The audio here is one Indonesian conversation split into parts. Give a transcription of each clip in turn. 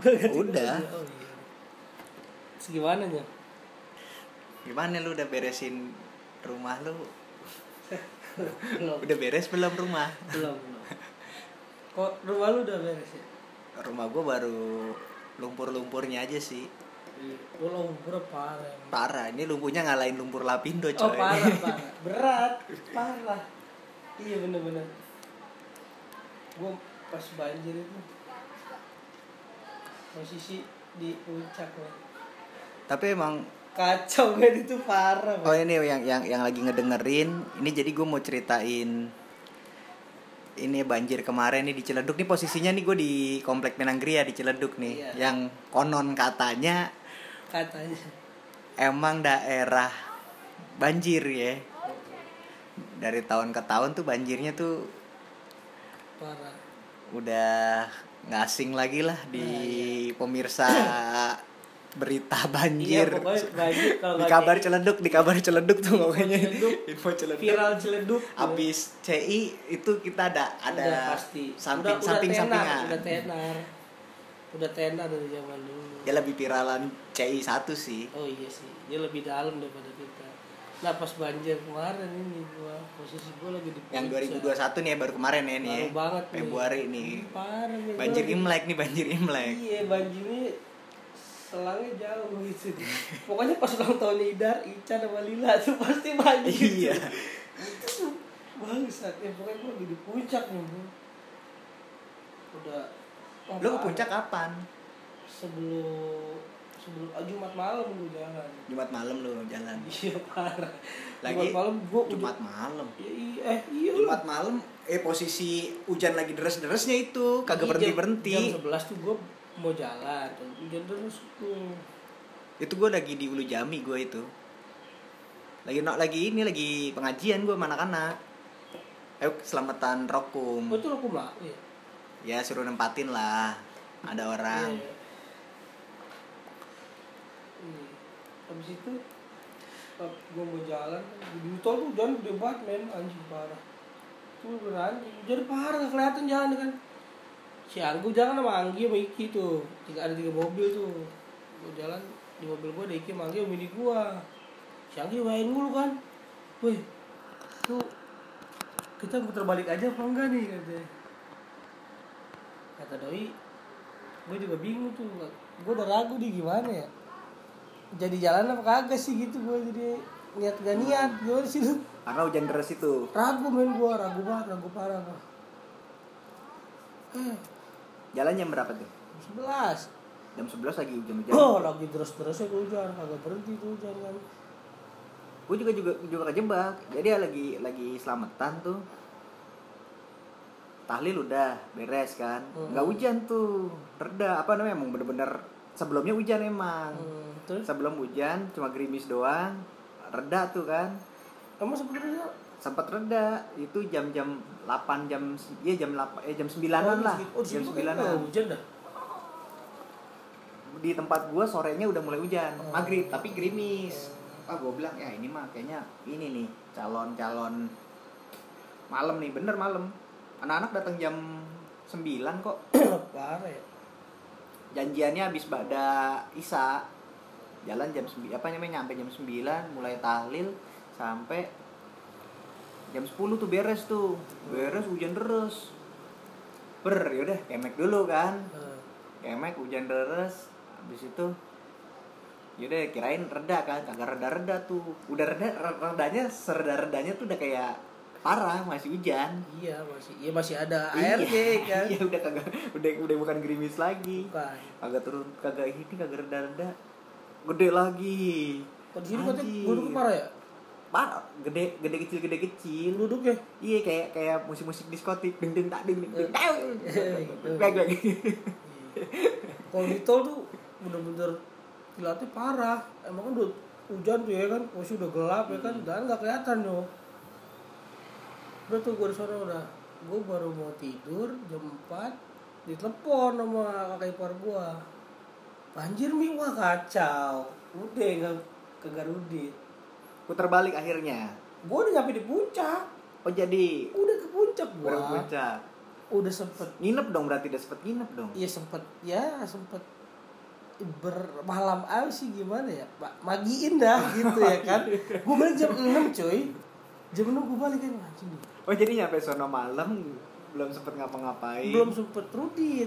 Udah. Oh, iya. Terus gimana nya? Gimana lu udah beresin rumah lu? Belum. Udah beres belum rumah? Belum. belum. Kok rumah lu udah beres ya? Rumah gua baru lumpur-lumpurnya aja sih. Iya. Lu lumpur parah. emang. Parah, ini lumpurnya ngalahin lumpur lapindo coy. Oh parah parah. Berat. Parah. Iya bener-bener. Gua pas banjir itu posisi di puncak. Tapi emang Kacau kan itu parah. Oh ini yang yang yang lagi ngedengerin, ini jadi gue mau ceritain ini banjir kemarin nih di Ciledug nih posisinya nih gue di komplek Menanggria di Ciledug nih, Iya. yang konon katanya Katanya. emang daerah banjir ya. Dari tahun ke tahun tuh banjirnya tuh Parah. udah nggak asing lagi lah di pemirsa berita Iya banjir. pokoknya banjir kalau di kabar kayak- Ciledug, di kabar Ciledug tuh pokoknya. Ciledug. Info Ciledug. viral celeduk. Abis CI itu kita ada ada udah pasti samping udah, samping udah tenar, sampingan. udah tenar udah tenar dari zaman dulu Dia lebih viralan CI satu sih. oh iya sih dia lebih dalam daripada nah pas banjir kemarin ini gua posisi gua lagi di Yang puncak. 2021 nih ya, baru kemarin ya nih. Baru banget nih. Februari nih. parah nih, Banjir Imlek nih, banjir Imlek. iya banjirnya selangnya jauh gitu pokoknya pas ulang tahun Idar Ica sama Lila tuh pasti banjir Iya. itu tuh bangsat ya pokoknya gua lagi di puncak nih udah oh, Lu ke puncak kapan? sebelum sebelum ah, Jumat malam gue jalan Jumat malam lu jalan. iya parah Lagi Jumat malam gue Jumat malam. iya, eh iya Jumat malam eh posisi hujan lagi deres-deresnya itu kagak Iya, berhenti jam- berhenti. jam 11 tuh gue mau jalan hujan terus tuh Itu gue lagi di Ulu Jami gue itu. Lagi no, lagi ini lagi pengajian gue sama anak-anak. Ayo selamatan rokum. oh itu lo kumla iya Ya suruh nempatin lah. Ada orang. Iya. Iya. Habis itu gue mau jalan di tol tuh hujan gede banget men. Anjing parah. Tuh bener anjing hujan parah kelihatan jalan kan. Si Anggu jalan sama Anggi sama Iki tuh. Tiga ada tiga mobil tuh. Gue jalan di mobil gue ada Iki sama Anggi sama Mini gue si Anggi main mulu kan. Wih tuh kita muter balik aja apa enggak nih katanya. Kata Doi gue juga bingung tuh. Gue udah ragu nih gimana ya jadi jalan apa kagak sih gitu gue jadi niat gak niat gimana sih lu Karena hujan deras itu. ragu men gue ragu banget ragu parah gue eh Jalan jam berapa tuh? sebelas Jam 11 lagi hujan-hujan. oh lagi terus terusnya hujan kagak berhenti tuh hujan kan Gue juga juga juga kejebak. Jadi ya lagi lagi selamatan tuh. Tahlil udah beres kan. Hmm. Nggak hujan tuh. Reda apa namanya emang bener-bener sebelumnya hujan emang. hmm, terus? Sebelum hujan cuma gerimis doang. Reda tuh kan. kamu sebenarnya sempat reda. Itu jam-jam 8 jam iya jam 8 eh jam 9-an lah. oh, jam situ 9-an kan hujan dah? Di tempat gua sorenya udah mulai hujan. Oh. maghrib tapi gerimis. Ah gua bilang ya ini mah kayaknya ini nih calon-calon malam nih. Bener malam. Anak-anak datang jam 9 kok. Parah ya. Janjiannya habis bada isa jalan jam 9 apa namanya nyampe jam 9 mulai tahlil sampai jam 10 tuh beres tuh. Beres hujan deras ber yaudah kemek dulu kan. Eh, kemek hujan deras habis itu yaudah kirain reda kan kagak reda reda tuh. Udah reda redanya sereda redanya tuh udah kayak parah masih hujan. Iya masih iya masih ada Iya, ARG kan? Iya udah kagak udah udah bukan gerimis lagi. Bukan. Kagak turun kagak ini kagak reda reda gede lagi. Kalau di sini katanya Anjir. duduk parah ya? Parah gede gede kecil gede kecil. Duduk ya? Iya kayak kayak musik musik diskotik ding ding tak ding ding ding Eh, Bang, bang. kalau di tol tuh bener-bener kilatnya parah. Emang kan udah hujan tuh ya kan? Posisi udah gelap ya kan? Dan nggak kelihatan yo. Udah tuh gue sana udah. Gue baru mau tidur jam 4 ditelepon sama kakak ipar gue banjir mi wah kacau. Udah nggak ke Garudit putar balik akhirnya? Gue udah nyampe di puncak. Oh jadi? Udah ke puncak gue baru puncak. Udah sempet. Nginep dong berarti udah sempet nginep dong? Iya sempet. Ya sempet. Bermalam aja sih gimana ya? Pak magiin dah gitu ya kan? Gue balik jam 6 cuy. Jam 6 gue balik kan oh jadi nyampe sono malam belum sempet ngapa-ngapain? Belum sempet rudit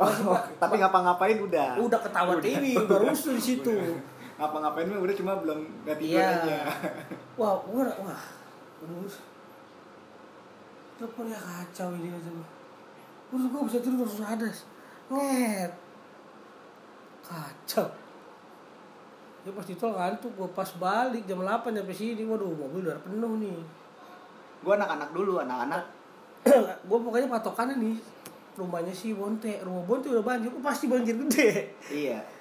oh, tapi ngapa-ngapain udah. Udah ketawa TV udah rusuh di situ. Ngapa-ngapain mah udah cuma belum nggak tidur Iya. aja. Wah wah wah. Terus teleponnya kacau ini aja terus gue bisa tidur terus ada nget. Kacau. Ya pas di tol ngantuk gue pas balik jam 8 sampai sini waduh mobil udah penuh nih. Gua anak-anak dulu anak-anak. Gue pokoknya patokannya nih rumahnya si Bonte. Rumah Bonte udah banjir oh, pasti banjir gede? Iya.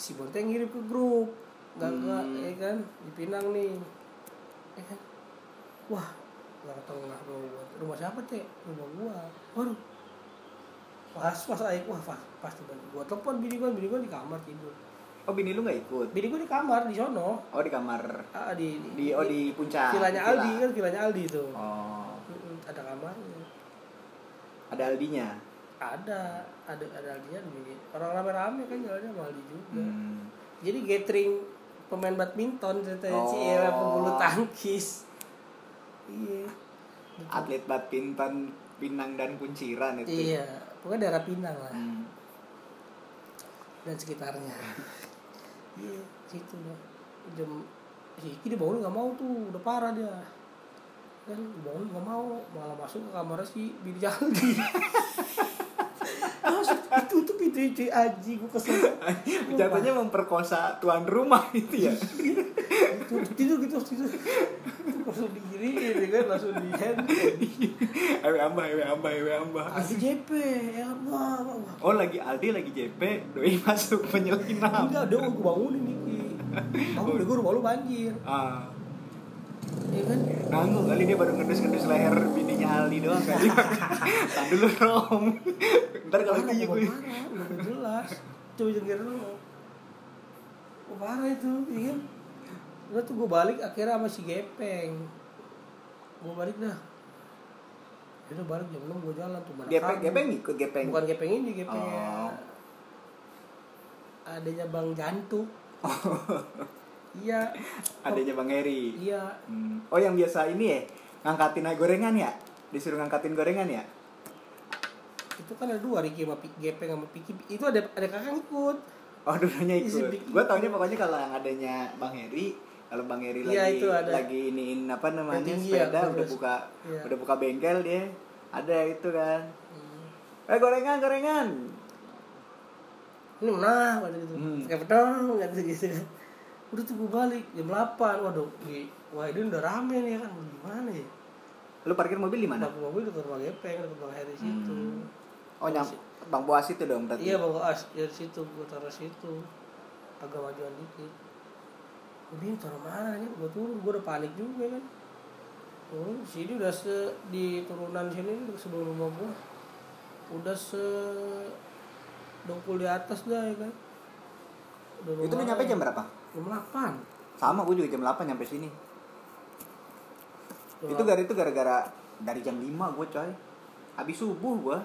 Si Bonte ngirim ke grup. Nggak nggak Hmm. ya kan? Di Pinang nih. Ya kan? Wah nggak ketemu lah rumah rumah siapa teh rumah gua. Waduh. Pas pas aik wah pas pasti banjir. Gua telepon bini gua bini gua di kamar tidur. Oh bini lu nggak ikut? Bini gua di kamar di sono. Oh di kamar. Ah, di, di oh di puncak. Vilanya. Aldi kan? Vilanya Aldi itu oh. Ada kamarnya. Ada Aldinya ada ada ada Aldinya bini orang rame-rame kan jalannya Aldi juga. Hmm. jadi gathering pemain badminton ceritanya Oh. si era pebulu tangkis. Iya. Atlet badminton Pinang dan Kunciran itu. Iya pokoknya daerah Pinang lah. Hmm. dan sekitarnya. Iya situ dah jam si Iki dibangun nggak mau tuh udah parah dia. Kan dibangun nggak mau malah masuk ke kamar si Bini Jaldi itu cuy aji gue kesel. Jatuhnya memperkosa tuan rumah itu ya? Tidur tidur gitu tidur. Langsung digiriin ya kan? Langsung di ewe ambah ewe ambah ewe ambah. Aldi JP ya oh lagi Aldi lagi JP doi masuk penyelinap enggak dong gue bangunin Niki. Bangun deh gue rumah lu banjir. Ah ya kan? Nanggung kali dia baru ngedus-ngedus leher bininya Aldi doang kali tak dulu rom ntar kalau gitu gue gue udah gak jelas. Coba jengker dulu. Oh, parah itu? Ya kan? Udah tuh gue balik akhirnya sama si Gepeng. Gue balik dah. Ya udah balik jam 6 gue jalan tuh mana gepeng kabur. gepeng ikut gepeng? Bukan Gepeng ini Gepeng Oh. adanya Bang Jantuk iya. Adanya bang Heri iya. Hmm. oh yang biasa ini ya ngangkatin gorengan ya? Disuruh ngangkatin gorengan ya? Itu kan ada dua Ricky sama Gepeng sama Piki. Itu ada ada kakak ikut oh dulunya ikut. Gue taunya pokoknya kalau yang adanya bang Heri kalau bang Heri Iya, lagi itu ada. lagi iniin apa namanya Yang tinggi ya, sepeda udah buka Iya. udah buka bengkel dia ada itu kan. Hmm. eh gorengan gorengan. Ini pada gitu Hmm. kayak pedang nggak gitu udah tuh gue balik jam 8 waduh di wah ini udah rame nih kan. Gimana ya? Lu parkir mobil di mana? Parkir mobil dekat rumah Gepeng dekat Bang Heri situ. Oh nyam bang boas itu dong berarti? Iya bang As dari situ. Gue taruh situ. Agak majuan dikit. Gue bingung taruh mana nih? Gue turun gue udah panik juga kan. Turun sini udah se di turunan sini sebelum rumah gue udah se dongkul di atas dah ya kan. Udah itu lu nyampe jam berapa jam 8 sama gue juga jam 8 nyampe sini. Jam itu gara itu gara-gara dari jam 5 gue coy. Habis subuh gue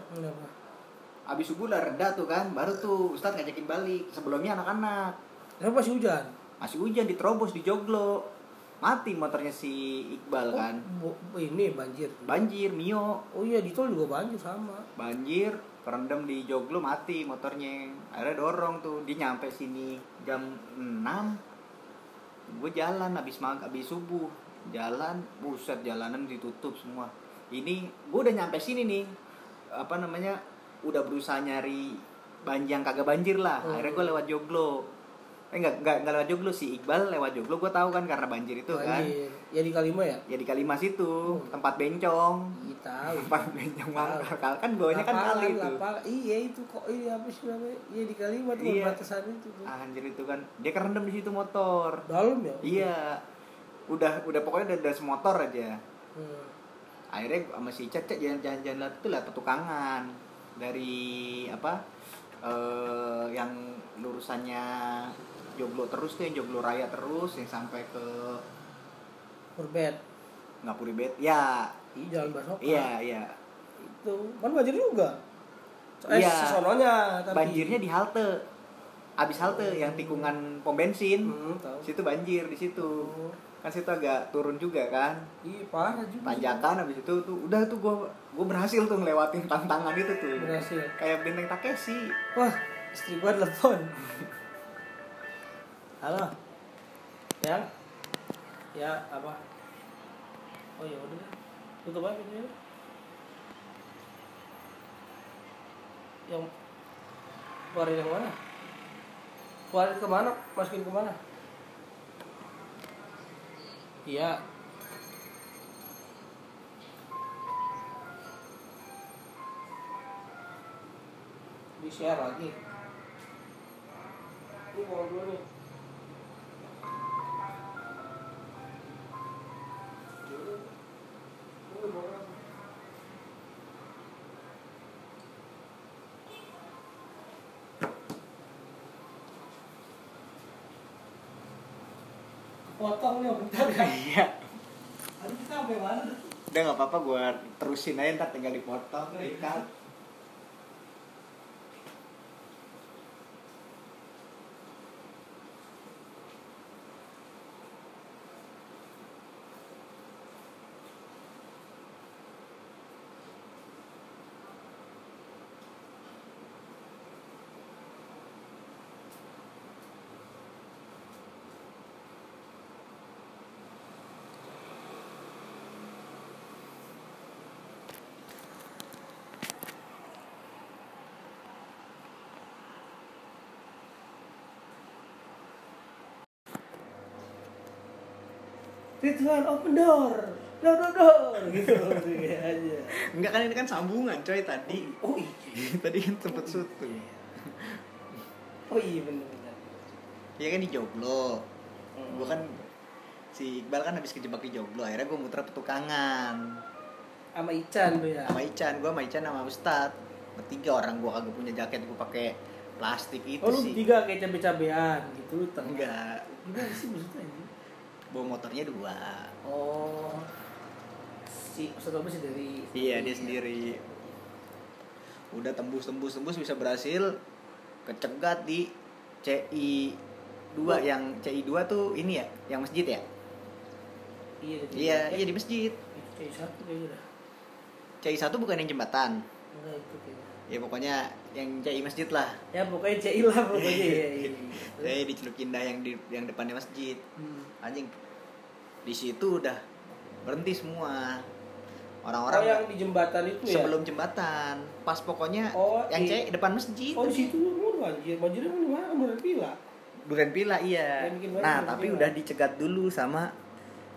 habis subuh udah reda tuh kan baru tuh Ustadz ngajakin balik. Sebelumnya anak-anak. Kenapa masih hujan? masih hujan diterobos di joglo mati motornya si Iqbal Oh, kan. ini banjir. banjir Mio. Oh iya di tol juga banjir sama. banjir kerendam di joglo mati motornya. Akhirnya dorong tuh dia nyampe sini jam 6 gue jalan habis mag habis subuh. Jalan buset jalanan ditutup semua. Ini gue udah nyampe sini nih. Apa namanya udah berusaha nyari banjang kagak banjir lah. Hmm. akhirnya gue lewat joglo eh enggak enggak enggak lewat joglo si Iqbal lewat joglo gue tahu kan karena banjir itu kan Banjir. Ya di Kalima ya? ya di Kalimas itu Hmm. tempat bencong Iya tahu. tempat bencong mangkal kan bawahnya kan kali itu. Iya itu kok ini apa sih namanya? Iya di Kalima tuh Iya. batasan itu tuh. anjir itu kan dia kerendam di situ motor Dalam ya? iya udah udah pokoknya udah, udah semotor aja Hmm. akhirnya sama si Cecek jalan-jalan jalan itu lihat petukangan dari apa eh yang lurusannya joglo terus tuh yang joglo raya terus yang sampai ke Berbed. Ngapuri Bet. Ya jalan Basoka. iya iya. Itu kan banjir juga. Eh Iya. sesononya tapi banjirnya di halte. Abis halte yang tikungan pom bensin. Hmm, tahu. Situ banjir di situ. Oh, kan situ agak turun juga kan. Iya parah juga tanjakan abis itu tuh udah tuh gue gue berhasil tuh ngelewatin tantangan itu tuh. Berhasil. Kayak benteng Takeshi. Wah istri gua telepon. Halo. Ya? Ya apa? Oh ya udah. Tutup aja videonya yang keluarin yang mana? Keluarin ke mana? Masukin ke mana iya. Di share lagi. Ini mau dulu nih potong nih bentar ya. Iya. Aduh kita sampai mana? Udah nggak apa-apa gue terusin aja ntar tinggal dipotong ikat Ridwan open door. Door door door. Gitu. Aja enggak kan ini kan sambungan coy tadi. Oh iya. Tadi kan sempet sutu oh iya bener bener. Ya kan di Joglo Hmm. gue kan si Iqbal kan habis kejebak di Joglo akhirnya gue muter petukangan. Sama Ican tuh ya? Sama Ican gue sama Ican sama Ustad bertiga orang gue kagak punya jaket gue pakai plastik itu oh lu sih. tiga kayak cabe-cabean gitu lu tengah. Enggak. Gimana sih maksudnya bawa motornya dua. Oh. Si Ustadz sih dari iya dia sendiri. Udah tembus tembus tembus bisa berhasil kecegat di CI 2 Oh. yang CI 2 tuh ini ya yang masjid ya? Iya dari iya iya di masjid. Kayak satu kayaknya CI 1 bukan yang jembatan. Enggak itu kayaknya. Ya pokoknya yang CI masjid lah. Ya pokoknya CI lah pokoknya ya, iya. saya di Celuk Indah yang di yang depannya masjid. Hmm. anjing di situ udah berhenti semua oh orang-orang yang di jembatan itu ya sebelum jembatan pas pokoknya Oh, yang di- CI depan masjid oh di situ lu banjir banjirnya di mana Duren Pila Duren Pila iya. Nah, tapi Pila. udah dicegat dulu sama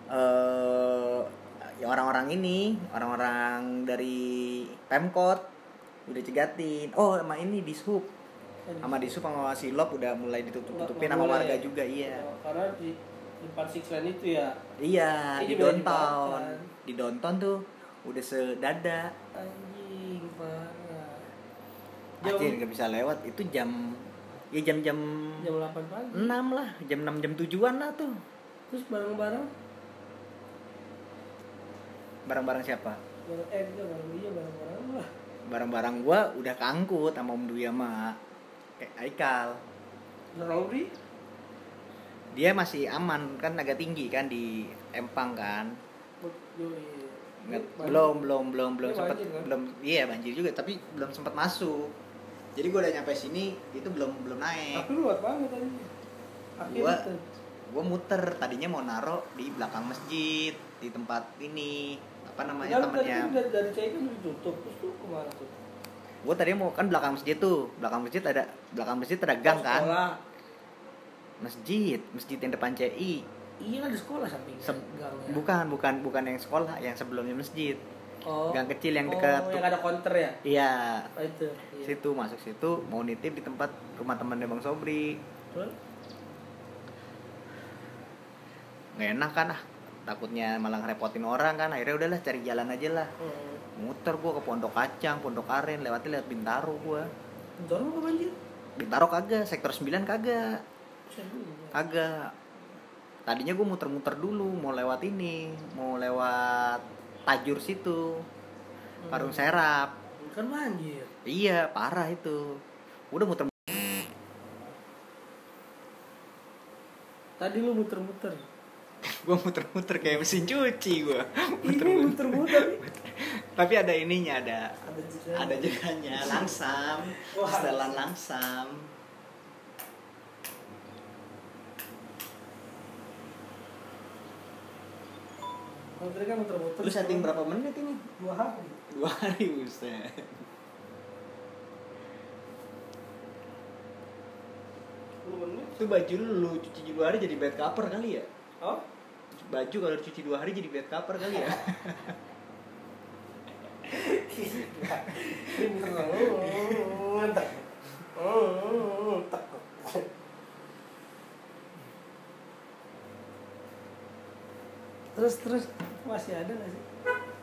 eh ya orang-orang ini, orang-orang dari Pemkot udah cegatin. Oh, sama ini di Sub. Sama di Sub sama Silop udah mulai ditutup-tutupin Nggak sama warga juga iya. Oh, karena di depan Six Lane itu ya Iya, di downtown. dibakar. Di downtown tuh udah sedada. anjing parah jam Anjir nggak bisa lewat. Itu jam ya jam-jam jam 8 pagi 6 lah, jam 6 jam 7-an lah tuh. terus bareng-bareng Barang-barang siapa? bareng eh enggak bareng iya bareng-bareng lah barang-barang gua udah keangkut sama Om Dwi sama kayak Aikal Lauri dia masih aman kan agak tinggi kan di Empang kan. Nggak- belum belum belum belum Ini sempat kan? belum iya banjir juga tapi belum sempat masuk. Jadi gua udah nyampe sini itu belum belum naik. Tapi luat banget tadi. Tuh. gua muter tadinya mau naro di belakang masjid di tempat ini apa namanya kan dari dari kan udah ditutup terus tuh ke mana tuh? Gua tadi mau kan belakang masjid tuh belakang masjid ada belakang masjid ada gang kan. Masjid masjid yang depan CI iya kan di sekolah samping Se- gangnya bukan bukan bukan yang sekolah yang sebelumnya masjid. Oh. Gang kecil yang oh, dekat yang ada counter ya? Iya. Oh, itu iya. situ masuk situ mau nitip di tempat rumah temannya bang Sobri. Nggak enak kan ah. Takutnya malah ngerepotin orang kan. Akhirnya udahlah cari jalan aja lah. Hmm. muter gua ke Pondok Kacang Pondok Aren lewatnya lewat Bintaro gua. Dorong apa banjir? Bintaro kagak sektor 9 kagak Kagak tadinya gua muter-muter dulu mau lewat ini mau lewat Tajur situ Parung serap. Kan banjir. Iya, parah itu. Udah muter Tadi lu muter-muter. gua muter-muter kayak mesin cuci gua. Ini muter-muter. Tapi ada ininya, ada Ada jeda. ada jedanya langsam, setelan langsam. Tadi kan muter-muter. Lu setting berapa menit ini? Dua hari. Dua hari buset. Itu baju lu cuci dua hari jadi bed cover kali ya? Oh? Baju kalau dicuci dua hari jadi bed cover kali ya? Terus terus masih ada nggak sih?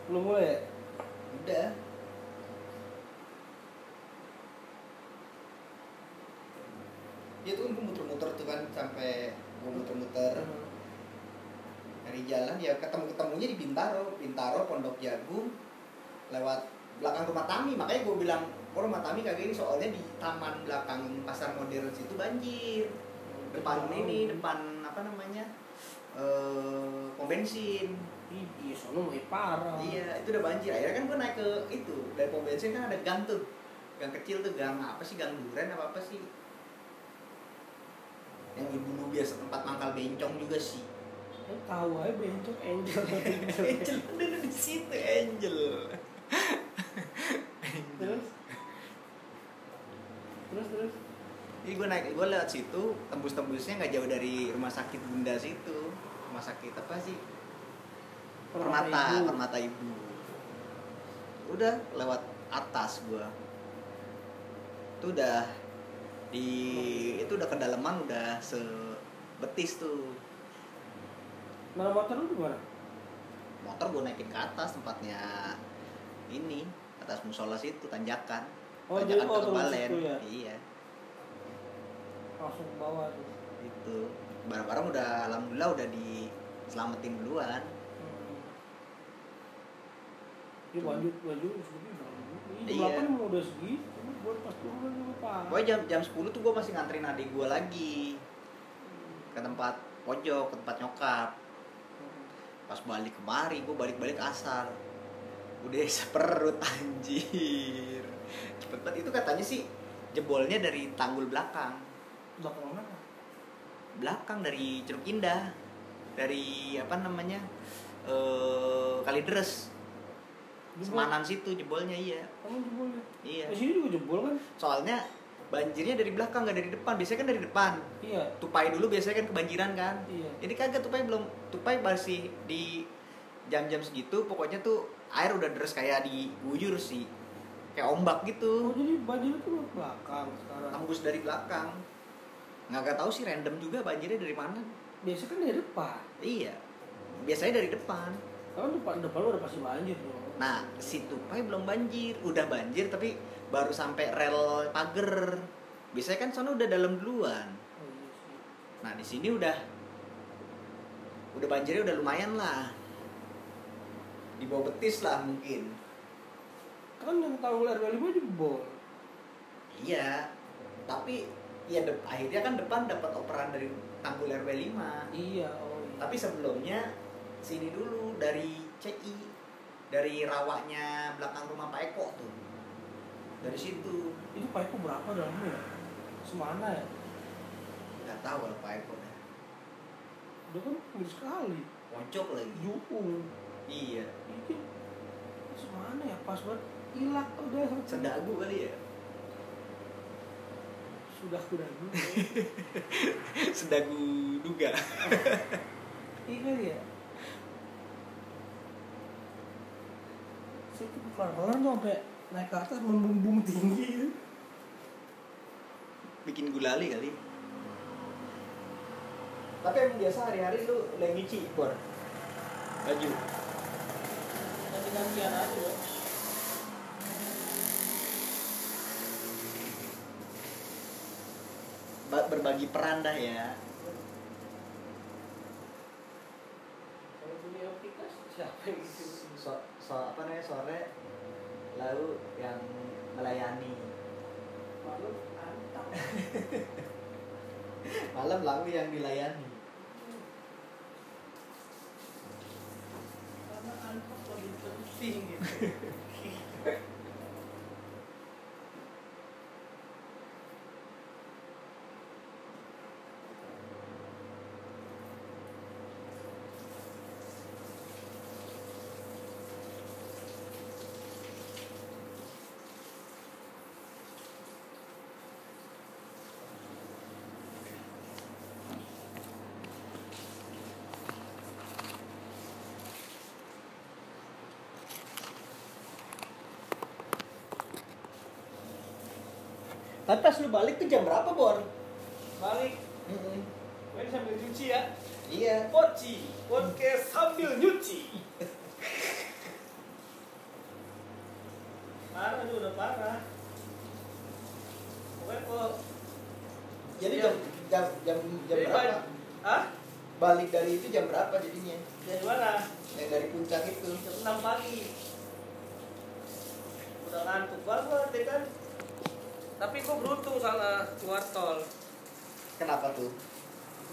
Belum mulai ya? Udah. Ya tuh gue muter-muter tuh kan sampai gue muter-muter. Dari jalan ya ketemu ketemunya di Bintaro, Bintaro Pondok Jagung lewat belakang rumah Tami. Makanya gue bilang oh rumah Tami kagak ini? Soalnya di taman belakang pasar modern situ banjir. Depan ini depan apa namanya? Eh pom bensin Iya, sono mulai parah. Iya, itu udah banjir. Akhirnya kan gue naik ke itu dari pom bensin kan ada gang tuh, gang kecil tuh gang apa sih gang duren apa apa sih? Yang dulu biasa tempat mangkal bencong juga sih. Eh, tahu aja bencok angel. Angel ada di situ Angel. terus terus terus Jadi gue naik, gue lewat situ, tembus-tembusnya nggak jauh dari rumah sakit bunda situ. Rumah sakit apa sih? Permata, Ibu. Permata Ibu. Udah lewat atas gua. Itu udah di itu udah kedalaman udah sebetis tuh. Mana motor lu di mana? Motor gua naikin ke atas tempatnya ini atas musola situ tanjakan. Oh, tanjakan Ketebalen. situ ya? Iya, Langsung ke bawah tuh. itu. Barang-barang udah alhamdulillah udah diselamatin duluan. Hmm. Segitu Ini Iya. delapan emang udah segitu. Ini buat pas turun juga parah. Pokoknya jam jam 10 tuh gua masih nganterin adik gua lagi ke tempat pojok, ke tempat nyokap. pas balik kemari gue balik-balik asar udah seperut anjir cepet banget itu katanya sih jebolnya dari tanggul belakang Belakang mana? belakang dari Curug Indah dari apa namanya eh Kalideres. Semanan situ jebolnya iya Kamu jebol ya? iya Di sini juga jebol kan? soalnya banjirnya dari belakang nggak dari depan biasanya kan dari depan Iya. tupai dulu biasanya kan kebanjiran kan Iya. ini kagak tupai belum tupai masih di jam-jam segitu pokoknya tuh air udah deres kayak diguyur sih kayak ombak Oh, gitu jadi banjir itu belakang sekarang. tembus dari belakang nggak nggak tahu sih random juga banjirnya dari mana Biasa kan dari depan. iya biasanya dari depan Kalau depan depan lu udah pasti banjir dong. Nah si tupai belum banjir. Udah banjir tapi baru sampai rel pagar. Biasanya kan sana udah dalam duluan. Oh, iya nah di sini udah udah banjirnya udah lumayan lah. Di bawah betis lah mungkin. Kan yang tanggul RW 5 jebol. iya tapi ya dep- akhirnya kan depan dapat operan dari tanggul RW 5 Iya, oh iya. tapi sebelumnya sini dulu dari CI dari rawaknya belakang rumah Pak Eko tuh dari situ itu pipe berapa dalamnya ya? Semana ya? nggak tahu kalau Pak Eko dah Udah kan gede sekali. pojok lagi Jupung. iya Ini semana ya? Pas banget. Ilak udah. sedagu kali ya Sudah kuda dulu. sedagu duga Iya kali ya? Saya tuh pelan-pelan tuh sampai naik ke atas membumbung tinggi gitu. bikin gulali kali tapi emang biasa hari-hari lu lagi nyuci bor baju Ganti-gantian aja ya. Ba- berbagi peran dah ya Kalau punya aplikasi siapa yang gitu? So, apa namanya sore lalu yang melayani. Antap malam lalu yang dilayani. Karena antap lebih penting gitu tapi pas lu balik tuh jam berapa bor? Balik. Main sambil cuci ya? Iya. Poci, podcast sambil nyuci. parah tuh udah parah. Pokoknya kok jadi Iya. jam jam jam jam Jadi berapa ban- Hah? balik dari itu jam berapa jadinya Dari mana? yang dari puncak itu Jam 6 pagi. Udah ngantuk banget ya kan. Tapi gua beruntung salah keluar tol. kenapa tuh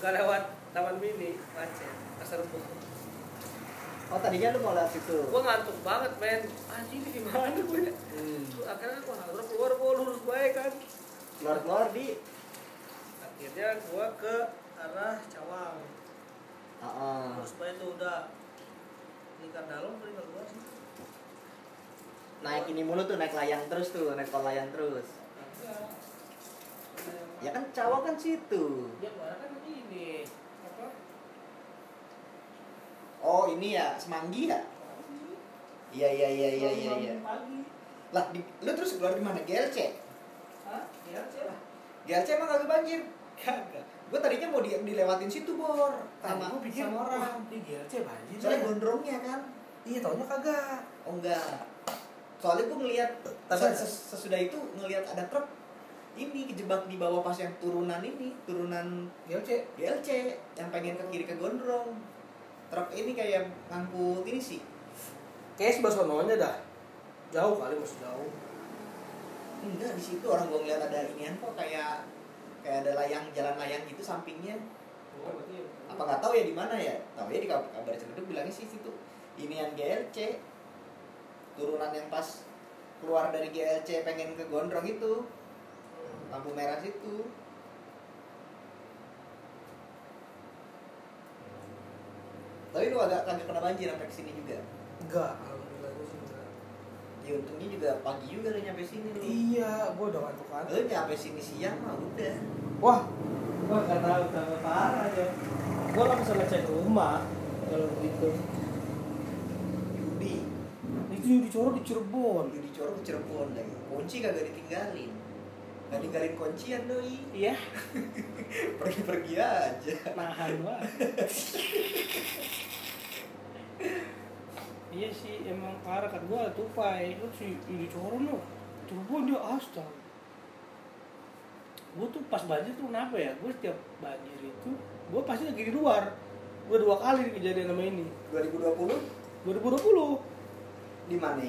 Gak lewat Taman Mini, macet. Keserbu. oh tadinya lu mau lewat situ Gua ngantuk banget, men. Anjing ini gimana gue ya? hmm. Akhirnya gua harus keluar, gua lurus baik kan. keluar keluar di akhirnya gua ke arah Cawang Ah, terus baik itu udah lingkar dalam lingkar luar sih naik ini mulu tuh naik layang terus tuh naik tol layang terus ya kan cawang kan situ dia kemarin kan ini apa oh ini ya semanggi ya iya iya iya iya iya iya lah di, lu terus keluar di mana GLC Hah? Sih lah. GLC emang kagak banjir Kagak. gue tadinya mau di, dilewatin situ bor sama gua pikir sama orang Di GLC banjir. soalnya ya. gondrongnya kan Iya, taunya kagak. oh enggak soalnya gue ngelihat Tapi- ses- sesudah itu ngelihat ada truk ini kejebak di bawah pas yang turunan ini turunan GLC. GLC yang pengen ke kiri ke gondrong truk ini kayak ngangkut ini sih. Kayaknya sebelah sononya dah. Jauh kali masih jauh. enggak di situ orang gue ngeliat ada inian kok kayak kayak ada layang jalan layang gitu sampingnya. Oh, berarti apa nggak tahu ya di mana ya? Tahu ya di kabar, kabar cerita bilangnya sih situ. Ini yang GLC turunan yang pas keluar dari GLC pengen ke Gondrong itu. Lampu merah situ tapi lu agak kagak kena banjir sampai ke sini juga Enggak, alhamdulillah gua sih enggak. ya untungnya juga pagi juga lu nyampe sini lu Iya, gua udah ngantuk-ngantuk. lu nyampe sini siang mah udah Wah, gua nggak tahu tambah parah aja. Gua nggak bisa ngecek rumah kalau begitu. Yudi Itu yang dicorot di Cirebon. Yudi Coro ke Cirebon lagi kunci kagak ditinggalin Gak ninggalin kuncian doi Iya, pergi-pergi aja nahan banget. iya sih, emang parah kan gua tupai. Lu si di Coro no. Cirebon dia astaga. Gue tuh pas banjir tuh kenapa ya? Gue setiap banjir itu, gue pasti lagi di luar. Gue dua kali kejadian sama ini. 2020 2020, di mana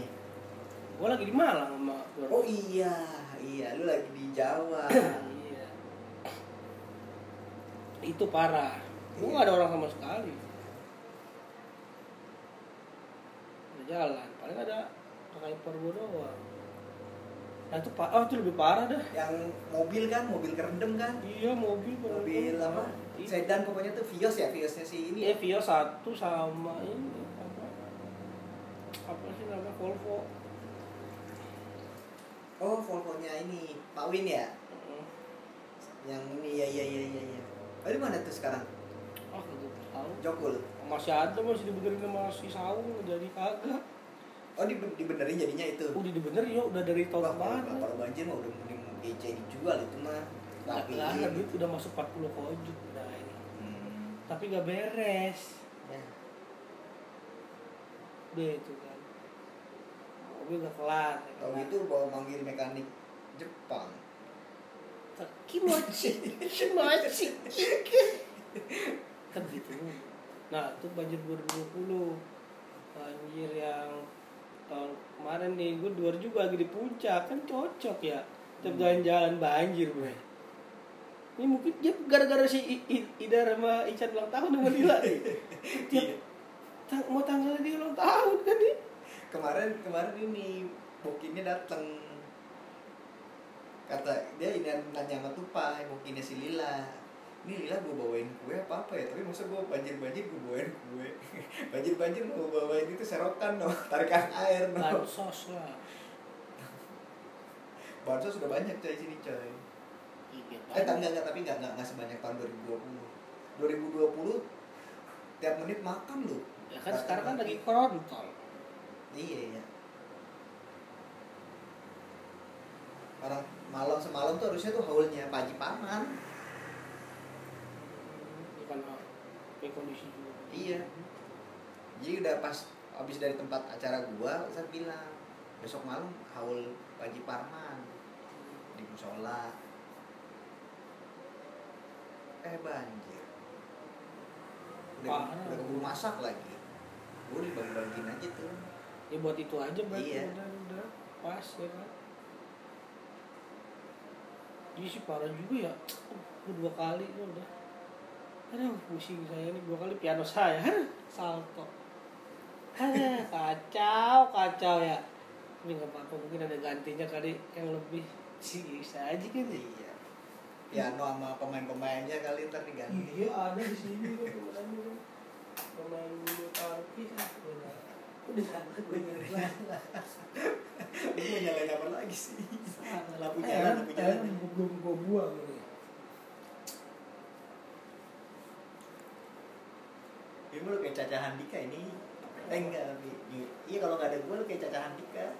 gue lagi di Malang sama oh iya iya lu lagi di Jawa Iya. Itu parah. Gue Iya. gak ada orang sama sekali. Ada jalan, paling ada kakak ipar gue doang. Nah itu pak, oh itu lebih parah dah. yang mobil kan mobil kerendam kan Iya mobil mobil apa Iya. sedan pokoknya tuh Vios ya Viosnya si ini Iya Vio satu sama ini apa? Apa sih namanya Volvo? Oh Volvo-nya ini Pak Win ya Heeh. yang ini ya ya ya ya ya oh, di mana tuh sekarang Ah kagak tahu. Jokul Masih ada masih dibenerin sama si Saung jadi kagak. oh di, dibenerin jadinya itu Udah dibenerin ya udah dari tahun kemarin. kalau banjir mah udah mending GC dijual itu mah tapi Lah, lah, duit udah masuk 40 kojut udah ini. hmm, Tapi gak beres. ya. Udah itu kan. Mobil gak kelar. ya Tahu gitu bawa manggil mekanik Jepang. Kimochi, kimochi. kan gitu. Nah, itu banjir 2020. Banjir yang tahun kemarin nih gue luar juga lagi di puncak kan cocok ya tiap Hmm. jalan-jalan banjir gue ini mungkin dia gara-gara si I- I- Ida sama Ican ulang tahun sama Dila nih tiap Iya. tang- mau tanggal dia ulang tahun kan nih kemarin kemarin ini bokinnya datang kata dia ini nanya sama tupai bokinnya si Lila. Ini Lila gue bawain kue apa apa ya? Tapi masa gue banjir banjir gue bawain kue. Banjir banjir mau bawain itu serokan no tarikan air no bansos lah. Bansos sudah banyak coy sini coy. Iya, eh enggak enggak tapi enggak enggak, enggak sebanyak tahun 2020 2020 tiap menit makan lu. Ya kan sekarang kan lagi korontol iya iya orang malam semalam tuh harusnya tuh haulnya Haji Paman bukan kayak kondisi juga Iya. Jadi udah pas habis dari tempat acara gua, Ustaz bilang besok malam haul Paji Parman di musola. Eh banjir. Udah, Parah. udah keburu masak lagi. Gua dibagi-bagiin aja tuh. Ya buat itu aja berarti Iya. udah udah. Pas ya kan? Jadi sih parah juga ya. Gua dua kali tuh udah. Aduh pusing saya ini dua kali piano saya. Salto. Aduh, kacau kacau ya. Tapi nggak apa-apa mungkin ada gantinya kali yang lebih sih bisa aja kan ya. Iya. Piano sama pemain-pemainnya kali ntar diganti. iya ada di sini kan pemainnya udah gue nyari Ini mau nyalain apa lagi sih? Lampu Eh, jalan, lampu jalan. belum gue buang ini Ini lu kayak Caca Handika ini. Eh enggak, Iya kalau nggak ada gua lu kayak Caca Handika.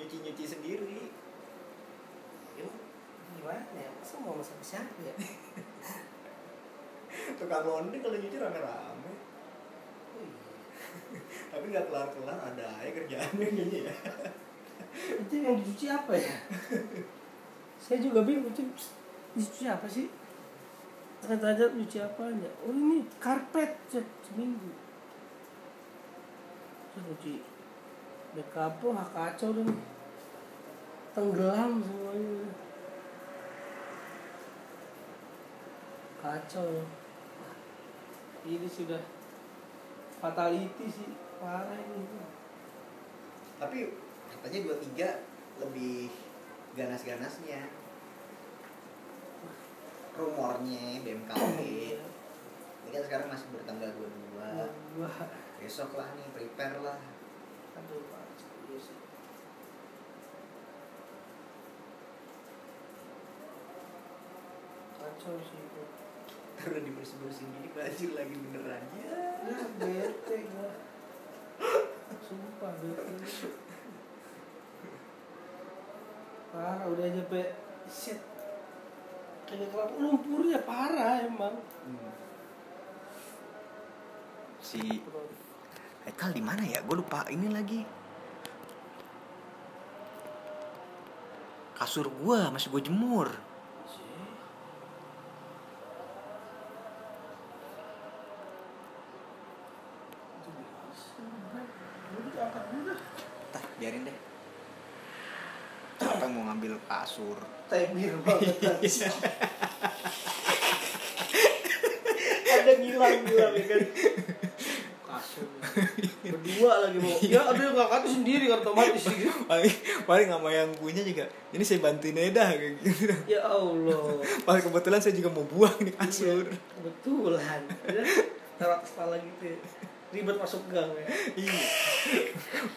Nyuci-nyuci sendiri. Emang gimana ya masa mau masak siapa ya Tukang onde kalau nyuci rame-rame. Tapi nggak kelar-kelar ada aja kerjaannya kayaknya ya. itu yang dicuci apa ya? Saya juga bingung itu dicuci apa sih? Tanya nyuci apanya oh ini karpet se- seminggu. Terus nyuci makeup oh kacau dan tenggelam semuanya. Kacau. Ini sudah fatality sih parah ini Tapi katanya dua tiga lebih ganas-ganasnya. Rumornya BMKG. Ini kan sekarang masih bertanggal 22. Wah, Besok lah nih, prepare lah. aduh, Pak. Iya sih. Kacau sih itu. Terus dibersih-bersihin gini banjir lagi beneran. Ya. Ya, bete gua. Sumpah bete. Parah udah nyampe shit. Kayak kelapa lumpurnya parah emang. Hmm. Si Haikal di mana ya? Gue lupa ini lagi. Kasur gua masih gue jemur. Tah, biarin deh. Siapa yang mau ngambil kasur? Tebir banget Ada ngilang-ngilang ya kan Kasur Berdua lagi mau Ya ada yang ngangkat sendiri kan otomatis gitu. paling paling sama yang punya juga. Ini saya bantuin aja dah kayak gitu. Ya Allah Pas kebetulan saya juga mau buang nih kasur. Betulan ya. Taruh kepala gitu ya. Ribet masuk gang ya Iya.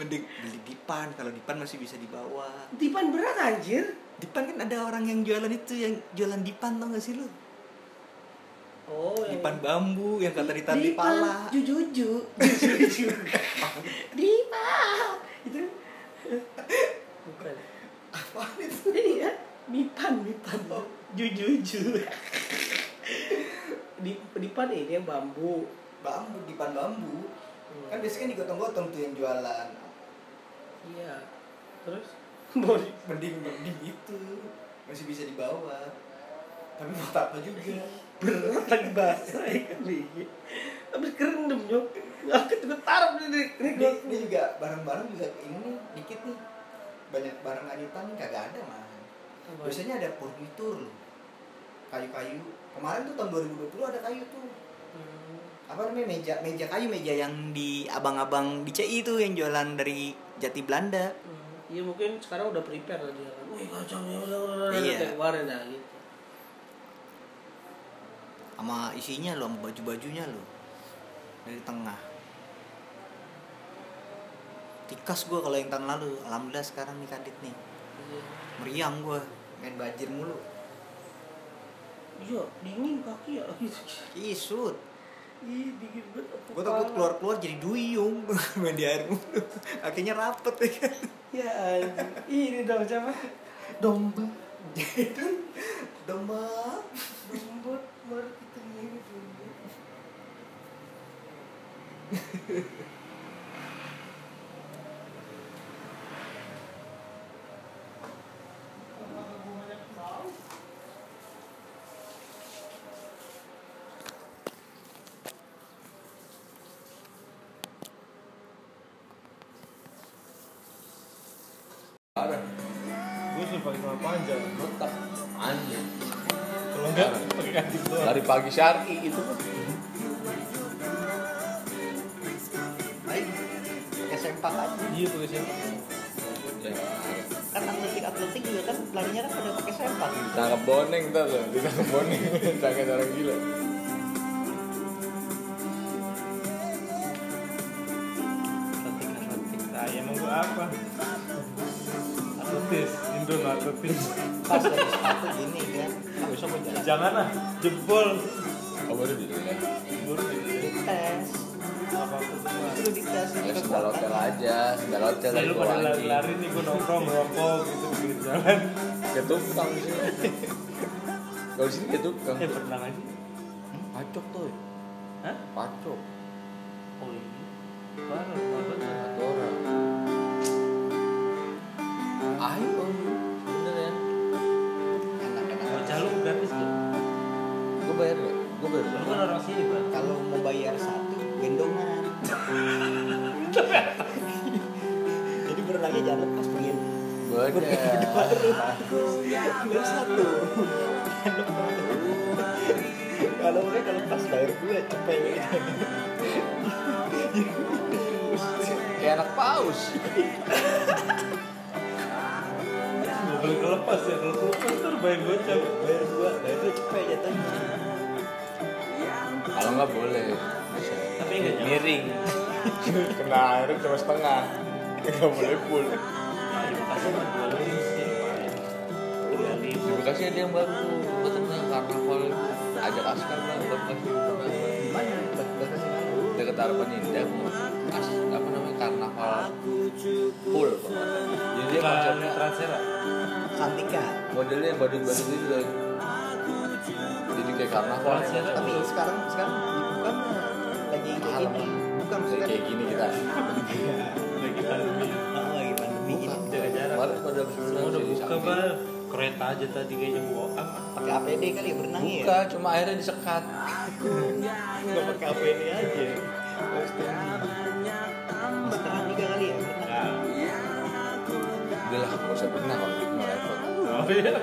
Mending beli dipan kalau dipan masih bisa dibawa. Dipan berat anjir Dipan kan ada orang yang jualan itu yang jualan dipan tau gak sih lu? Oh Dipan bambu yang kata ditaruh di pala. Jujuju Jujuju Dipan Itu Bukan Apaan itu? Iya, Mipan, Mipan. Jujuju. Di dipan ini yang bambu. Bambu, dipan bambu. Kan biasanya digotong-gotong tuh yang jualan. Iya. Terus di- Mending mending itu masih bisa dibawa. Tapi buat apa juga? berat lagi basah ya kali. habis kerendam jo aku juga taruh di di ini, ini juga barang-barang juga ini nih dikit nih banyak barang lanjutan nih kagak ada mah biasanya ada furnitur kayu-kayu kemarin tuh tahun 2020 ada kayu tuh apa namanya meja meja kayu meja yang di abang-abang di CI itu yang jualan dari Jati Belanda Iya mungkin sekarang udah prepare lah dia kan. Wih kacau ya udah udah udah Iya. kemarin nah gitu. sama isinya loh sama baju-bajunya loh dari tengah tikas gue kalau yang tahun lalu alhamdulillah sekarang nih kadit nih Iya. meriang gue main bajir mulu Iya, dingin kaki ya gitu. kisut Ih, dingin banget. aku gue takut parah. keluar keluar jadi duyung main di air mulu akhirnya rapet ya kan Ya anjing. Ini dong siapa? Domba. domba Domba baru kita ini domba. Parah. Pakai celana panjang. Tetap anjing. Kalau enggak pakai kancing doang. Dari pagi syari itu pakai sempak aja Iya pakai siapa? ya, kan atletik atletik juga kan larinya kan pada pakai sempak ditangkap boneng tuh tuh, ditangkap boneng, ditangkap orang gila. Atletis. pas sepatu gini kan besok mau jalan Jangan lah, jebol. Oh baru dilihat. Baru dites apa itu dites Ya sendal hotel aja, sendal hotel lagi pada anjing. lari-lari nih gue nongkrong rokok gitu di pinggir jalan. Ke tukang sini. Kalau di sini ke tukang. Eh pernah aja. Pacok tuh. Hah? Pacok. Oh iya. Parah, parah. Satu orang. Ayo, Gue bayar. Lu kan orang sini, Bang. kalau mau bayar satu gendongan jadi berenangnya jangan lepas pengen Bener. satu kalau mereka kalau lepas bayar gue cepet Kayak anak paus. Gak boleh kelepas ya, kalau kelepas tuh bayar gocap. bayar gue bayar gue cepet jatuhnya nggak boleh. Bisa. Tapi enggak nyampe. Miring. Kena air cuma setengah. Nggak boleh full. Nah, di Bekasi mah dua ribu sih. Di. Bekasi ada yang baru. Gue tenang karnaval ajak askar lah buat kasih gimana batas mana dekat harapan indah mau as apa namanya karnaval full. Jadi dia konsepnya Transera. Santika modelnya badut-badut gitu kayak karnaval. Tapi sekarang sekarang bukan lagi kayak gini bukan Kayak maksudnya kayak gini kita. Lagi pandemi. Oh, lagi pandemi Bukan. gini Jaga jarak. Kemarin pada Semua udah buka. Bang. Kereta aja tadi kayaknya buang. pakai APD kali ya berenangnya ya Bukan, cuma airnya disekat. nggak pakai APD aja setengah juga kali ya berenang Udah lah, gak usah pernah kalau gitu repot. Oh iya.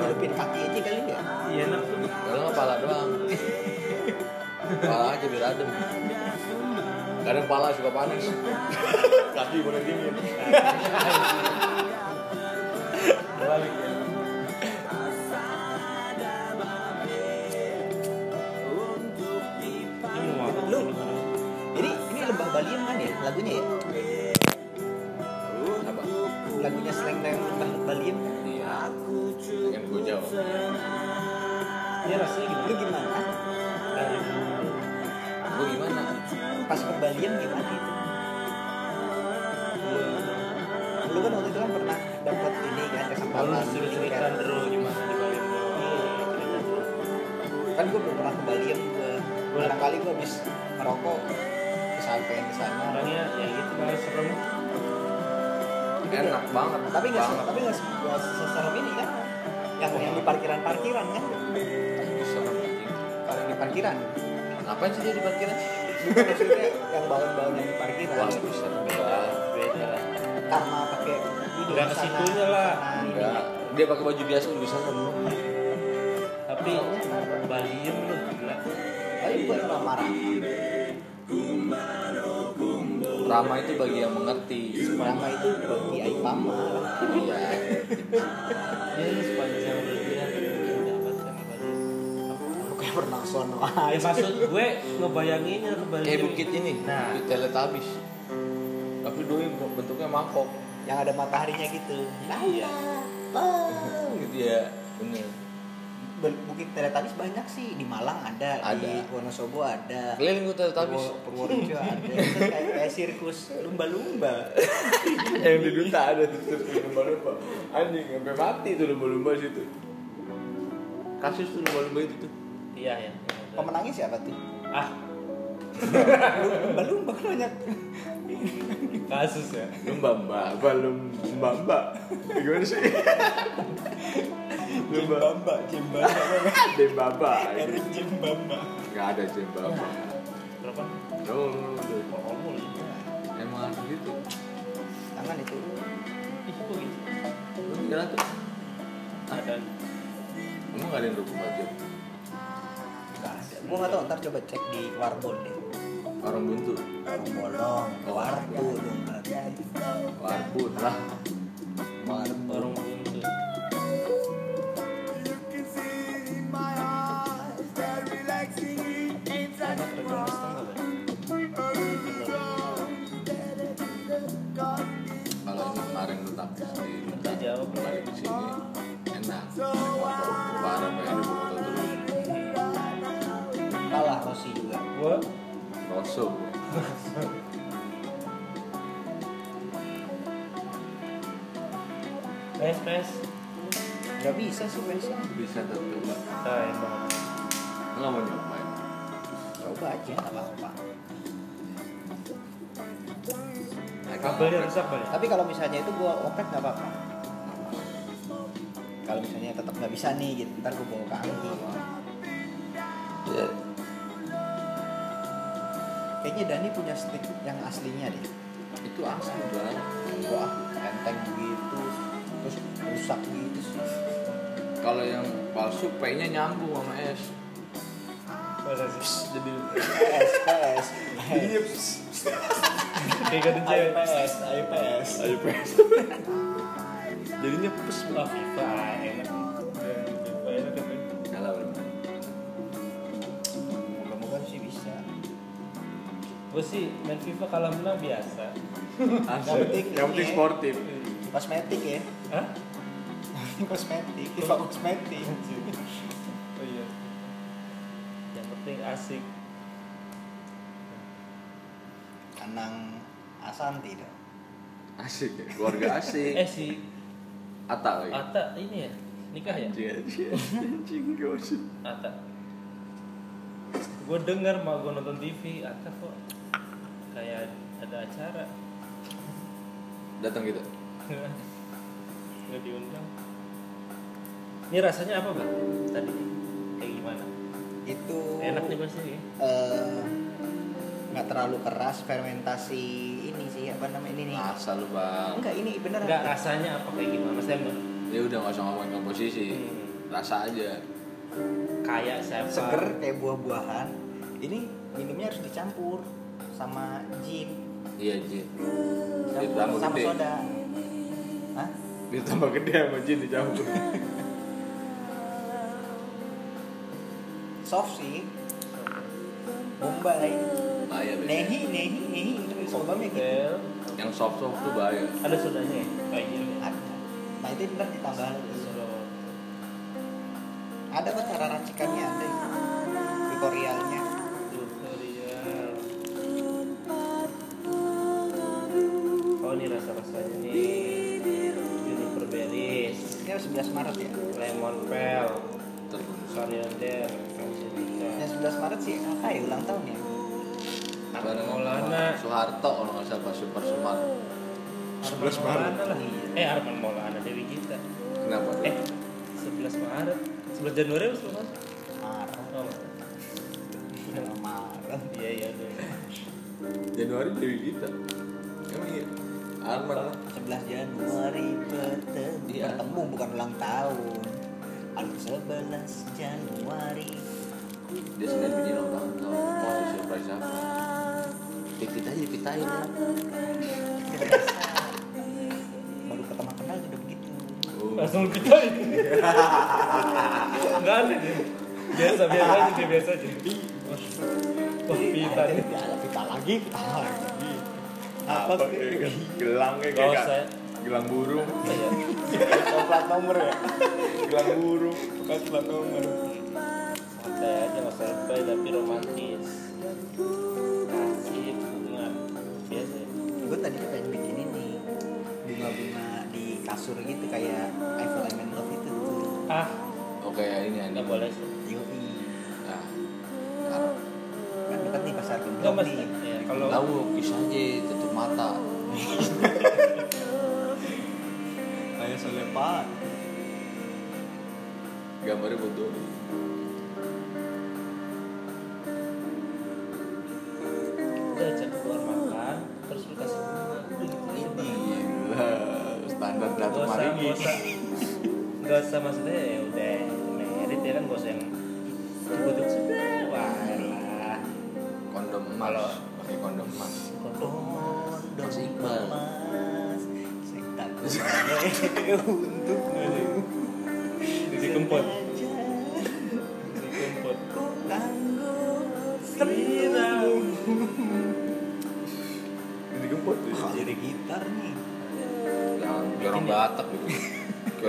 Ngadepin kaki aja kali ya Iya enak tuh. Kalau nggak pala doang. Pala aja biar adem. Kadang pala suka panas. Kaki boleh dingin. Balik ya. Ini mau apa? Lu? ini ini lembah Baliem kan ya lagunya ya Apa? lagunya slang lembah Ini rasanya lu gimana? gimana Kayak Gue gimana? pas ke Baliem gimana itu lu kan waktu itu kan pernah dapat ini kan kesempatan suruh cerita Dro gimana di Bali Dro. kan gue belum pernah ke Baliem gue barangkali gue habis merokok kesampaian ke sana Orangnya ya gitu malah serem. Enak banget. tapi nggak tapi nggak seserem ini kan yang yang di parkiran parkiran kan anjing. kalau di parkiran Ngapain sih dia di parkiran? Maksudnya yang balon-balon yang di parkiran. Wah, bisa beda Karena pakai ini Nggak ke sana, situnya lah. Enggak. Dia pakai baju biasa juga bisa kan? tapi baliem lu gila Tapi buat marah. Rama itu bagi yang mengerti. Rama itu bagi Aipama. Iya. sepanjang dia mendapatkan Kayak pernah sono ya maksud gue ngebayanginnya ke baliem Kayak bukit ini, nah bukit teletabis. Tapi doi bentuknya mangkok. yang ada mataharinya gitu. iya Gitu ya. Bener. Ben- Bukit Teletabis banyak sih di Malang ada, di Ada. Wonosobo ada. Keliling gua teletabis. Purwo- Purworejo ada. Kayak, kayak sirkus lumba-lumba. yang di duta ada tuh tuh, lumba-lumba. Anjing sampai mati tuh lumba-lumba situ. Kasus tuh lumba-lumba itu tuh. iya ya Pemenangnya siapa tuh? ah Lumba-lumba kan banyak. kasus ya Lumba mbak, balum mbak mbak. Gimana sih? Lumba Jembamba, jembamba. Dembaba. Erik jembamba. Gak ada jembaba. berapa Oh, emang harus gitu. Tangan itu. gitu Lu kira tuh? ada Emang gak ada yang 24 jam? Gak ada. Gua nggak tahu. Ntar coba cek di Warbon deh. Warung buntu, Warung bolong, wartu dong berarti. warbun lah. Warung warung buntu. Kalau ini kemarin lu tak di jawab balik di sini enak. Bareng pengen di motor terus. kalah Rossi juga. gua Rosso. pes pes Gak bisa sih biasa. Bisa coba. ah emang nggak mau nyobain? Coba aja nggak apa-apa. Naik kabelnya rusak balik Tapi kalau misalnya itu gua oprek nggak apa-apa. Kalau misalnya tetap nggak bisa nih, gitu. ntar gua bawa ke Anggi. Iya. Kayaknya Dani punya stick yang aslinya deh. Itu asli banget. Wah, enteng begitu, terus rusak gitu sih. Kalau yang palsu P-nya nyambung sama S. masa sih Jadi PS, PS. Iya. kayak ganti cewek PS, ayo PS. Ayo PS. Jadinya pes ah FIFA enak gue sih main FIFA kalah menang biasa Yang penting Yang penting ya. sportif. Kosmetik ya. Hah? kosmetik, FIFA kosmetik. oh iya yang penting asik Anang Asanti dong. Asik ya, keluarga asik. eh si Ata lagi. Ata ini ya nikah ya Anjing anjing anjing gosip. Ata gue dengar mah gue nonton TV Ata kok kayak ada acara Datang gitu. nggak diundang ini rasanya apa bang tadi kayak gimana Itu enak nih pasti ya eh, nggak terlalu keras fermentasi ini sih apa namanya ini nih. Asal lu bang. Enggak ini beneran. nggak rasanya apa kayak gimana saya Ya udah nggak usah ngomongin komposisi. Hmm. Rasa aja. Kayak siapa seger kayak buah-buahan. Ini minumnya harus dicampur sama gin, Iya Jin. Ditambah sama gede. soda. Hah? Ditambah gede sama Jin dicampur. Soft sih. Bombay. Bahaya. Nehi, nehi, nehi. Itu bombay gitu. Yang soft soft tuh bahaya. ada sodanya ya kayak gitu. Nah itu ntar ditambah. Ada kok cara racikannya ada tutorialnya. tutorial oh ini rasa rasanya nih juniper berries Ini 11 Maret ya. lemon pel angelica Yang 11 Maret sih kakak ya ulang tahun ya. Bareng Maulana. Soeharto kalau nggak salah Super. Arman 11 Maret. Maulana lah eh Arman Maulana Dewi Gita Kenapa? tuh? eh 11 Maret 11 Januari atau 11 Maret Maret. oh marah. Iya iya Januari Dewi Gita. Emang iya? Arman lah. 11 Januari bertemu. Iya. bertemu bukan ulang tahun. Aduh 11 Januari. Dia sebenarnya bikin ulang tahun mau surprise apa? Pipit aja dipitain ya. Baru pertama kenal udah begitu. Oh. langsung kita nggak aneh. Deh biasa biasa aja deh biasa aja. Wah pita. nih ya ada pita lagi. Pita lagi. Apa kayak gelangnya Gak kayak usah. gelang burung. Iya. Kayak plat nomor ya? Gelang burung. Bekas plat nomor. Santai aja usah lebay tapi romantis. Kasih bunga. Biasa. Ya. gue tadinya pengen bikin ini bunga-bunga di kasur gitu kayak Eiffel I'm ah. Oh kayak ini anime boleh sih. Yoi. nah taruh. kan dekat nih pasar mas nih. Ya, kalau tahu kisah aja tutup mata. Kayak selepan gambarnya bodoh untuk Jadi kempot. Jadi kempot. Gempot tuh jadi gitar nih. Kayak orang batak gitu.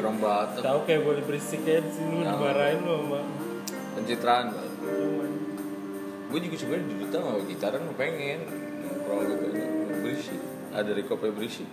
Orang batak. Tahu kayak boleh berisik ya di sini lu dimarahin lu sama pencitraan banget gue juga sebenarnya di duta mau gitaran mau pengen. Nongkrong gitu aja berisik. Ada kopi berisik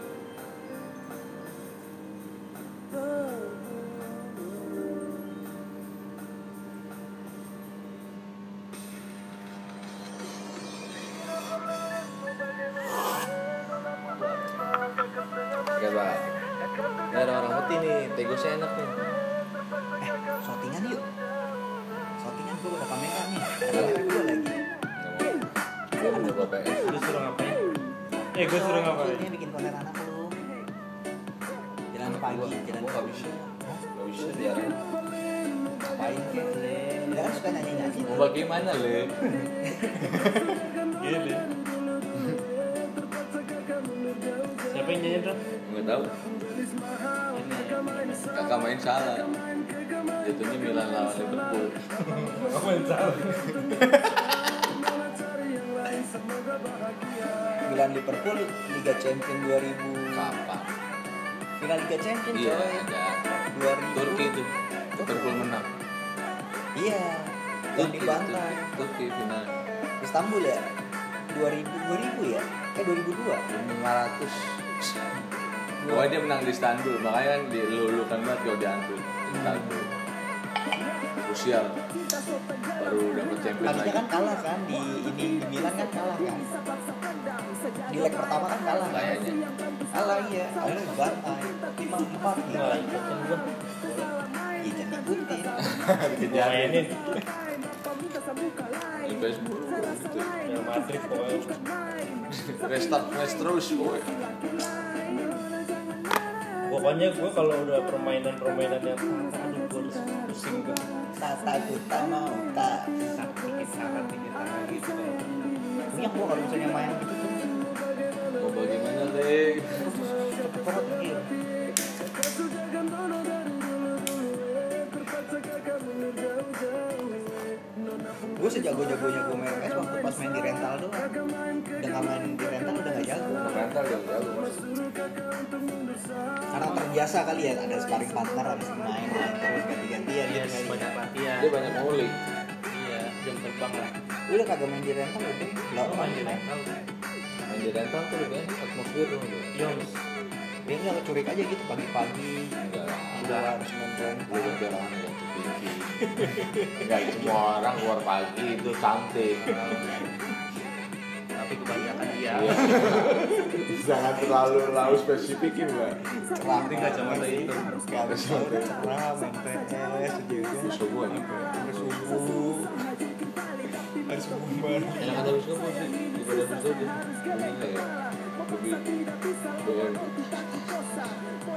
main salah. Jatuhnya Milan lawan Liverpool. Apa yang salah? Milan Liverpool Liga Champion 2000 Kapan? final Liga Champion Iya coy. ada 2000 Turki itu. Liverpool menang. Iya. Yang di Turki, Bantai Turki final. Istanbul ya? 2000 2000 ya? Eh 2002 500 Pokoknya dia menang di Istanbul. Makanya kan dilulukan banget kalau diambil Istanbul. Rusia. Baru dapat champion tadinya lagi. kan kalah kan? Di ini di Milan kan kalah kan? Di leg pertama kan kalah kan? kayaknya kalah iya. Akhirnya dibantai lima empat nih Nggak ikutin gue. iya jangan ikutin mainin. di Facebook gitu Real Madrid pokoknya. restart match terus boy Pokoknya gue kalau udah permainan-permainan yang aduh gue udah pusing gue. tak takut tak mau tak? Dikit sangat dikit sangat punya gua kalau misalnya main. Gitu tuh mau bagaimana deh gitu gue sejago-jagonya gue main PS waktu pas main di rental doang. Udah gak main di rental udah gak jago. Mental yang jago mas. Karena terbiasa kali ya ada sparring partner habis main main terus ganti-gantian Iya, gitu. ya. banyak latihan. dia banyak ngulik Iya, jam terbang lah. Lu udah kagak main di rental udah? Lo main main di rental. main di rental tuh lebih enak atmosfer dong Yoms. biar nggak curik aja gitu pagi-pagi. Udah harus main rental udah orang yang tinggi enggak semua orang keluar pagi itu cantik Tapi kebanyakan dia. Iya. jangan terlalu terlalu spesifikin mbak cerah Penting kacamata itu. Harus cerah main PS juga bisa gue nih sampai subuh harus kebumbar enak habis kebun sih daripada dia lebih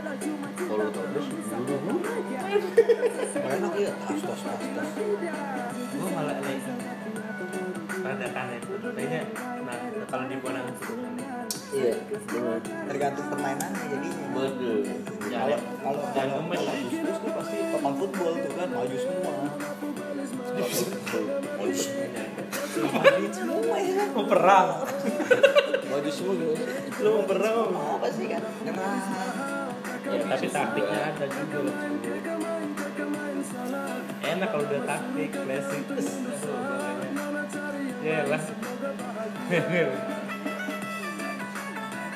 kalau terus buru-buru enak ya tas tas tas tas gue malah like rada kanet kayaknya nah kalau di Bonang iya tergantung permainannya jadinya. Betul kalau kalau jangan kalau lah terus tuh pasti papan football tuh kan maju semua. Maju semua. Ya mau perang. Maju semua sih lu mau perang apa? Sih kan? Nyerah ya, tapi taktiknya ada juga. Loh enak kalau udah taktik terus ya lah.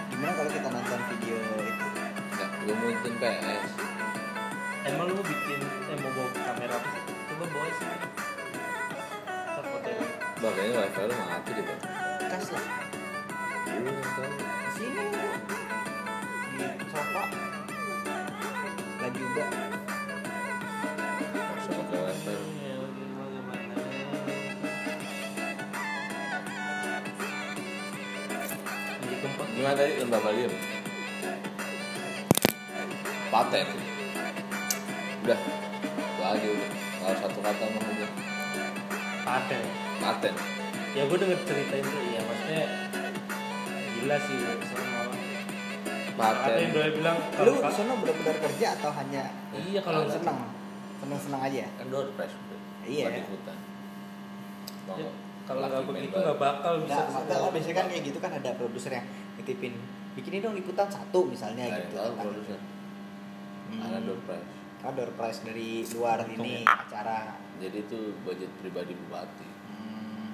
Gimana kalau kita nonton video itu? Nggak gue mau nonton PS emang lu bikin eh mau bawa kamera apa sih? Coba bawa sih. Fotoin. bah kayaknya wifi lu mati deh bang kas lah. Lu tahu. sini. Di sofa nggak juga. Gimana tadi? Lembah Balium paten udah. Lagi udah. Kalau satu kata mah udah ada paten ya gue denger ceritain tuh ya maksudnya gila sih sama orang apa yang paten gue bilang lu kalau di sana benar-benar kerja atau hanya iya kalau seneng seneng seneng aja? Kan door press udah Iya. buat ikutan. Mau Ya, kalau nggak begitu nggak bakal bisa Nggak, makanya biasanya kan kayak gitu kan ada produser yang nitipin bikinin dong liputan satu misalnya ada gitu. kan. produser. Hmm. ada door press Oh, door prize dari luar ini acara. Jadi itu budget pribadi bupati. Hmm,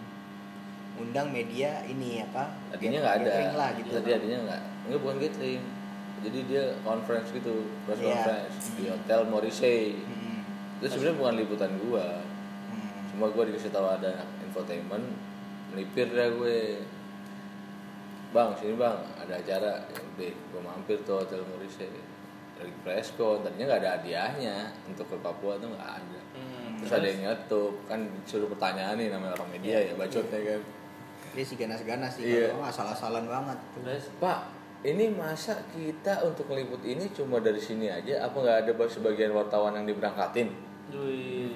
undang media ini apa? Tadinya nggak ada. lah gitu. Tadi adinya nggak nggak bukan gathering jadi dia conference gitu press Iya. conference di hotel Morrissey. Hmm, itu sebenarnya bukan liputan gua. Hmm. cuma gua dikasih tahu ada infotainment melipir dah gue. Bang sini bang ada acara. Udah gua mampir tuh hotel Morrissey. Lagi preskon tadinya nggak ada hadiahnya. Untuk ke Papua tuh nggak ada. Hmm, terus ada yang nyetup. Kan disuruh pertanyaan nih namanya orang media ya bacotnya kan. Dia sih ganas-ganas sih Iya. kalau asal-asalan banget terus? Pak, ini masa kita untuk ngeliput ini cuma dari sini aja? Apa nggak ada sebagian wartawan yang diberangkatin? Wih,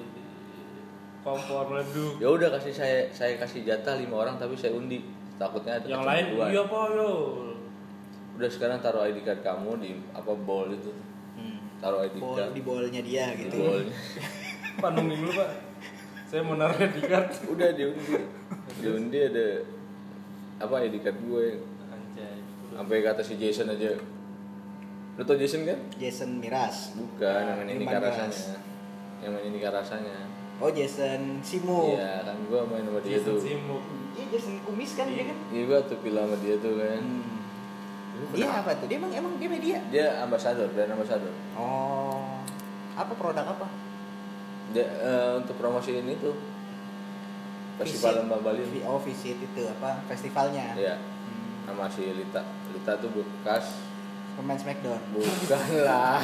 kompor leduk Ya udah kasih saya saya kasih jatah lima orang tapi saya undi. Takutnya ada yang lain kecemburuan. iya pak yo Udah sekarang taruh ID card kamu di apa bowl itu. hmm. Taruh ID Bol, card di bolnya dia di gitu bowl. pak nungguin dulu pak saya mau naruh di card udah diundi. Diundi ada apa ID card gue sampai kata si Jason aja. Lu tau Jason kan? Jason Miras Bukan, yang main Irman Nika Miras. rasanya. Yang main Nika rasanya. oh Jason Simo Iya, kan gua main sama dia Jason tuh. Simuk iya Jason Kumis kan dia kan Iya gua tuh film sama dia tuh kan. hmm. Lu dia kenapa? apa tuh dia emang emang dia media Dia ambasador, brand ambasador. oh apa produk apa Dia eh, untuk promosi ini tuh Festival. Lembah Bali. Oh visit itu apa festivalnya Iya, hmm. sama si Lita. Lita tuh bekas pemain Smackdown bukan lah.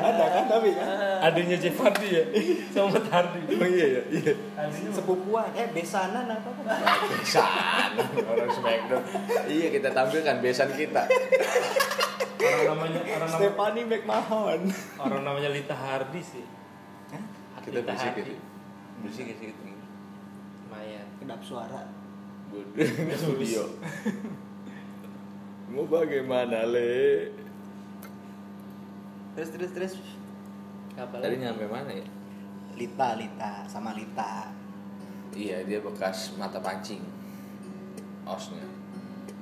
ada kan tapi kan adanya Jeff Hardy ya sama Matt Hardy Oh iya iya iya. sepupuan eh besanan apa apa Besan orang Smackdown. iya kita tampilkan besan kita. orang namanya orang Stephanie McMahon orang namanya Lita Hardy sih Hah? Kita Lita berisik Hardy gitu. Berisik gitu. lumayan kedap suara studio. Mau bagaimana le? terus terus terus. Apa Tadi lagi? nyampe mana ya? Lita Lita sama Lita. Iya dia bekas mata pancing. Osnya.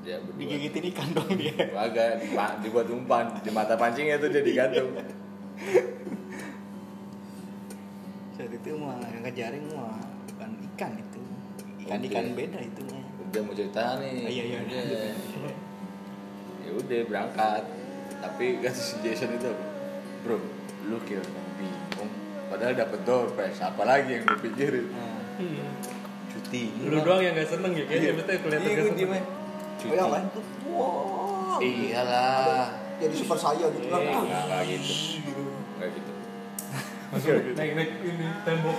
Dia berdua. Digigitin ikan dong dia. Agak dibuat umpan. Di mata pancingnya tuh dia digantung. Saat itu mah yang kejaring mah bukan ikan itu ikan Oke. beda itu mah udah mau cerita nih. Oh, iya, iya, Udah. iya. ya udah berangkat. Tapi kata si Jason itu bro lu kira bingung. Padahal dapet door prize. Apalagi yang lu pikirin? Nah, Hmm. cuti. Lu doang yang gak seneng ya? Kayaknya betul kelihatan iya gak gue seneng. diem aja. oh cuti yang lain tuh. Wow. Iyalah. Jadi super saya gitu kan. Eh, enggak, enggak gitu. Enggak gitu. Naik naik ini tembok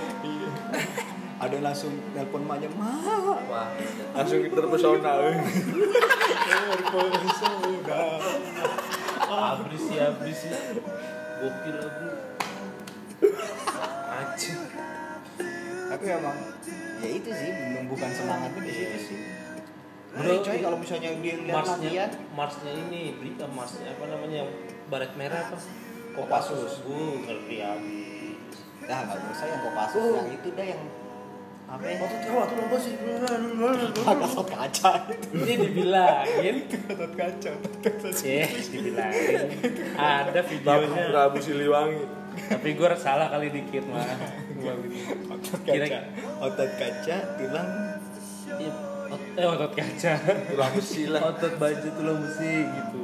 ada yang langsung telepon maknya ma Wah, langsung terpesona. abris ya abris ya gokil lah bro anjing tapi emang ya itu sih menumbuhkan semangatnya di situ sih Bro, Ngeri coy kalau misalnya dia Marsnya, latihan Marsnya ini berita Marsnya apa namanya yang baret merah apa? Kopassus. Bu, ngerti habis. dah nggak usah yang Kopassus Oh. yang itu dah yang apa ya Otot kawa tuh apa sih? Gatot kaca Ini dibilangin, Gatot kaca Gatot kaca eh, dibilangin. Ada videonya. Prabu Siliwangi. Tapi gue salah kali dikit mah. Otot kaca otot kaca tulang Iya, eh otot kaca. Tulang besi lah. Otot baju tulang besi gitu.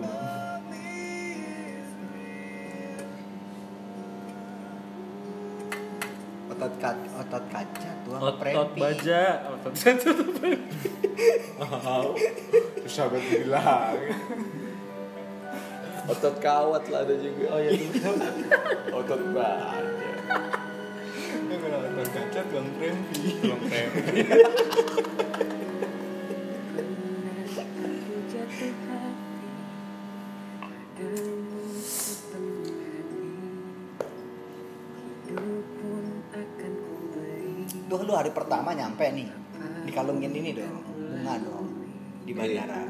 otot kaca otot kaca Otot prempi baja, otot baja. Wow. Susah banget dibilang. Otot kawat lah ada juga. Oh iya itu. Otot baja. Itu kalau otot kaca tulang prempi Tulang premi. lu hari pertama nyampe nih. Dikalungin ini dong. Bunga dong. Di bandara.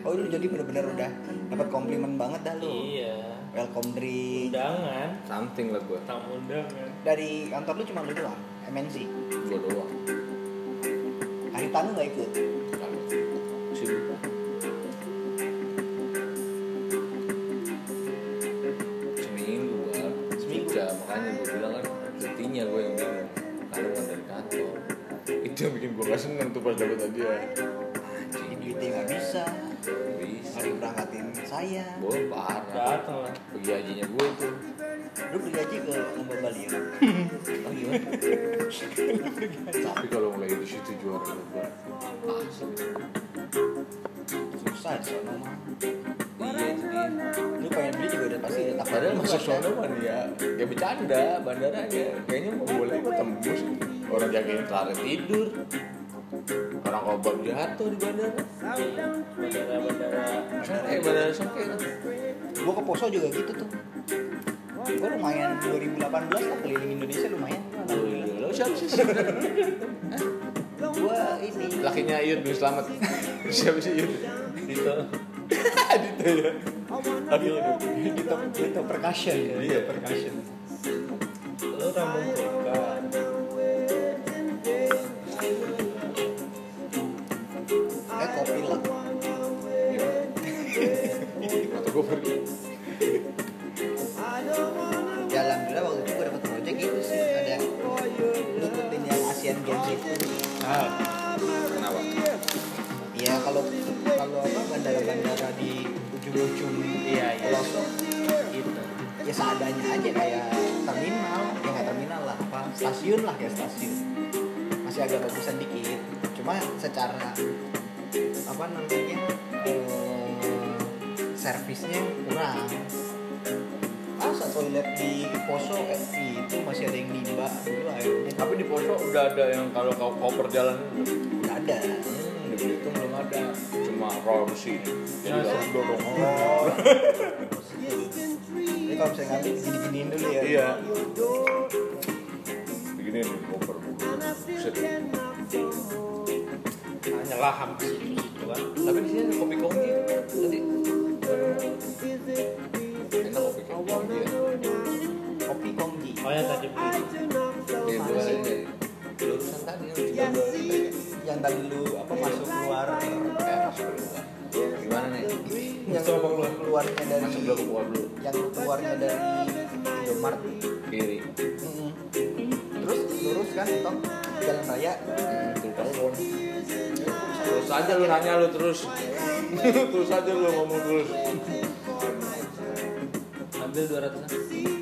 Oh lu jadi bener-bener udah dapat komplimen banget dah lu. Iya. welcome drink. Undangan, Something lah gua. tamu undangan. dari kantor lu cuma lu doang? MNC Gua doang. hari tanu nggak ikut tuh pas dapet hadiah. jadi duitnya nggak bisa Bisa. hari berangkatin saya Gua parah. Pergi hajinya gue itu. lu beli aja ke lomba Bali ya Oh iya. Tapi kalau mulai di situ juara. Asli. susah di sono mah Iya jadi. lu pengen beli juga udah pasti udah tak Padahal masuk sono kan ya, ya bercanda bandaranya. Kayaknya mau boleh tembus. Orang jagain Clara tidur. Kobam jatuh di bandara. Bandara-bandara. Eh bandara kan. gua ke Poso juga gitu tuh gua lumayan 2018 lah keliling Indonesia lumayan alhamdulillah Lo siapa sih gua ini Lakinya Iyut bin Slamet. Siapa sih Iyut? Dito. Adito ya. Aduh. kita kita percussion ya Iya. percussion Lo rambut ya alhamdulillah waktu itu gua dapet project itu sih ada lu ikutin yang Asian Games itu Ah. Kenapa? ya kalau kalau apa bandara-bandara di ujung-ujung Iya, iya. pelosok Gitu. ya seadanya aja kayak terminal ya nggak terminal lah apa stasiun lah kayak stasiun masih agak bagusan dikit cuma secara apa namanya eh, servisnya kurang masa toilet di poso eh, itu masih ada yang nimba dulu akhirnya Tapi di Poso udah ada yang kalau kau koper jalan nggak ada Hmm, di Belitung belum ada. Cuma besi. Jadi harus dorong. jadi kalau misalnya ngambil gini-giniin dulu ya Iya. Begini nih koper. Buset. Hanya laham di situ situ kan. Tapi di sini ada kopi kongki tadi. Kopi Oh ya yang tadi lu apa masuk keluar. Gimana nih? yang keluarnya dari yang keluarnya dari Kiri. Terus lurus kan jalan raya telepon. Terus aja lu nanya lu terus. Terus aja lu ngomong terus. Ambil 200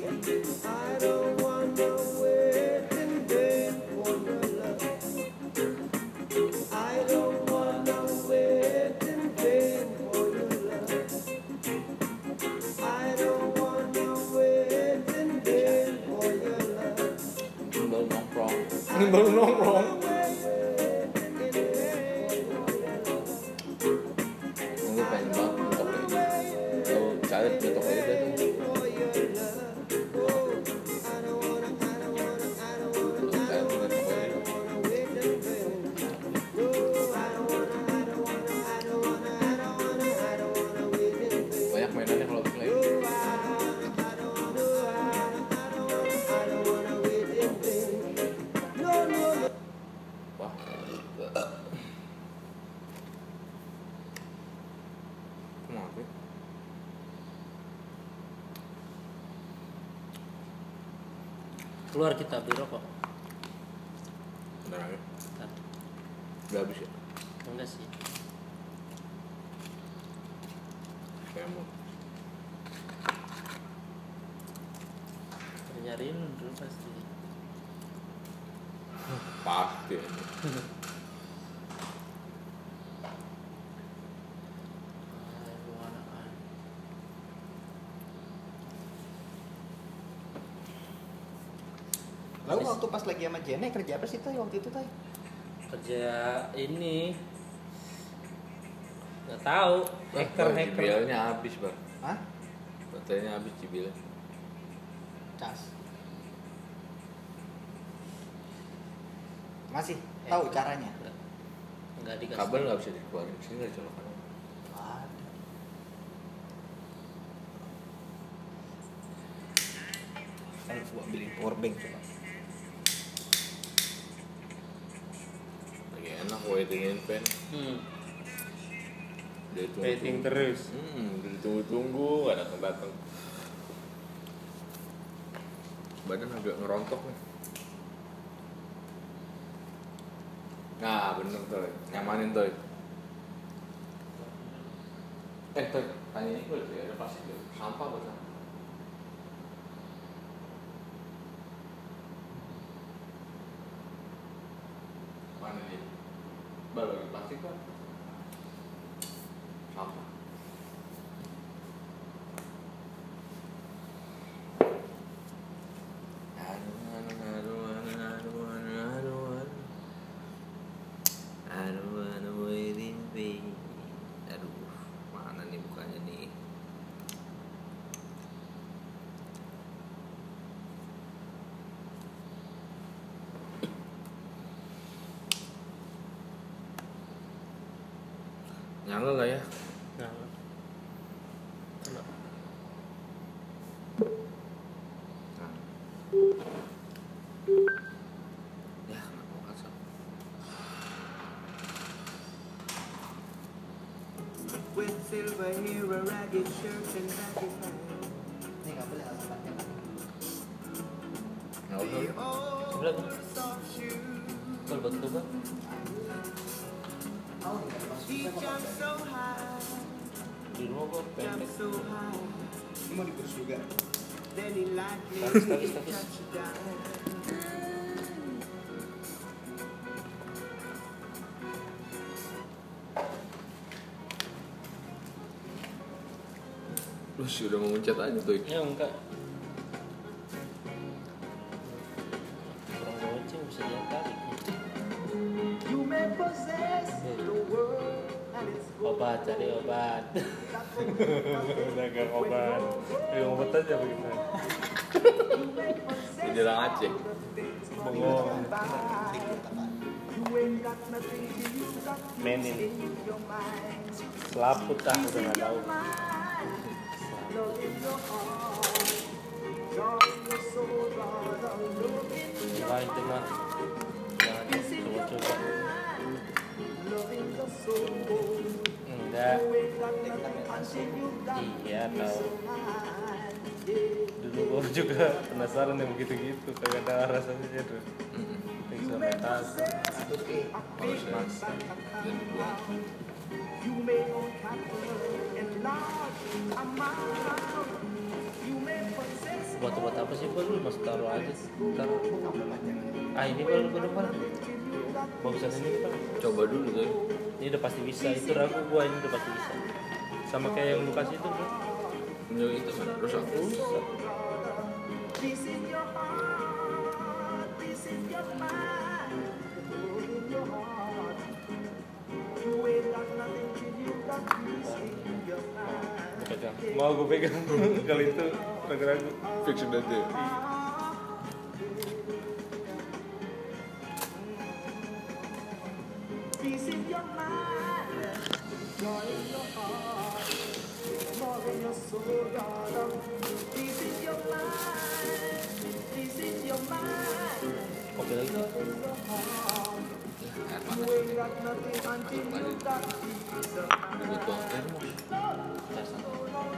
pas lagi sama Jene kerja apa sih tuh waktu itu tuh? kerja ini nggak tahu hacker hacker Cibilnya habis bang Hah? baterainya habis cibilnya Cas. Masih tahu caranya? nggak dikasih kabel nggak bisa dikeluarin sini nggak colokan. Kan gua beli power bank coba. Waitingin pen. Hmm. dia tunggu waiting terus. Hmm udah ditunggu-tunggu nggak datang datang badan agak ngerontok nih. Nah bener tuh nyamanin tuh eh tuh tanya ini gue ada plastik ya sampah buat apa? mana nih baru lagi plastik kan sampah Aduh, aduh, aduh, aduh, aduh, aduh, aduh, aduh. Aduh, aduh, waiting be. Aduh, mana nih bukanya nih? Nyala lah ya. nah Kena. Nah. Ya, kenapa mau kasar? With silver hair, a ragged shirt, and baggy pants. Ini nggak boleh harus pakai. Nggak usah. Di rumah pendek. Ini mau dikurus juga. Down. Lu sih udah mau mencet aja tuh. ya enggak obat. Cari obat. Gak obat aja begitu. Jalan Aceh. bengong menin. Selaput ah udah nggak tahu. Wah itu mah jangan coba-coba enggak iya tahu dulu gua juga penasaran yang begitu-gitu kagak ada rasanya tuh eksperimentasi Males mas. Dan dibuang. buat buat apa sih bal lu mas taruh aja. Ntar. Ah ini bal ke depan. Bagusan ini kita Coba dulu tuh ini udah pasti bisa itu ragu gua ini udah pasti bisa. Sama kayak yang Lukas itu bro. Menurut itu mana? Rusak? Rusak Mau gue pegang kali itu ragu-ragu. Fiction aja so wrong. This is your mind. This is your mind. Okay. You know it's so. You ain't got nothing until you got peace of mind. So long.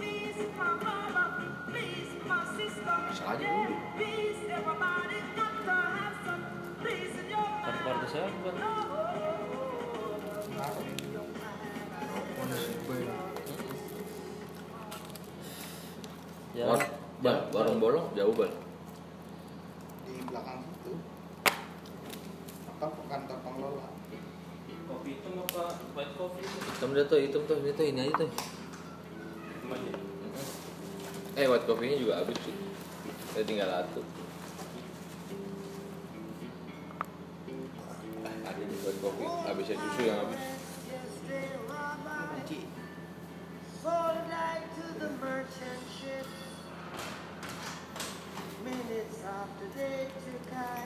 Peace, my mother. Peace, my sister. Yeah, peace, everybody. Got to have some peace in your mind. No. No one is War, bal, warung bolong jauh bal. di belakang situ apa kantor pengelola Kopi hitam apa white coffee? Hitam dah tuh, hitam tuh, ini tuh ini aja tuh. Eh, white coffee-nya juga habis sih. Saya tinggal satu. Ada nih white coffee. Habisnya susu yang habis. Kunci. Minutes after they took I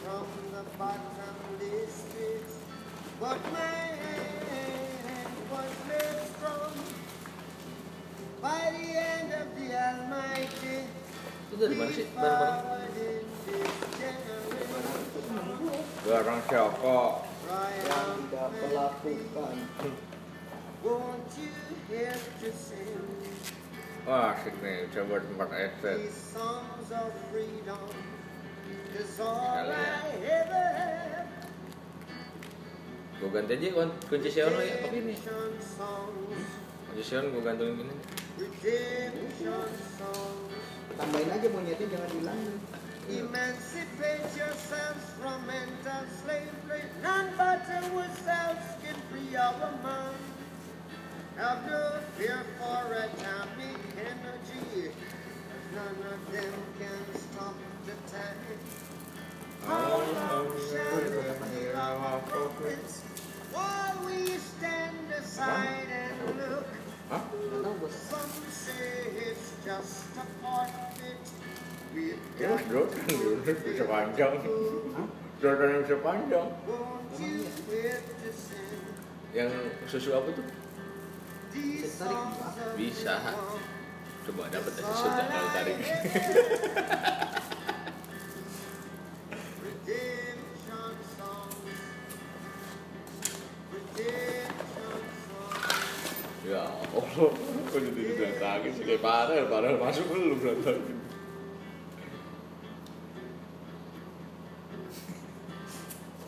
from the bottomless pit. But man was made strong by the hand of the Almighty. Itu dari mana sih barang-barang? Forward in this generation. Barang siapa? Yang tidak melakukan. Won't you help to sing Wah, asik nih. Coba tempat estet. these songs of freedom? Cause all Sekali. I ever have Gue ganti aja kun- kunci Xiaomi ya, pakai ini. Kunci Xiaomi gue gantungin gini. Tambahin aja monyetnya jangan hilangin. Emancipate yourselves from mental slavery. None but ourselves can free our mind. No fear for atomic energy. None of them can stop the time. How long shall we hear our prophets while we stand aside and look? Hah? Nggak tahu bos. Some say it's just a part of it. We've got Jordan, Jordan bisa. Jordan yang bisa panjang. Won't you help to sing Yang susu apa tuh? Bisa? Coba dapat aja sudah kali tarik. Ya Allah, kok jadi berantakin sih kayak parah, parah masuk lu berantakin.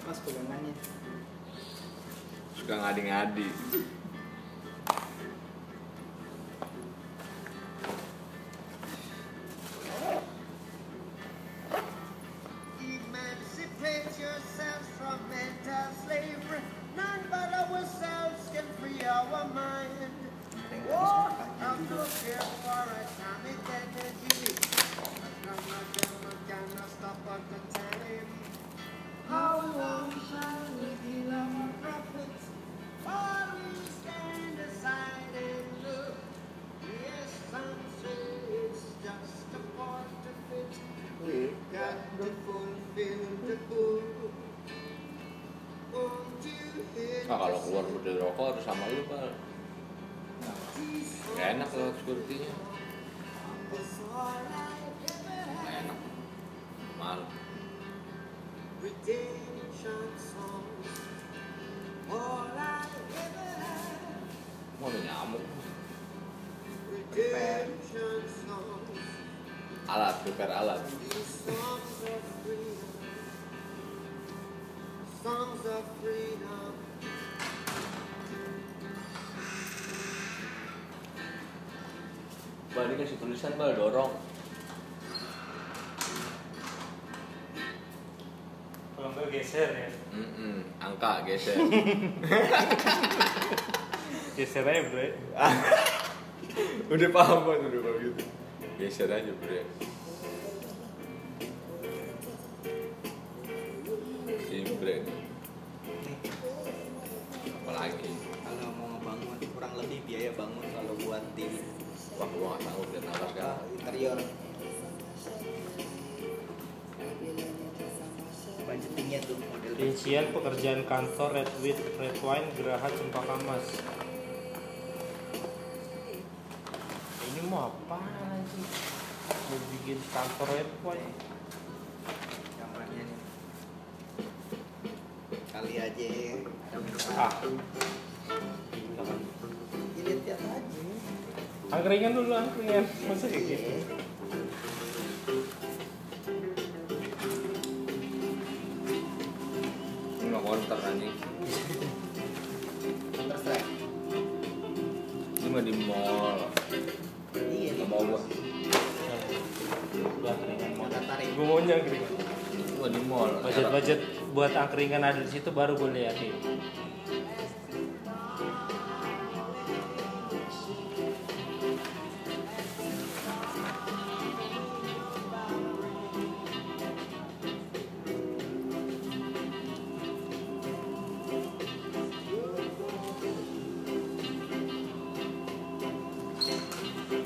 Pas pegangannya. Suka ngadi-ngadi. Mental slavery. None but ourselves can free our mind. Oh, have no fear for atomic energy. None of them can stop at the time. How long shall we be our prophets? While we stand aside and look. Yes, some say it's just a part of it. We've got to fulfill the book. Won't you help Ah kalau keluar dari rokok harus sama lu these Gak enak I ever Gak enak. Had. Mau ada nyamuk. Songs. Alat, prepare alat. Bal ini kasih tulisan bal dorong. Kalau nggak geser ya. Mm-mm, angka geser. Geser aja bro. udah paham kan udah paham gitu. Geser aja bro ya. Pekerjaan kantor Red Wheat Red Wine Geraha Cempaka Mas. Ini mau apa sih? Mau bikin kantor Red Wine? gambarnya nih kali aja ada Ah, Ya, lihat-lihat aja angkringan dulu angkringan. Masa kayak gitu? Buat angkringan ada di situ baru gue liatin.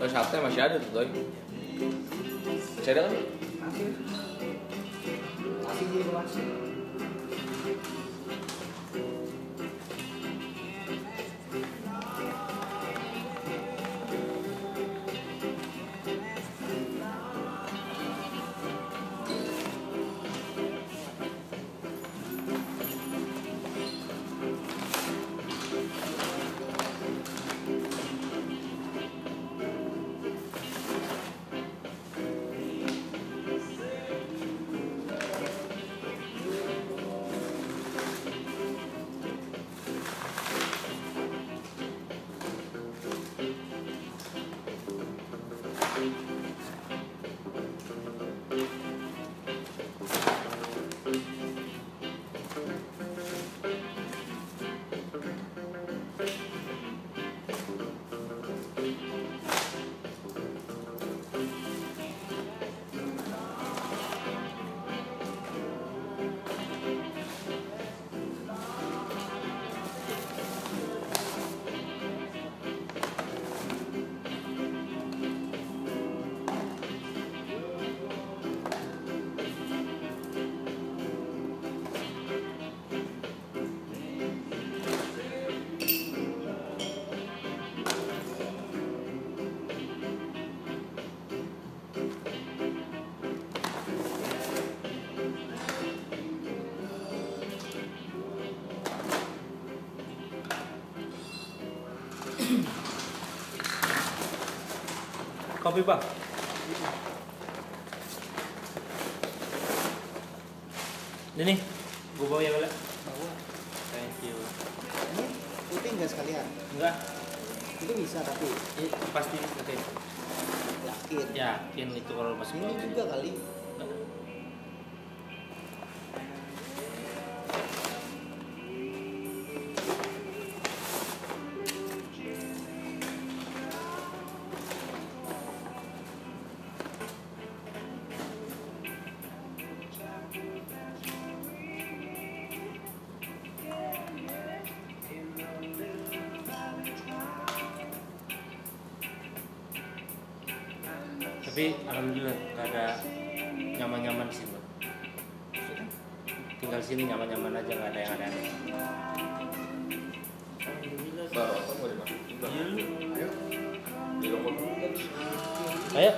Oh, Sabtu masih ada tuh, Toy. Masih ada kan? masih masih di masih Kopi bang. Ini alhamdulillah gak ada nyaman-nyaman sih bang. Tinggal sini nyaman-nyaman aja gak ada yang. Alhamdulillah. Apa mau dimasukin? Bang? ayo kan. Ayo,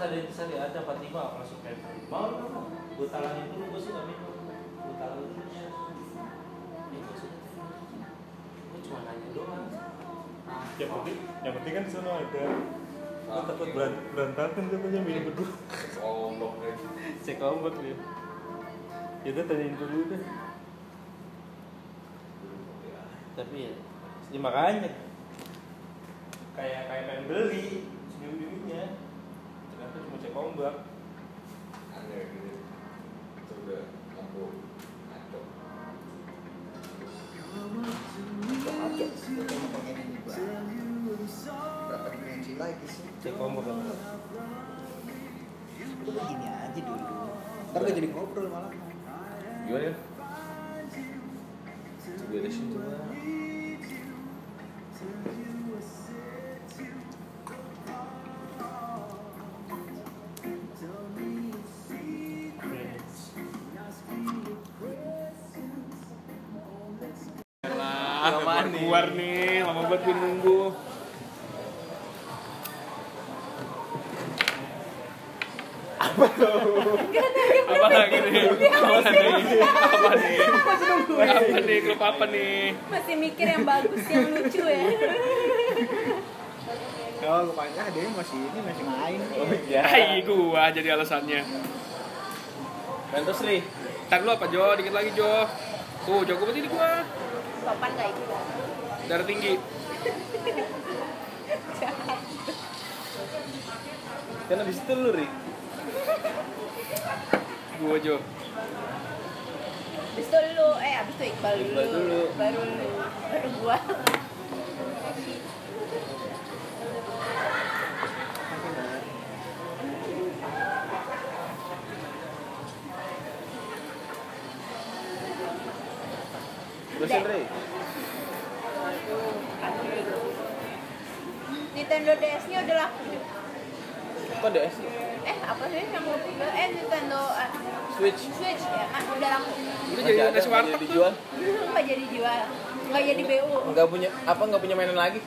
mas ada di sana ada Fatima langsung kayak mau gue talangin dulu gue sih nggak minum. Gue talangin dulu ya gue cuma nanya doang. Yang penting, yang penting kan di sana ada. Gue takut beran- berantakan katanya minum berdua. Ombak nih. Cek ombak dia. Ya udah tanyain dulu deh. tapi ya ya makanya. kayak kayak pengen beli cuma cek ombak Aneh gitu. Itu udah lampu ngaco. Oke, berapa dimensi lagi sih? cek ombak Itu begini aja dulu. Ntar gak jadi ngobrol malah. Gimana ya? Ah, keluar, keluar nih, lama banget gue nunggu. Apa tuh? Apa lagi nih? Apa nih? Apa nih? Apa nih? Klub apa nih? Masih mikir yang bagus, yang lucu ya. Oh, rupanya dia masih ini masih main. Hai, gua jadi alasannya. Terus nih. Ntar lu apa Jo? Dikit lagi Jo. Tuh, jago banget ini gua. Sopan gak itu? Darah tinggi. Kan abis itu lu, Ri. Gua Jo. Abis itu lu, eh abis itu Iqbal dulu. Iqbal dulu. Baru lu, baru gua. Terusin, Ri. Aduh, aduh. Nintendo DS-nya udah laku. Kok DS? Eh, apa sih yang mau Eh, Nintendo ah, Switch. Switch ya kan udah laku. Udah jadi Nggak nasi nggak warteg dijual. Nggak jadi jual. Nggak jadi BU. Enggak punya apa enggak punya mainan lagi?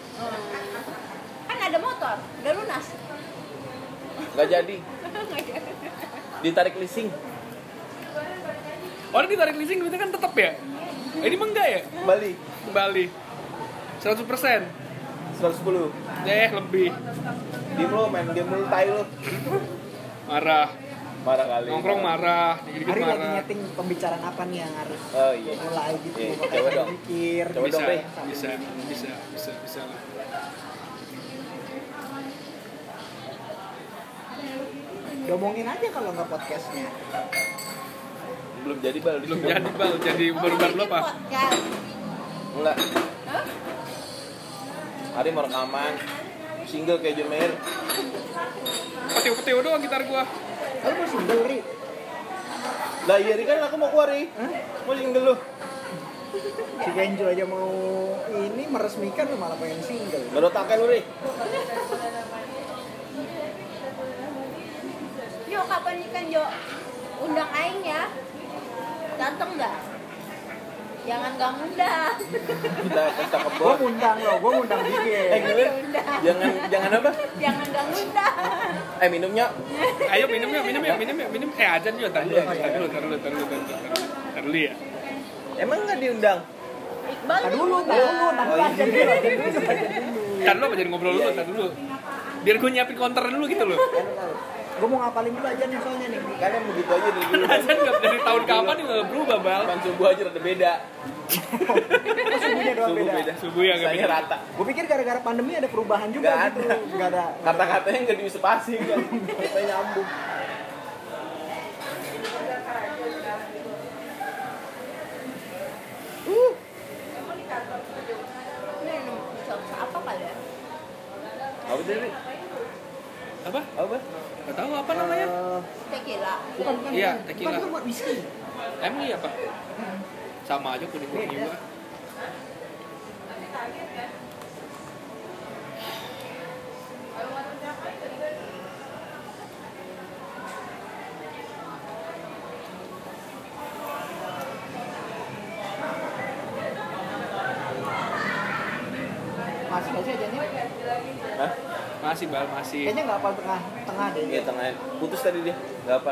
Kan ada motor, udah lunas. Enggak jadi. Ditarik leasing. Orang ditarik leasing duitnya kan tetap ya? Ini mah enggak ya? Bali Kembali. 100 persen. 110. Eh, lebih. Diem lo main game dulu tai lo. Marah. Marah kali. Nongkrong marah. Hari lagi marah. nyeting pembicaraan apa nih yang harus Oh iya. mulai gitu. Iya, coba dong. mikir. Coba Bisa, dong, Ri. bisa, bisa, bisa, bisa lah. Diomongin aja kalau nggak podcastnya. Belum jadi bal. Belum jadi bal, jadi baru-baru Oh, apa? Enggak. Hah? Hari mau rekaman single kayak John Mayer. Petio-petio doang gitar gua. Kalau mau single ri, Lah iya Ri, kan aku mau keluar Ri. Mau single lu. si Kenjo aja mau ini meresmikan lu malah pengen single. Baru takai lu Ri. Yo, kapan nikah, Jo? Undang Aing ya. Dateng nggak? Jangan gak ngundang. Kita kita ke Gua bawah. ngundang lo, gua ngundang Eh dikit. gila. Undang. Jangan jangan apa? Jangan gak ngundang. Eh minumnya. Ayo minum ya, minum ya, minum ya, minum. Eh ajan juga, tar dulu, tar dulu, tar dulu, tar dulu, tar dulu, tar dulu ya. Emang nggak diundang? Iqbal Tar dulu, dulu, tar Oh, dulu. iya. aja dulu, aja dulu, dulu. Tar dulu apa jadi ngobrol dulu, tar dulu. Biar gue nyiapin counter dulu gitu loh. Gue mau ngapalin dulu aja nih soalnya nih. Kan yang begitu aja dari dulu. Ajan nggak dari tahun kapan juga nggak berubah bal. Cuman subuh aja rada beda. Oh, subuhnya doang Subuh beda. beda. Subuh ya nggak Sisanya beda. rata. Gue pikir gara-gara pandemi ada perubahan juga Nggak gitu. ada. Gak ada. Kata-katanya nggak diusepasi kan. Katanya nyambung. Sama apa kali ya? Apa sih Ri? Apa? Apa? Gak tahu apa namanya? Eh, Tequila. bukan, bukan. Iya, bukan. tequila. Bukan, bukan buat whisky. Emang iya apa? Sama aja kuning kuning juga. masih bal masih Kayaknya nggak hafal tengah tengah deh. Iya tengah putus tadi dia. Enggak apa.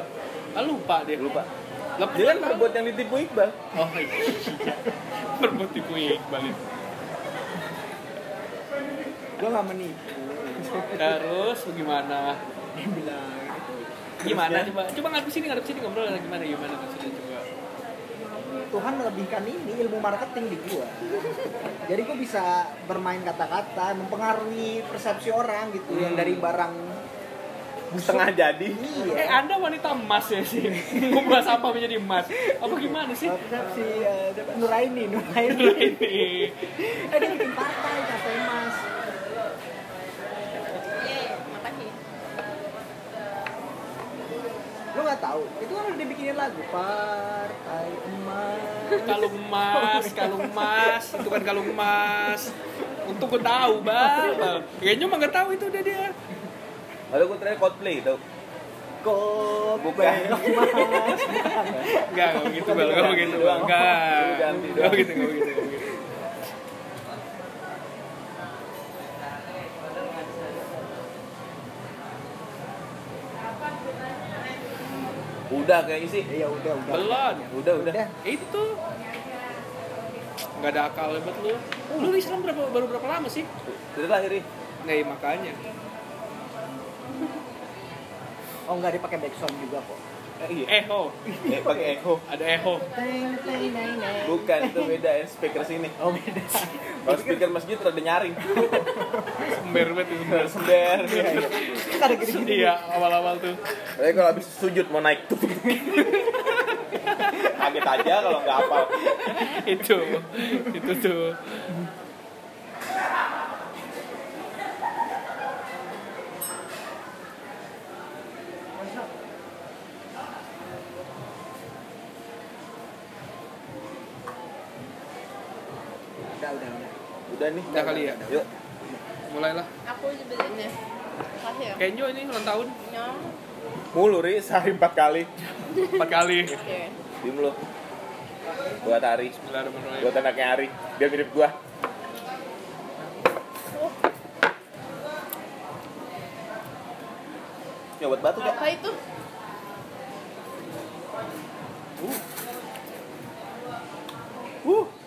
ah, lupa dia Lupa. Lepas Dia kan berbuat yang ditipu Iqbal. oh iya berbuat tipu Iqbal itu Gue nggak menipu. terus gimana Dia bilang gitu. gimana coba coba ngadep sini ngadep sini ngobrol gimana gimana maksudnya coba Tuhan melebihkan ini ilmu marketing di gua. Jadi gua bisa bermain kata-kata, mempengaruhi persepsi orang gitu yang dari barang Setengah jadi. eh iya. anda wanita emas ya sih ngubah sampah menjadi emas apa gimana sih Persepsi eh, Nuraini, Nuraini. ini eh dia bikin partai, partai emas. Iya, makasih. Lu nggak tahu? Itu kan udah dibikinin lagu. Partai emas. kalung emas kalung emas. Itu kan kalung emas. Untuk gue tahu bal kayaknya mah nggak tahu itu udah dia. Lalu gue terakhir Coldplay tau. Kok Bukan. emas. Enggak, enggak begitu bal enggak begitu bal enggak enggak begitu enggak begitu Udah kayaknya sih. Iya udah udah. belum Udah udah. Udah. itu nggak ada akal hebat lu lu Islam berapa baru berapa lama sih Dari lahir nih. nah iya, makanya Oh nggak dipakai backsound juga kok. Eh, iya. eho Eh pakai echo. ada neng. Bukan itu beda ya speaker sini. Oh beda. Kalau speaker masjid rada nyaring. sember banget itu sember Sember. Kan ada gini-gini. iya awal-awal tuh Tapi kalau habis sujud mau naik tuh. Kaget aja kalau nggak hafal. itu itu tuh Udah nih. Udah kali ya? Yuk. mulailah Aku beliin ya. Ya. Kenjo ini ulang tahun Nyong. Mulu ri sehari empat kali. empat kali Oke. Diem lu. Buat Ari. Buat anaknya Ari. Dia mirip gua. Ya buat batu ya. Apa itu? Uh.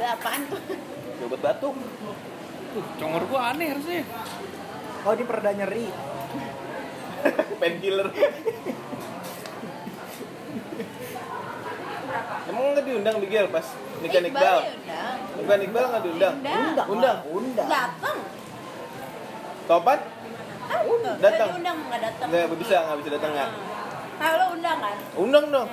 Ada apaan tuh? Ya buat batu. Tuh, congor gua aneh harusnya Oh di perda nyeri. Painkiller. Emang nggak diundang Miguel pas nikah Iqbal? ya udah. Bukan Iqbal nggak diundang? Undang. Undang. Undang. Datang. Topan? Ah, tuh, Datang. dia diundang nggak datang. Nggak bisa, nggak bisa datang nggak? Kalau undang kan? Undang dong.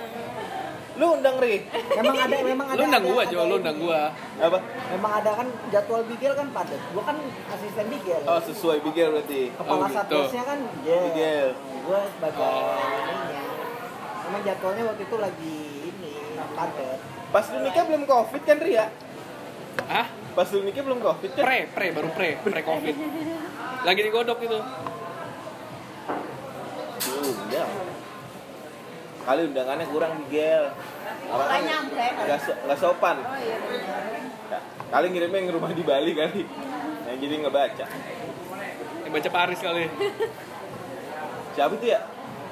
Lu undang Ri. Memang ada memang ada. lu undang ada- gua Jo lu ini. undang gua Apa? Memang ada kan jadwal Bigel kan padat. Gua kan asisten Bigel. Oh sesuai Miguel berarti. Kepala Oh, gitu. satgasnya kan Bigel. Bigel. Gua sebagai Oh. ininya. Memang jadwalnya waktu itu lagi ini padat. Pas lu nikah belum covid kan Ria? ah Pas lu nikah belum covid kan? pre pre baru pre pre covid lagi digodok itu Diundang. Kali undangannya kurang Miguel. Orang Nggak so- sopan. Oh iya. Ya, Kali ngirimnya yang rumah di Bali kali. Nah, jadi nggak baca. yang baca Paris kali Siapa itu ya?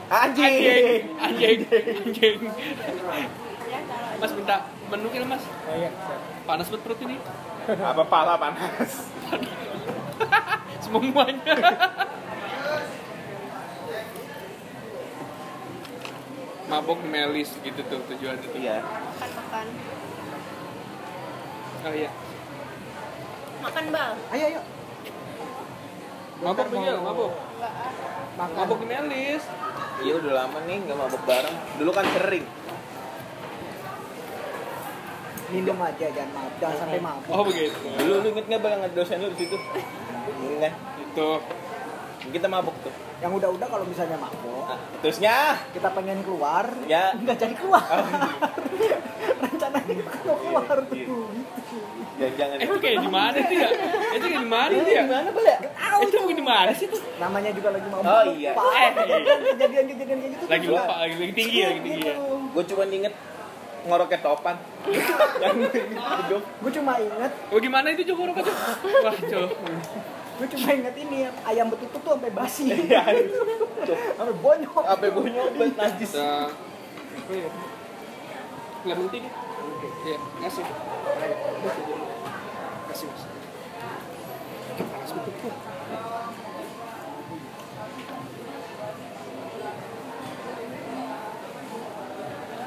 Anjing. anjing anjing anjing Ya taruh. mas minta menu kira mas Oh, iya. panas banget perut ini Apa pala panas? semuanya mabok melis gitu tuh tujuan itu Iya. Makan makan. oh iya Makan bal. Ayo ayo. mabok Miguel mabok. Makan. mabok melis Iya udah lama nih nggak mabuk bareng. Dulu kan sering. Minum aja jangan mabuk. Jangan sampai mabuk. oh begitu Dulu lu inget nggak bang dosen lu di situ? Ingat kan? itu Kita mabuk tuh. Yang udah-udah kalau misalnya mabuk, Nah, terusnya kita pengen keluar, Ya. nggak jadi keluar. Oh, Rencana kita mau keluar tuh. Iya. jangan-jangan eh itu kayak di mana tuh ya itu kayak di mana tuh ya Gimana bel ya? itu di mana sih tuh Namanya juga lagi mabuk. Oh, iya. Pak. Eh. Kejadian-kejadian kayak gitu. lagi lupa lagi, lagi tinggi ya lagi tinggi ya Gitu. Gue cuma inget ngoroknya topan. Gue cuma inget Oh gimana itu Joko tuh? Wah, Cok. Gue cuma inget ini ayam betutu tuh sampai basi Iya. sampai bonyok Apa bonyok bet najis. Nah. Lemon tea. Iya, ngasih. Kasih, Mas. Panas betul tuh.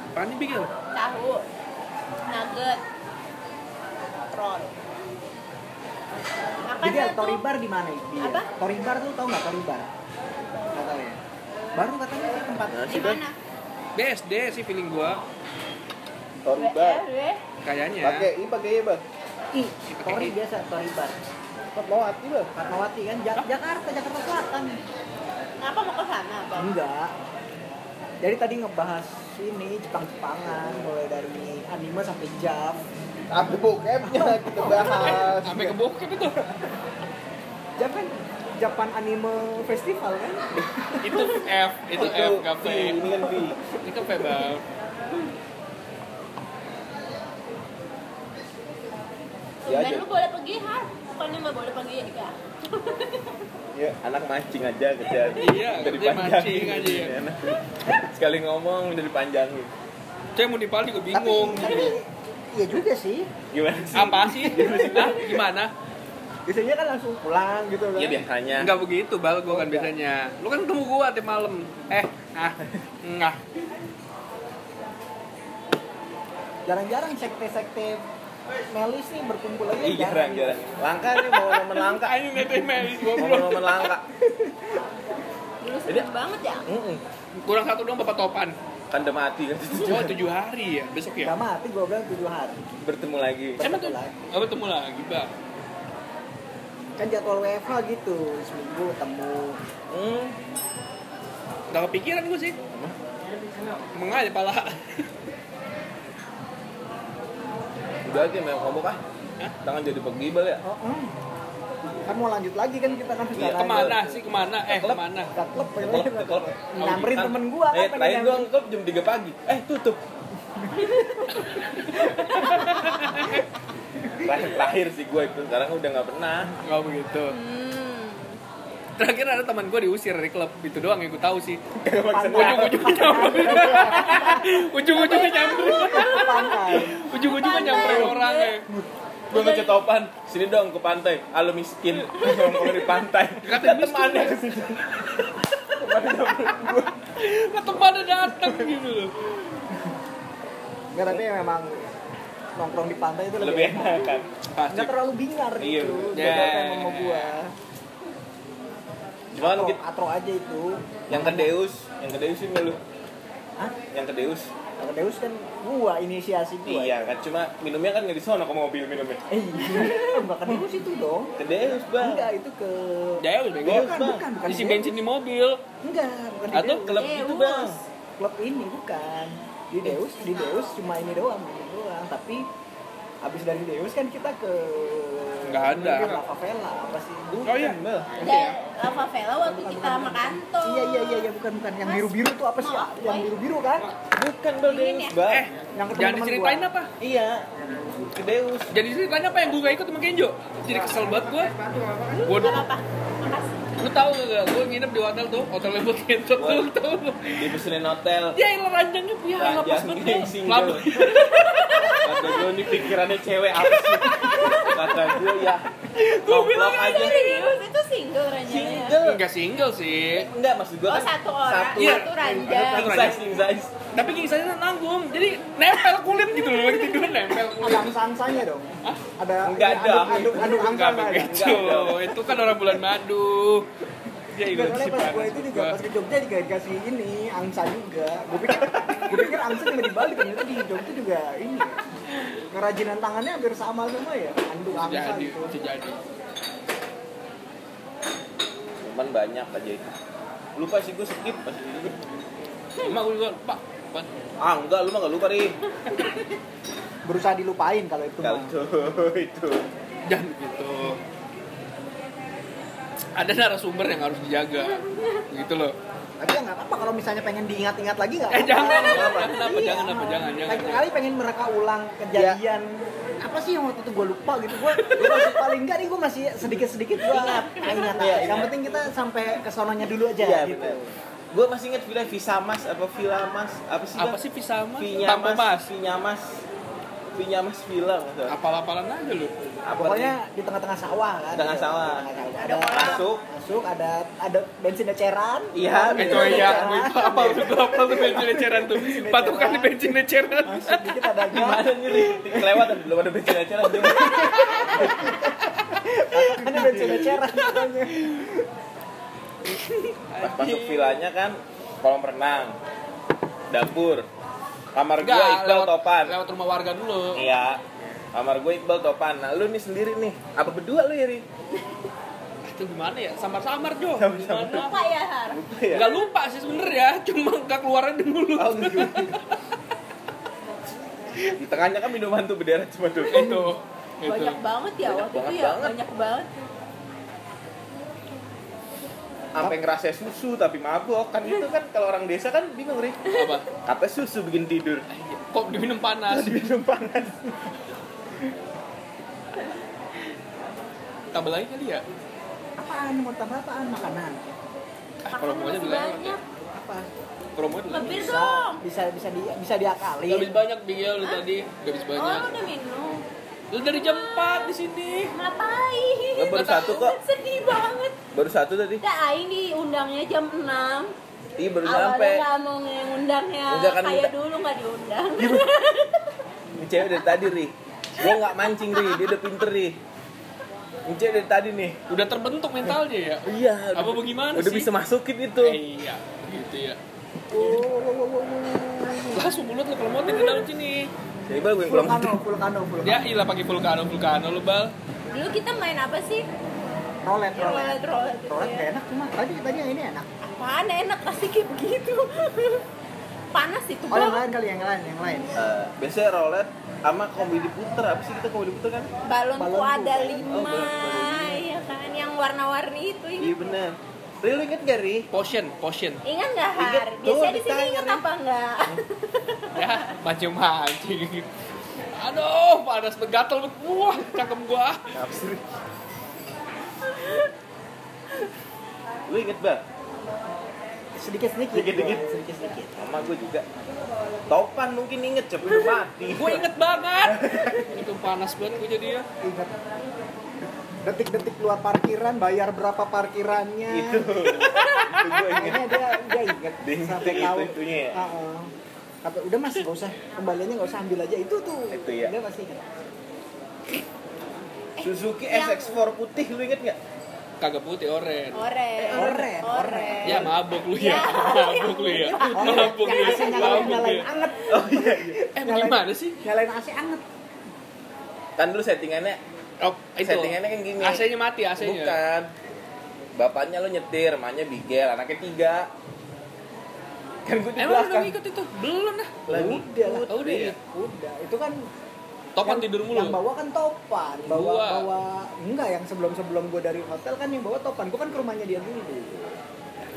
Apaan nih, Bigel? tahu nugget roll jadi tuh. toribar di mana itu Apa? toribar tuh tau nggak toribar nggak tahu ya baru katanya sih tempat di mana BSD sih feeling gua. Toribar. Kayaknya. Pakai ini pakai iya, Bang. i tori biasa toribar Fatmawati, Bang. Fatmawati kan Ja- Jakarta Jakarta Selatan ngapa mau ke sana bang enggak jadi tadi ngebahas ini Jepang-Jepangan mulai dari anime sampai Jav Apa bokepnya kita bahas. Sampai ke bokep itu. Jav kan Japan Anime Festival kan itu F, itu F kafe. Ini kan V. Ini kafe bang. Ya dan lu boleh pergi har bukannya nggak boleh pergi ya Ya, anak mancing aja kerja. Iya, Udah dia mancing aja ya. Sekali ngomong udah dipanjangin. Saya mau dipal juga bingung. tapi iya juga sih Gimana sih? Apa sih? Hah? Gimana? biasanya kan langsung pulang gitu kan Iya biasanya. Enggak begitu, Bal, gua kan biasanya. Lu kan ketemu gua tiap malam. Eh, ah, enggak. jarang-jarang sekte-sekte Melis nih berkumpul aja Iya, jarang, jarang. Langka nih mau momen langka. Ini nete melis goblok. Momen-momen langka. dulu seneng banget ya Mm-mm. Kurang satu dong Bapak Topan. Kan udah mati kan. Oh, tujuh hari ya, besok ya. Gak mati gue bilang tujuh hari Bertemu lagi. Emang tuh, lagi. oh, ketemu lagi, Bang. kan jadwal WFH gitu seminggu ketemu Hmm. Gak kepikiran gua sih. Mengalir pala. Udah aja memang ngomong ah. Hah? Tangan jadi pegibel ya. oh, hmm. Kan mau lanjut lagi kan kita kan Iya, Ke mana sih, ke mana? Eh, Klub. ke mana? ke klub Ke klub, ke klub. nyamperin temen gua kan Eh, pengen terakhir gua klub jam 3 pagi. Eh, tutup. terakhir, terakhir sih gua itu. Sekarang udah nggak pernah. Enggak begitu. hmm. Terakhir ada teman gua diusir dari klub. Itu doang yang gua tahu sih. Ujung-ujungnya nyamperin. Ujung-ujungnya nyamperin. Ujung-ujungnya nyamperin orang ya. Gua ngechat topan, sini dong ke pantai. Halo miskin, ngomong di pantai. Kata miskin. temannya ke situ. Temannya datang gitu loh. Nggak, tapi memang nongkrong di pantai itu lebih, Lebih enak kan. Pasti. nggak terlalu bingar Iya, gitu beda kayak sama gua Cuman atro, kita, atro aja itu yang ke Deus, yang ke Deus ini lu. Hah? Yang ke Deus. Kalau Deus kan gua inisiasi gua Iya kan, cuma minumnya kan nggak di sono ke mobil minumnya. Eh, iya, bukan ke Deus itu dong. Ke Deus, Bang. Enggak, itu ke Jauh bego. Deus, bukan, Bang. bukan, bukan Isi di bensin di mobil. Deus. Enggak, bukan di Atau Deus. klub itu, Bang. klub ini bukan. Di Deus, di Deus cuma ini doang, ini doang. Tapi habis dari Deus kan kita ke Nggak ada. Lava Vela apa sih? Oh iya. Bang. dan lava vela waktu Bukan, kita bukan, sama bukan. kantor Iya iya iya iya bukan bukan yang Mas, biru-biru tuh apa sih? mau Yang apa? biru-biru kan? Bukan Ini Deus, ya? Bang. Eh, Yang jangan diceritain gua. apa? Iya. Ke Deus. Jadi ceritain apa yang gue gak ikut sama Kenjo? Jadi kesel banget gue. Gue apa-apa makasih lu tahu gak? Gue nginep di hotel tuh, hotel level Kenjo tuh, tahu? Dipesenin hotel. Ya ilah ranjangnya punya yang deh. single. Lama. Kata gue nih pikirannya cewek apa sih? Kata gue ya. Gua bilang aja. serius itu single ranjangnya Single. Enggak single sih. Enggak, maksud gue oh kan satu orang satu. Iya. satu ranjang King size, king size. Tapi size nanggung, jadi nempel kulit gitu loh, lagi tidur nempel Ada kulit. angsansanya dong. Ada Enggak ini, ada. Aduk aduk, aduk Enggak angsa ada. begitu, itu kan orang bulan madu. Ya itu soalnya sih pas gue itu juga pas ke Jogja juga dikasih ini angsa juga. Gue pikir gue pikir angsa cuma dibalik ternyata di Jogja juga ini. Kerajinan tangannya hampir sama semua ya. Anduk Bisa angsa jadi, gitu. bisa jadi. Cuman banyak aja itu. Lupa sih gue skip pas itu. Emak gue juga, Pak, Pak. Ah enggak, lu mah enggak lupa nih. Berusaha dilupain kalau itu. Kalau itu itu. Jangan gitu. Ada narasumber yang harus dijaga. Gitu loh. Tapi ya nggak apa-apa kalau misalnya pengen diingat-ingat lagi nggak Eh apa-apa. jangan, jangan apa, Iya. jangan apa, jangan, jangan. Lain kali pengen mereka ulang kejadian apa sih yang waktu itu gue lupa gitu gue masih paling enggak nih gue masih sedikit-sedikit gue ingat ingat Iya, yang penting kita sampai ke sononya dulu aja Iya gitu benar. Gue masih inget Villa Visamas apa Villa Mas apa sih? Apa sih Pisama? Vinya Tampo Mas, Mas. Vinya Mas, Vinya Mas Villa nggak salah. Apal-apalan aja lu. Apa pokoknya di tengah-tengah sawah kan Tengah Gitu. sawah. Ada ada masuk. masuk ada ada bensin eceran Iya, bensin coy ya, eceran. apa tuh apa tuh bensin eceran tuh? Patokan di bensin eceran. masuk dikit ada Gimana nih? Dan belum ada bensin lah. ada bensin eceran. Pas masuk villanya kan kolam renang, dapur, kamar gue Iqbal lewat, topan. lewat rumah warga dulu. Iya, kamar gue Iqbal topan. Nah lu nih sendiri nih, apa berdua lu ya Ri? Itu gimana ya? Samar-samar Jo. Samar-samar. Gimana? Lupa ya Har Ya. Enggak lupa sih sebenernya, cuma enggak keluaran di mulut. Oh. Di tengahnya kan minuman tuh berderet cuma tuh. Itu. Itu. Banyak banget ya waktu Banyak itu ya banget. Banyak banget Sampai ngerasa susu tapi mabok kan itu kan kalau orang desa kan bingung Ri. Apa? Kata susu bikin tidur. Kok diminum panas? Diminum panas. Tambah lagi kali ya? apaan mau tambah apaan makanan Ah, promonya Masih dulu. banyak apa dulu. Ngebir bisa dong bisa bisa di, bisa diakali Gak habis banyak lu tadi. Gak habis Oh banyak. lu udah minum Lu dari jam 4 di sini. Ngapain Nggak, baru satu kok. Sedih banget Baru satu tadi. Udah Aing diundangnya jam 6 Iya baru Awalnya sampai. nggak mau ngundangnya Enggak kan, Kayak dulu nggak diundang Ini cewek dari tadi Ri. Gua nggak mancing Ri, dia udah pinter Ri. Ini cewek dari tadi nih. Udah terbentuk mentalnya ya. Iya. Apa bagaimana Udah sih? bisa masukin itu. Eh, iya, gitu ya. Langsung mulut lu kalau mau di dalam sini. Jadi bal gue yang pulang vulkano vulkano vulkano Ya ilah pakai vulkano vulkano lu bal. Dulu kita main apa sih? rolet rolet Rolet, rolet gitu rolet ya. enak cuma tadi tadi yang ini enak Apaan enak pasti kayak begitu Panas itu oh yang lain kali yang lain yang lain Eh, biasanya rolet sama komedi puter apa sih kita komedi puter kan? Balonku Balonku. ada Oh, lima balon- ya kan Yang warna-warni itu Iya bener. Ri lu inget gak Ri? Potion, potion. Ingat Ingat. Har? Tuh, Biasanya di sini ingat Ri. apa enggak? Ya, mancing-mancing. Aduh, panas begatel. Wah, cakep gua. Apa sih Ri? Lu inget bal? sedikit sedikit Sedikit-sedikit. sedikit sedikit Sama gue juga. Topan mungkin inget, udah mati. Gue inget banget. Itu panas banget gue jadi ya. ingat detik-detik keluar parkiran bayar berapa parkirannya Itu. itu. Kayaknya dia dia inget sampai itu- tahu itunya ya? Ah, ah. Kata, udah mas gak usah kembaliannya gak usah ambil aja itu tuh Itu ya. dia masih ingat Suzuki yang- SX4 putih lu inget gak? Kagak putih oren. Oren. Oren, Oren. Ya mabuk lu ya. Ya. Mabuk lu ya. Mabuk lu yang ya. Nyalain Mabuk lu nyalain ya. anget Oh iya iya. Eh bagaimana sih? nyalain AC anget Kan dulu settingannya Oh, itu. settingannya kan gini. AC-nya mati, AC-nya. Bukan. Bapaknya lo nyetir, emaknya bigel, anaknya tiga. Kan gue di Emang udah belakang. ikut itu? Belum nah. Lagi udah lah Oh, udah ya. udah itu kan Topan yang- tidur yang mulu. bawa kan topan bawa Gua. bawa enggak yang sebelum sebelum gue dari hotel kan yang bawa topan gue kan ke rumahnya dia dulu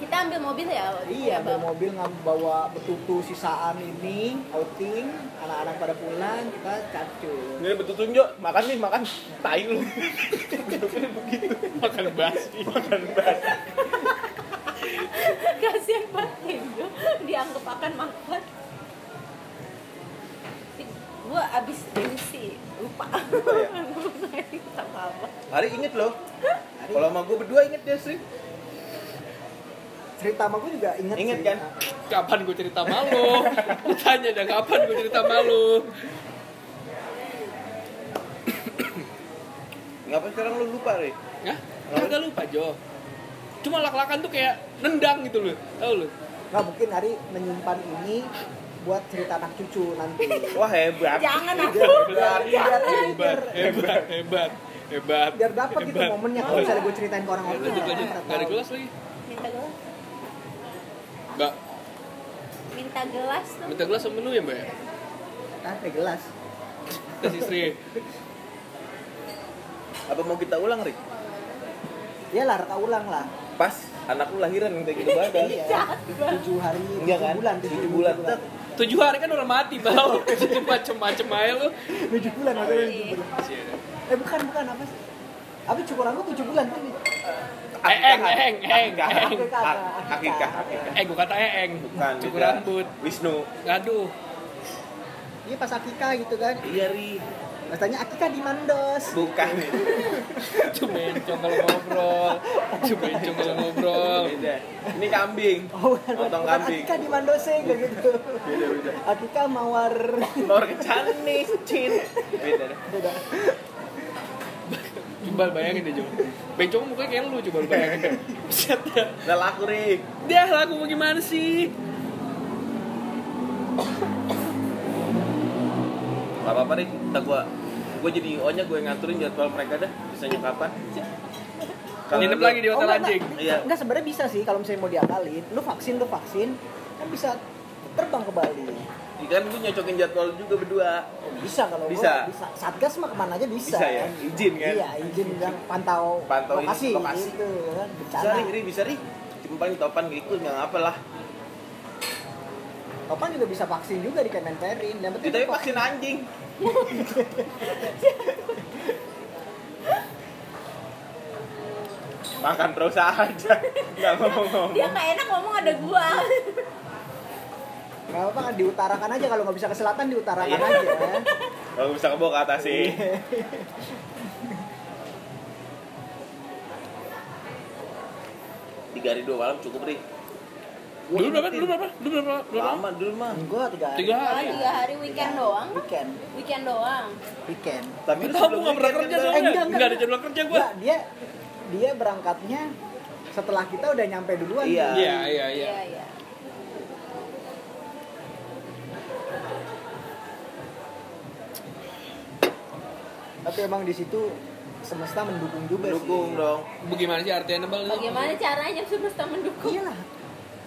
Kita ambil mobil ya? iya ya, bawa Bang? mobil ngam bawa betutu sisaan ini outing anak-anak pada pulang kita cacul Ini betul tunjuk, makan nih, makan. Tai lu. Begitu. Makan basi. Makan basi. Kasihan banget Kenjo Dianggap akan makan Gue abis ini sih Lupa ya? Sama apa Hari inget loh. Kalau sama gue berdua inget dia sih. Cerita sama gue juga inget sih. kan? Kapan gue cerita malu? Lu tanya dah kapan gue cerita malu? Ngapain sekarang lu lupa, Ri? Ya? Kagak lupa Jo. Cuma lak-lakan tuh kayak nendang gitu loh. Tahu lu? nggak mungkin hari menyimpan ini buat cerita anak cucu nanti Wah hebat. Jangan aku biar, Hebat, hebat, hebat, hebat. biar dapat gitu hebat. momennya kalau misalnya gue ceritain ke orang-orang Lanjut, lanjut. Gak ada gelas lagi. Minta gelas Gak. Minta gelas tuh Minta gelas sama menu ya mbak? Ah, ada gelas Tes istri. Apa mau kita ulang, Ri? ya lah reka ulang lah pas anak lu lahiran yang kayak gitu badan iya tujuh hari Iya kan? bulan Tujuh bulan. Tujuh hari kan orang mati bau. Macem-macem aja lu. tujuh bulan maksudnya tujuh bulan. eh bukan bukan apa sih apa cukur rambut tujuh bulan kan Eh, eng, eng, eng, Akikah. eng. Akikah, Ak- akikah akikah Eh, gua kata eng. bukan Cukur rambut. Wisnu. Aduh. iya pas akikah gitu kan. Iya ri. Katanya akikah di Mandos. Bukan. Cuma bencong kalau ngobrol. Cuma bencong kalau ngobrol. beda. Ini kambing. Oh bukan, Potong bukan kambing. akikah di Mandose kayak gitu. Beda beda. Akikah mawar. Kecanin nih cin. Beda. Beda Coba bayangin deh, Jo. Bencong mukanya kayak lu, coba bayangin deh. Buset dah. Nggak laku ri Dia laku mau gimana sih? Gak apa-apa nih, kita gua gua jadi ohnya gue ngaturin jadwal mereka dah bisanya kapan Nginep lu- lagi di hotel enggak, anjing. enggak. Iya. Enggak sebenarnya bisa sih kalau misalnya mau diakalin. Lu vaksin, lu vaksin kan bisa terbang ke Bali. Iya kan gue nyocokin jadwal juga berdua Bisa kalau gua, Bisa. bisa. Satgas mah ke mana aja bisa. Bisa ya? Izin kan? Iya, izin dan pantau, Pantau ini, lokasi, lokasi. gitu kan. bisa ri, ri bisa ri cuma paling topan ngikut nggak apa lah Topan juga bisa vaksin juga di Kemenperin. Yang penting kita lu vaksin anjing makan terus aja nggak ngomong-ngomong Dia nggak enak ngomong ada gua. Nggak apa-apa kan diutarakan aja kalau nggak bisa ke selatan diutarakan Iya. aja. kalau bisa ke bawah ke atas sih tiga hari dua malam cukup ri Dulu berapa? Dulu berapa? Dulu berapa? Dulu berapa? lama dulu mah Gua tiga hari. Tiga hari. tiga hari weekend doang. Weekend, Weekend doang. weekend. tapi Tahu gua nggak pernah kerja Eh, soalnya. enggak, enggak. Nggak ada jadwal kerja gua. Enggak, dia dia berangkatnya setelah kita udah nyampe duluan. Iya. Iya, iya, Tapi emang di situ semesta mendukung juga dukung sih. dong Bagaimana sih artinya Bal? Bagaimana caranya semesta mendukung? Iyalah.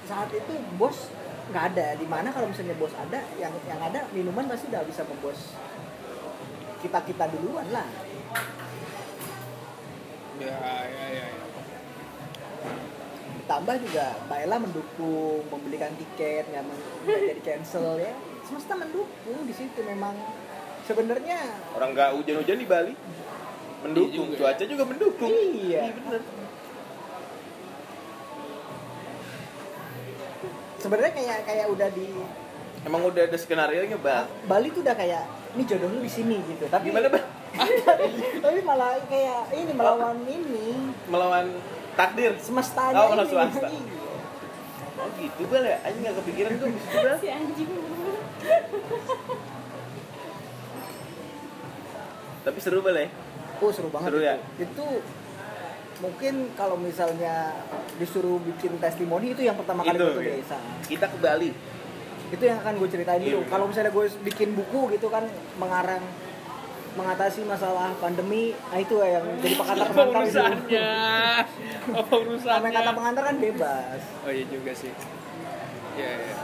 Saat itu bos nggak ada. Di mana kalau misalnya bos ada, yang yang ada minuman pasti udah bisa membos kita kita duluan lah. Ya, ya, ya. ya. Ditambah juga Mbak Ella mendukung membelikan tiket nggak men- nggak jadi cancel ya. Semesta mendukung di situ memang sebenarnya orang nggak hujan-hujan di Bali mendukung Iya juga. cuaca juga mendukung Iya. bener sebenarnya kayak kayak udah di emang udah ada skenario nya bang Bali tuh udah kayak ini jodoh lu di sini gitu. Tapi gimana bang tapi malah kayak ini melawan ini melawan takdir semestanya Oh, ini. swasta. Iya. oh gitu bal ya aja nggak kepikiran bal Si anjing. tapi seru ya Oh seru banget Seru itu. ya? Itu mungkin kalau misalnya disuruh bikin testimoni itu yang pertama kali Itu, gue ke iya. desa. kita ke Bali Itu yang akan gue ceritain Iya, dulu. bener. Kalau misalnya gue bikin buku gitu kan mengarang mengatasi masalah pandemi, nah itu yang jadi Apa pengantar itu. urusannya? Apa urusannya? kata pengantar kan bebas. Oh iya juga sih. Ya, ya.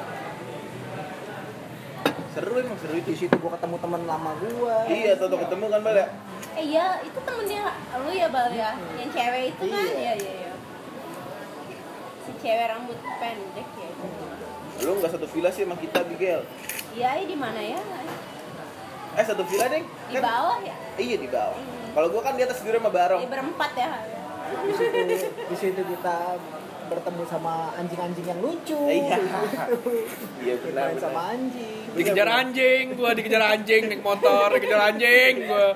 Seru emang seru Di itu situ gue ketemu teman lama gue. iya toto ketemu kan bal ya Eh iya, itu temennya lu ya Bal ya? Yang cewek itu kan? Iya. Iya, iya, iya. Si cewek rambut pendek ya. lu nggak satu villa sih sama kita Bigel Iya, iya, di mana ya? eh satu villa deh Di bawah ya? iya di bawah kalau gua kan di atas tidur sama Barong Di berempat ya? Di situ, di situ kita bertemu sama anjing-anjing yang lucu. Iya. Gitu. iya benar sama anjing. Dikejar anjing, gua dikejar anjing naik motor, dikejar anjing, gua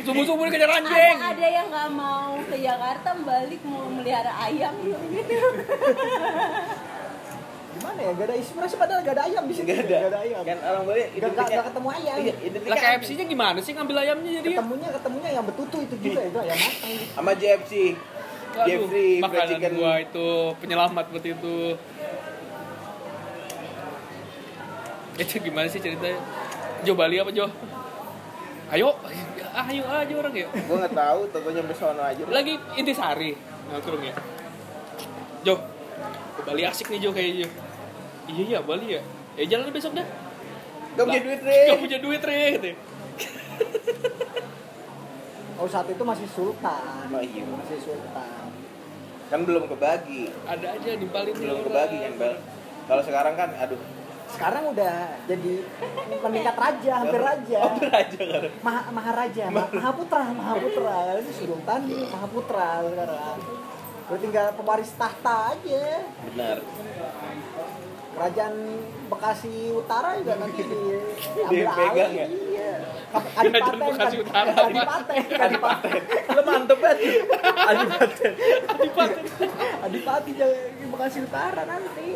subuh subuh dikejar anjing. Ada, ada yang nggak mau ke Jakarta balik mau melihara ayam gitu. Gimana ya? Gak ada inspirasi padahal gak ada ayam di situ. nggak ada Gak ada ayam. kan orang Bali Gak, gak, gak ketemu ayam. iya Lah KFC-nya gimana sih ngambil ayamnya jadi? Ketemunya ketemunya yang betutu itu juga itu ayam matang. sama JFC Aduh, Jeffrey makanan chicken gua itu penyelamat buat itu. Itu gimana sih ceritanya? Jo Bali apa Jo? Ayo, ah, ayo aja orang ya. gua nggak tahu nyampe sono aja Lagi intisari nongkrong ya. Jo, ke Bali asik nih Jo kayaknya. Iya iya Bali ya. Ya jalan besok dah. gak punya duit Re Gak punya duit re gitu. Oh saat itu masih sultan. Oh, iya. Masih sultan. Kan belum kebagi. Ada aja di Bali belum kebagi kan bel kalau sekarang kan aduh. Sekarang udah jadi meningkat raja hampir raja. Oh raja kan Maha, Maharaja, Ma- Mahaputra, Mahaputra. Ini Sultan nih, Mahaputra sekarang. Udah tinggal pewaris tahta aja. benar. Kerajaan Bekasi Utara juga nanti di Dipegang ya? Iya. Kap- Adipaten, Bekasi Utara. Adipaten, Adipaten, lo mantep banget Adipaten Adipati di Bekasi Utara nanti.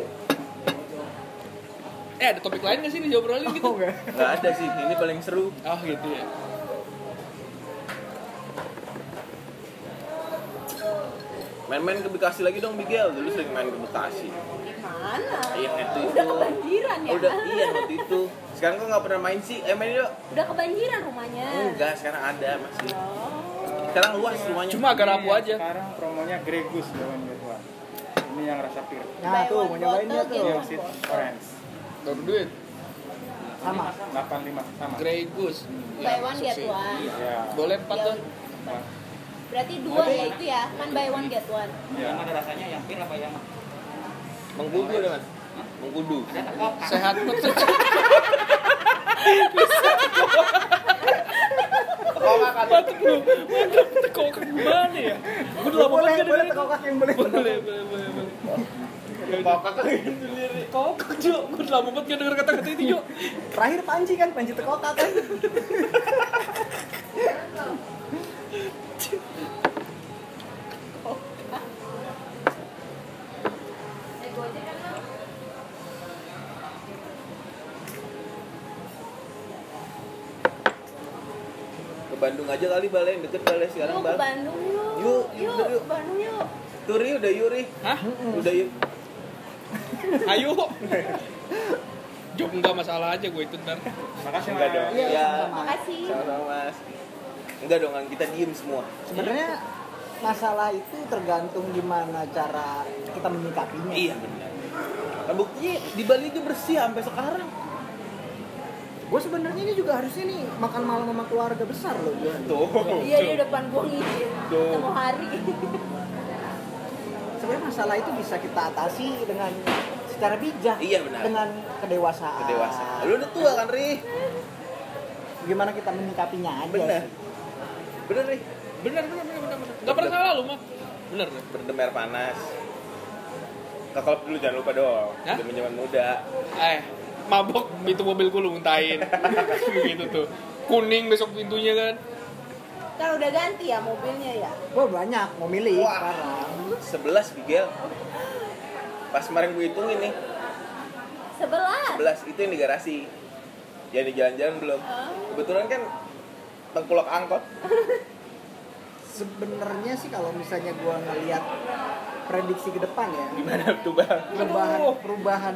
Eh ada topik lain gak sih di Jawa Bali gitu? Oh enggak. nggak ada sih ini paling seru Oh gitu ya. Main-main ke Bekasi lagi dong Miguel dulu sering main ke Bekasi Gimana? iya itu Udah kebanjiran ya? udah iya waktu itu sekarang kok nggak pernah main sih eh main yuk Udah kebanjiran rumahnya. enggak sekarang ada masih Oh. sekarang luas rumahnya Cuma agak rapuh aja. Sekarang promonya Gregus lawan Gedwan. Ini yang rasa pir. Nah tuh, mau nyobainnya tuh. Yang seed orange. Baru duit. Sama. 85 sama. Grey Goose. Buy one get one. Ya. Boleh empat Ya, tuh. Berarti dua ya itu ya, kan buy one get one. Ya. mas Sehat. Mantep. Mantep ya? Gue udah lama banget boleh gak tekok kaki yang boleh. Boleh, boleh, boleh. boleh. kokak gitu lirik Kokak Jo, gue udah lama banget gak denger kata-kata itu. Terakhir panci kan, panci tekokak kan. ke Bandung aja kali balai yang deket balai sekarang Yuk ke Bandung yuk. Yuk, yuk, yuk, yuk. ke Bandung yuk. Turi udah Yuri Hah? udah yuk Ayo. Jok enggak masalah aja gue itu ntar. Makasih enggak Mas. dong Iya, ya. Makasih. sama-sama mas enggak dong kan kita diem semua Sebenarnya masalah itu tergantung gimana cara kita menyikapinya. iya benar kan buktinya di Bali aja bersih sampai sekarang Gue sebenarnya ini juga harusnya nih makan malam sama keluarga besar loh gue. tuh Iya di depan gua ngizin. Tuh. Ketemu hari. Sebenarnya masalah itu bisa kita atasi dengan secara bijak. Iya, benar. Dengan kedewasaan. kedewasaan lu udah tua kan Ri Gimana kita menyikapinya aja. bener sih. Bener Ri Bener, bener, bener, bener. bener. Gak pernah salah lu mah. Bener. bener. berdemer panas ke klub dulu jangan lupa dong zaman zaman muda Eh, mabok pintu mobil gue lu muntahin. gitu tuh. Kuning besok pintunya kan. Kan udah ganti ya mobilnya ya. Gue banyak mau milih Wah. sekarang. 11 Miguel pas kemarin gue hitungin nih Sebelas. 11 itu yang di garasi yang di jalan-jalan belum Oh. kebetulan kan tengkulak angkot Sebenarnya sih kalau misalnya gue ngelihat prediksi ke depan ya, gimana tuh bang perubahan perubahan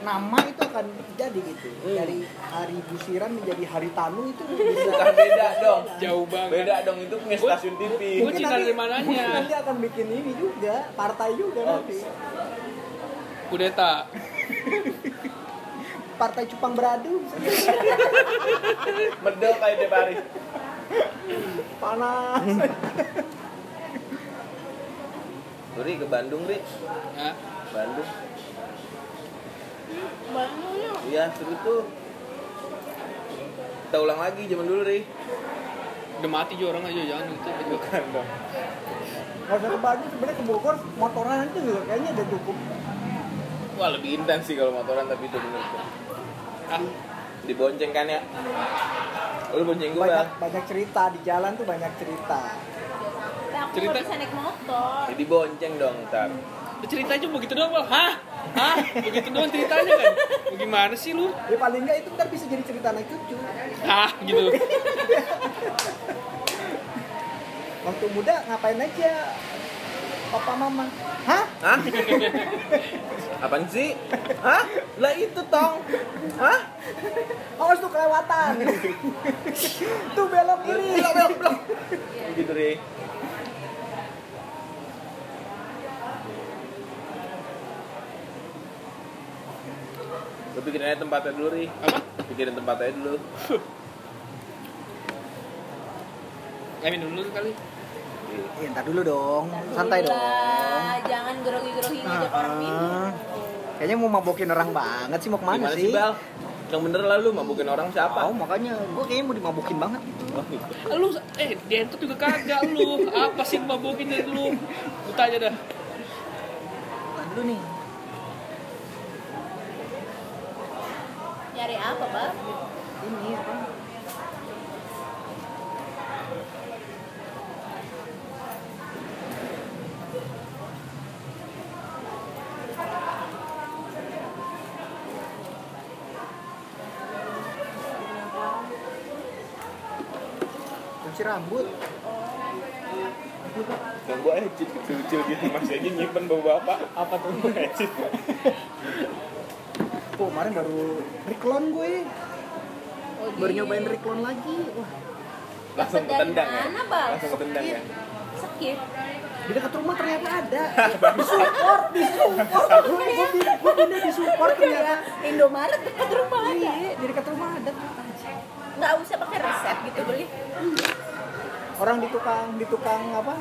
nama itu akan terjadi gitu. Hmm. Dari hari Busiran menjadi hari Tanu itu bisa bukan beda dong Jauh banget. beda dong itu punya stasiun TV Cina dari mananya? mungkin nanti akan bikin ini juga, partai juga Oh. nanti. Kudeta. Partai Cupang Beradu. medel kayak tiap hari Panas. Ri ke Bandung Ri Hah? Bandung Bandung yuk. iya seru tuh kita ulang lagi zaman dulu Ri Udah mati juga orang aja jangan gitu. bukan dong Gak usah ke Bandung, sebenarnya ke Bogor motoran aja juga kayaknya udah cukup. wah lebih intens sih kalau motoran tapi itu bener Ah, dibonceng kan ya lu bonceng gue Banyak banyak cerita di jalan tuh banyak cerita. Tapi aku Cerita- bisa naik motor. jadi bonceng dong ntar cerita aja begitu doang, Bang. Hah? Hah? Begitu doang ceritanya kan? Gimana sih lu? Ya paling enggak itu ntar bisa jadi cerita anak cucu. Ah, gitu. Waktu muda ngapain aja? Papa mama. Hah? Hah? Apaan sih? Hah? Lah itu tong. Hah? Awas tuh kelewatan. tuh belok kiri. Belok, belok, belok. Gitu deh. Lu bikin aja tempatnya dulu, Ri. Apa? Pikirin tempatnya dulu. Emin dulu kali. Iya, ntar dulu dong. Santai dong. Rohingya ngajak orang minum. Kayaknya mau mabokin orang banget sih mau ke mana Gimana sih? sih, Bal? Yang bener lah lu mabukin orang siapa? Oh, makanya gue kayaknya mau dimabokin banget. Oh, gitu. Lu eh dientot juga kagak lu. Apa sih yang mabukin dari lu? Lu tanya dah. Lu nih. Nyari apa, Bang? Ini apa? Kunci rambut. Yang gua ecit kecil-kecil gitu masih aja nyimpen bawa bapak. Apa tuh? Ecit. Tuh, kemarin baru reclone gue. Oh, Baru di- nyobain reclone lagi. Wah, Langsung ketendang ya. Langsung ketendang ya. Skip. di dekat rumah ternyata ada. Disupport, disupport. Gue gue gue pindah disupport ternyata. Indomaret dekat rumah ada. Iya, di dekat rumah ada. Nggak usah pakai resep gitu beli. Orang di tukang di tukang apa?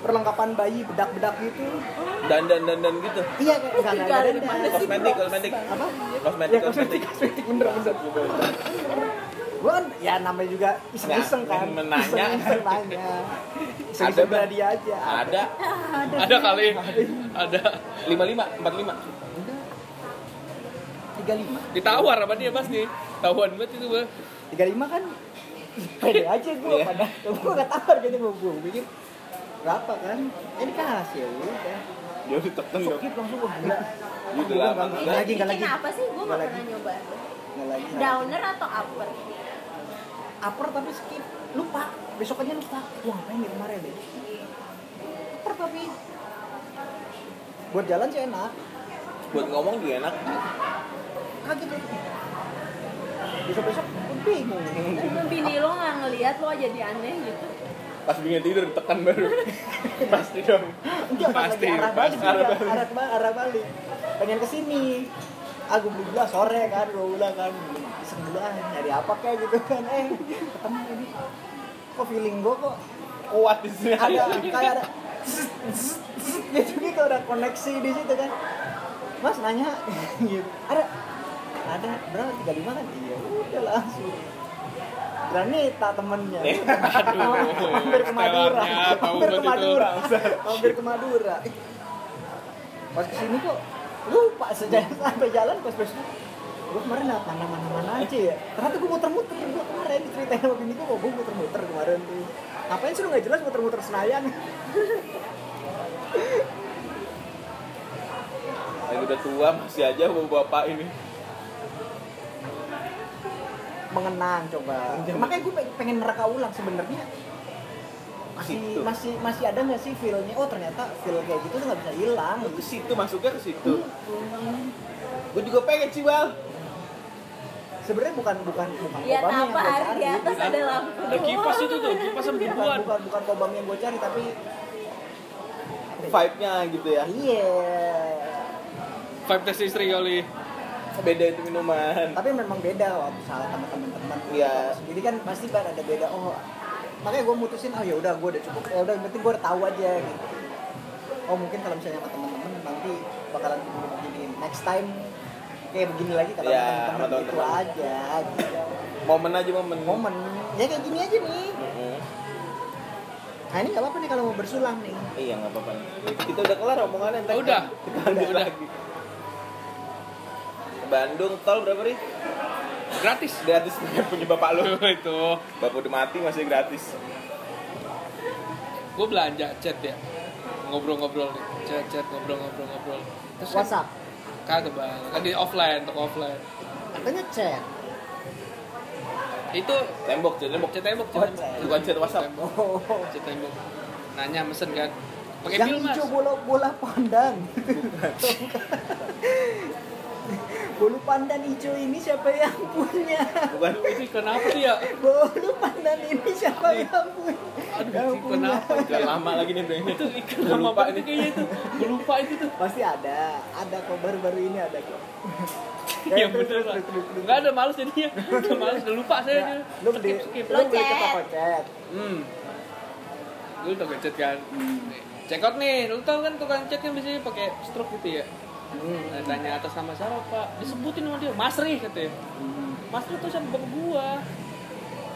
Perlengkapan bayi bedak-bedak gitu. Dandan dandan gitu. Iya, kayak enggak enggak ada. Kosmetik, Bro? kosmetik. Apa? Kosmetik, Ya kosmetik, kosmetik. kosmetik bener bener. Gue kan ya namanya juga iseng-iseng kan. menanya. Iseng-iseng nanya. Ada, Iseng-iseng Bang. dia aja. Ada Ada kali. Ada. 55, 45. Udah. 35. Ditawar sama dia Mas nih. Tahuan banget itu, Bang. 35 kan pede aja gue Iya. pada gue gak tawar jadi mau gue pikir berapa kan ya dikasih ya udah Dia ditekan dong. skip langsung wah gila Dia udah lama. nggak lagi nggak lagi Bikin apa sih? Gue lagi. pernah nyoba. lagi Downer atau upper? upper tapi skip lupa besoknya lupa wah ngapain nih kemarin deh upper tapi buat jalan sih enak Buat ngomong juga enak. kaget besok besok bingung Bini lo nggak ngeliat lo jadi aneh gitu. Pas bingung tidur ditekan baru. Pasti dong. Enggak, pas Pasti, lagi arah pasti. balik, arah balik, arah, ba- arah balik. Pengen ke sini. Aku beli sore kan, gue bilang kan, ah, nyari apa kayak gitu kan, eh ketemu ini. Kok feeling gue kok Kuat di sini. ada kayak ada gitu gitu ada koneksi di situ kan. Mas nanya gitu. Ada ada berapa tiga lima kan? Iya udah langsung. Berani tak temennya. Aduh. hampir ke Madura. Hampir ke. Madura. Hampir ke Madura. Pas ke sini kok lupa sejalan sampai jalan pas pas gue kemarin nah, mana mana mana aja ya ternyata gue muter-muter gue kemarin diceritain sama bini gue kok gue muter-muter kemarin tuh ngapain sih lu nggak jelas muter-muter Senayan Lagi udah tua masih aja bawa bapak ini. Mengenang coba. Makanya gue pengen neraka ulang sebenarnya. Masih masih masih ada nggak sih feelnya? Oh ternyata feel kayak gitu tuh nggak bisa hilang. Lu ke situ masuknya ke situ. Gue juga pengen sih, Bal. sebenarnya bukan bukan bukan Lihat Obama yang apa gue cari. di atas ada lampu. Ada kipas itu tuh, kipas sama bukan bukan bukan Obama yang gue cari tapi Vibe-nya gitu ya. iya. Five tes istri kali. Beda itu minuman. tapi memang beda waktu salah sama teman-teman Iya. jadi kan pasti kan ada beda oh makanya gue mutusin oh ya udah gue udah cukup ya udah yang penting gue udah tahu aja gitu oh mungkin kalau misalnya sama teman-teman nanti bakalan begini begini next time kayak begini lagi kalau sama sama teman-teman itu aja gitu. Momen aja momen. momen ya kayak gini aja nih Mm-mm. nah ini nggak apa-apa nih kalau mau bersulang nih Iya nggak apa-apa. Kita udah kelar omongannya udah? Kita lanjut Udah. lagi. Bandung tol berapa ri? Gratis. Gratis punya bapak lu. itu. Bapak udah mati masih gratis. Gue belanja chat ya. Ngobrol-ngobrol nih. Chat chat ngobrol-ngobrol-ngobrol. Terus kan- WhatsApp Kagak bang. Kan di offline, toko offline. katanya chat Itu Tembok, jadi tembok. chat tembok, chat tembok. Bukan chat WhatsApp. Tembok, oh Chat tembok. Nanya mesen kan. Pakai yang hijau bola bola pandan bolu pandan hijau ini siapa yang punya Bukan. Itu kenapa tuh ya? bolu pandan ini siapa yang punya Aduh, yang punya kenapa? Udah lama lagi nih brandnya. Itu ikan lama lupa banget nih. kayaknya itu. Gue lupa itu tuh. pasti ada ada kok baru-baru ini ada kok Iya terus, bener terus, Pak. terus, terus, terus. Nggak ada males jadinya. Udah males, udah lupa saya. Ya, lu Skip, skip. lu beli ke Locet. toko chat Hmm. Gue udah ngechat kan. check out nih lu tau kan tukang cek yang biasanya pakai stroke gitu ya Nah, tanya atas nama siapa pak disebutin sama dia Mas Rih katanya Mas Rih tuh sama bapak gua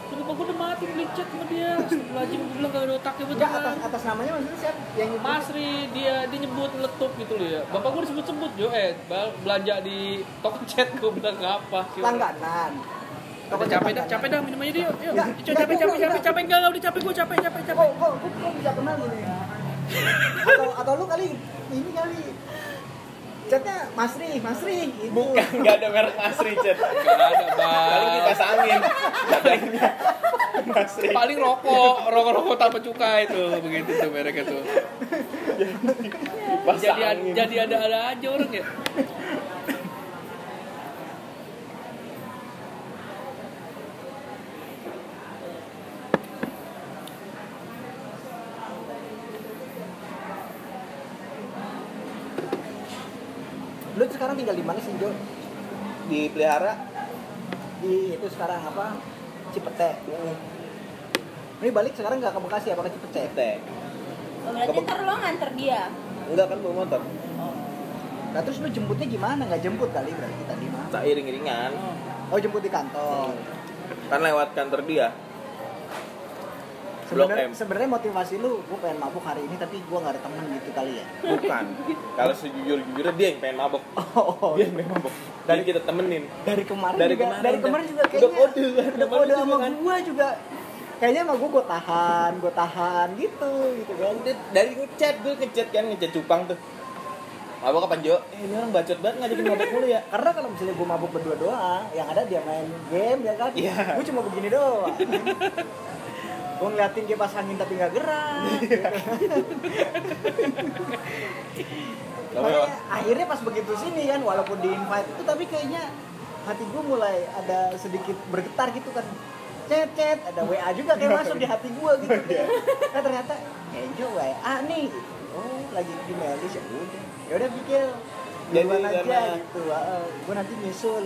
Terus bapak gua udah mati beli cek sama dia Lagi gua bilang gak ada otaknya Enggak atas atas namanya maksudnya siapa? Yang nyebut? Mas Rih dia dia nyebut letup gitu loh ya bapak gua disebut-sebut Jo eh belanja di toko chat gua bilang "Nggak apa sih orang." langganan. Udah capek dah, capek dah minum aja dia. Yuk, Nggak, yuk, capek, capek, gua- capek, capek, enggak, enggak, udah capek, gue capek, capek, capek. kok kok, kok bisa kenal gini? atau atau lu kali ini kali chatnya Mas Ri, Mas Ri gitu. Bukan, nggak ada merek asri chat. Enggak ada, Paling bang. kipas angin. Katanya asri. Paling rokok, rokok-rokok tanpa cukai itu, begitu tuh mereknya tuh. Jadi jadi ada-ada aja orang ya. Lu sekarang tinggal di mana sih, Jo? dipelihara Di itu sekarang apa? Cipete. Ini balik sekarang nggak ke Bekasi apa ke Cipete? cetek. Oh, berarti ntar lo nganter dia Enggak kan bawa motor. Nah terus lu jemputnya gimana? Nggak jemput kali berarti tadi mah? Tak iring-iringan. Oh jemput di kantor. Kan lewat kantor dia. Sebenarnya sebenarnya motivasi lu, gue pengen mabuk hari ini tapi gue nggak ada temen gitu kali ya. Bukan. Kalau sejujur-jujurnya dia yang pengen mabok. Oh, Dia yang pengen mabok. Dari kita temenin. dari kemarin Dari juga kemarin dari udah- kemarin juga udah kayaknya kode kan, udah kemarin kode juga sama kan. gua juga kayaknya sama gua gua tahan gua tahan gitu gitu kan dari ngechat gue ngechat kan ngechat cupang tuh. Mabok kapan Jo? Eh ini orang bacot banget ngajakin mabok mulu ya. karena kalau misalnya gua mabuk berdua doang yang ada dia main game ya kan Iya. gua cuma begini doang gua ngeliatin dia pas angin tapi nggak gerak Makanya akhirnya pas begitu sini kan walaupun di invite itu tapi kayaknya hati gue mulai ada sedikit bergetar gitu kan. Chat chat ada WA juga kayak masuk di hati gue gitu. Kan nah, ternyata kayaknya WA nih. Oh lagi di Melis ya udah. Ya udah pikir Jadi duluan aja karena- gitu. Gue nanti nyusul.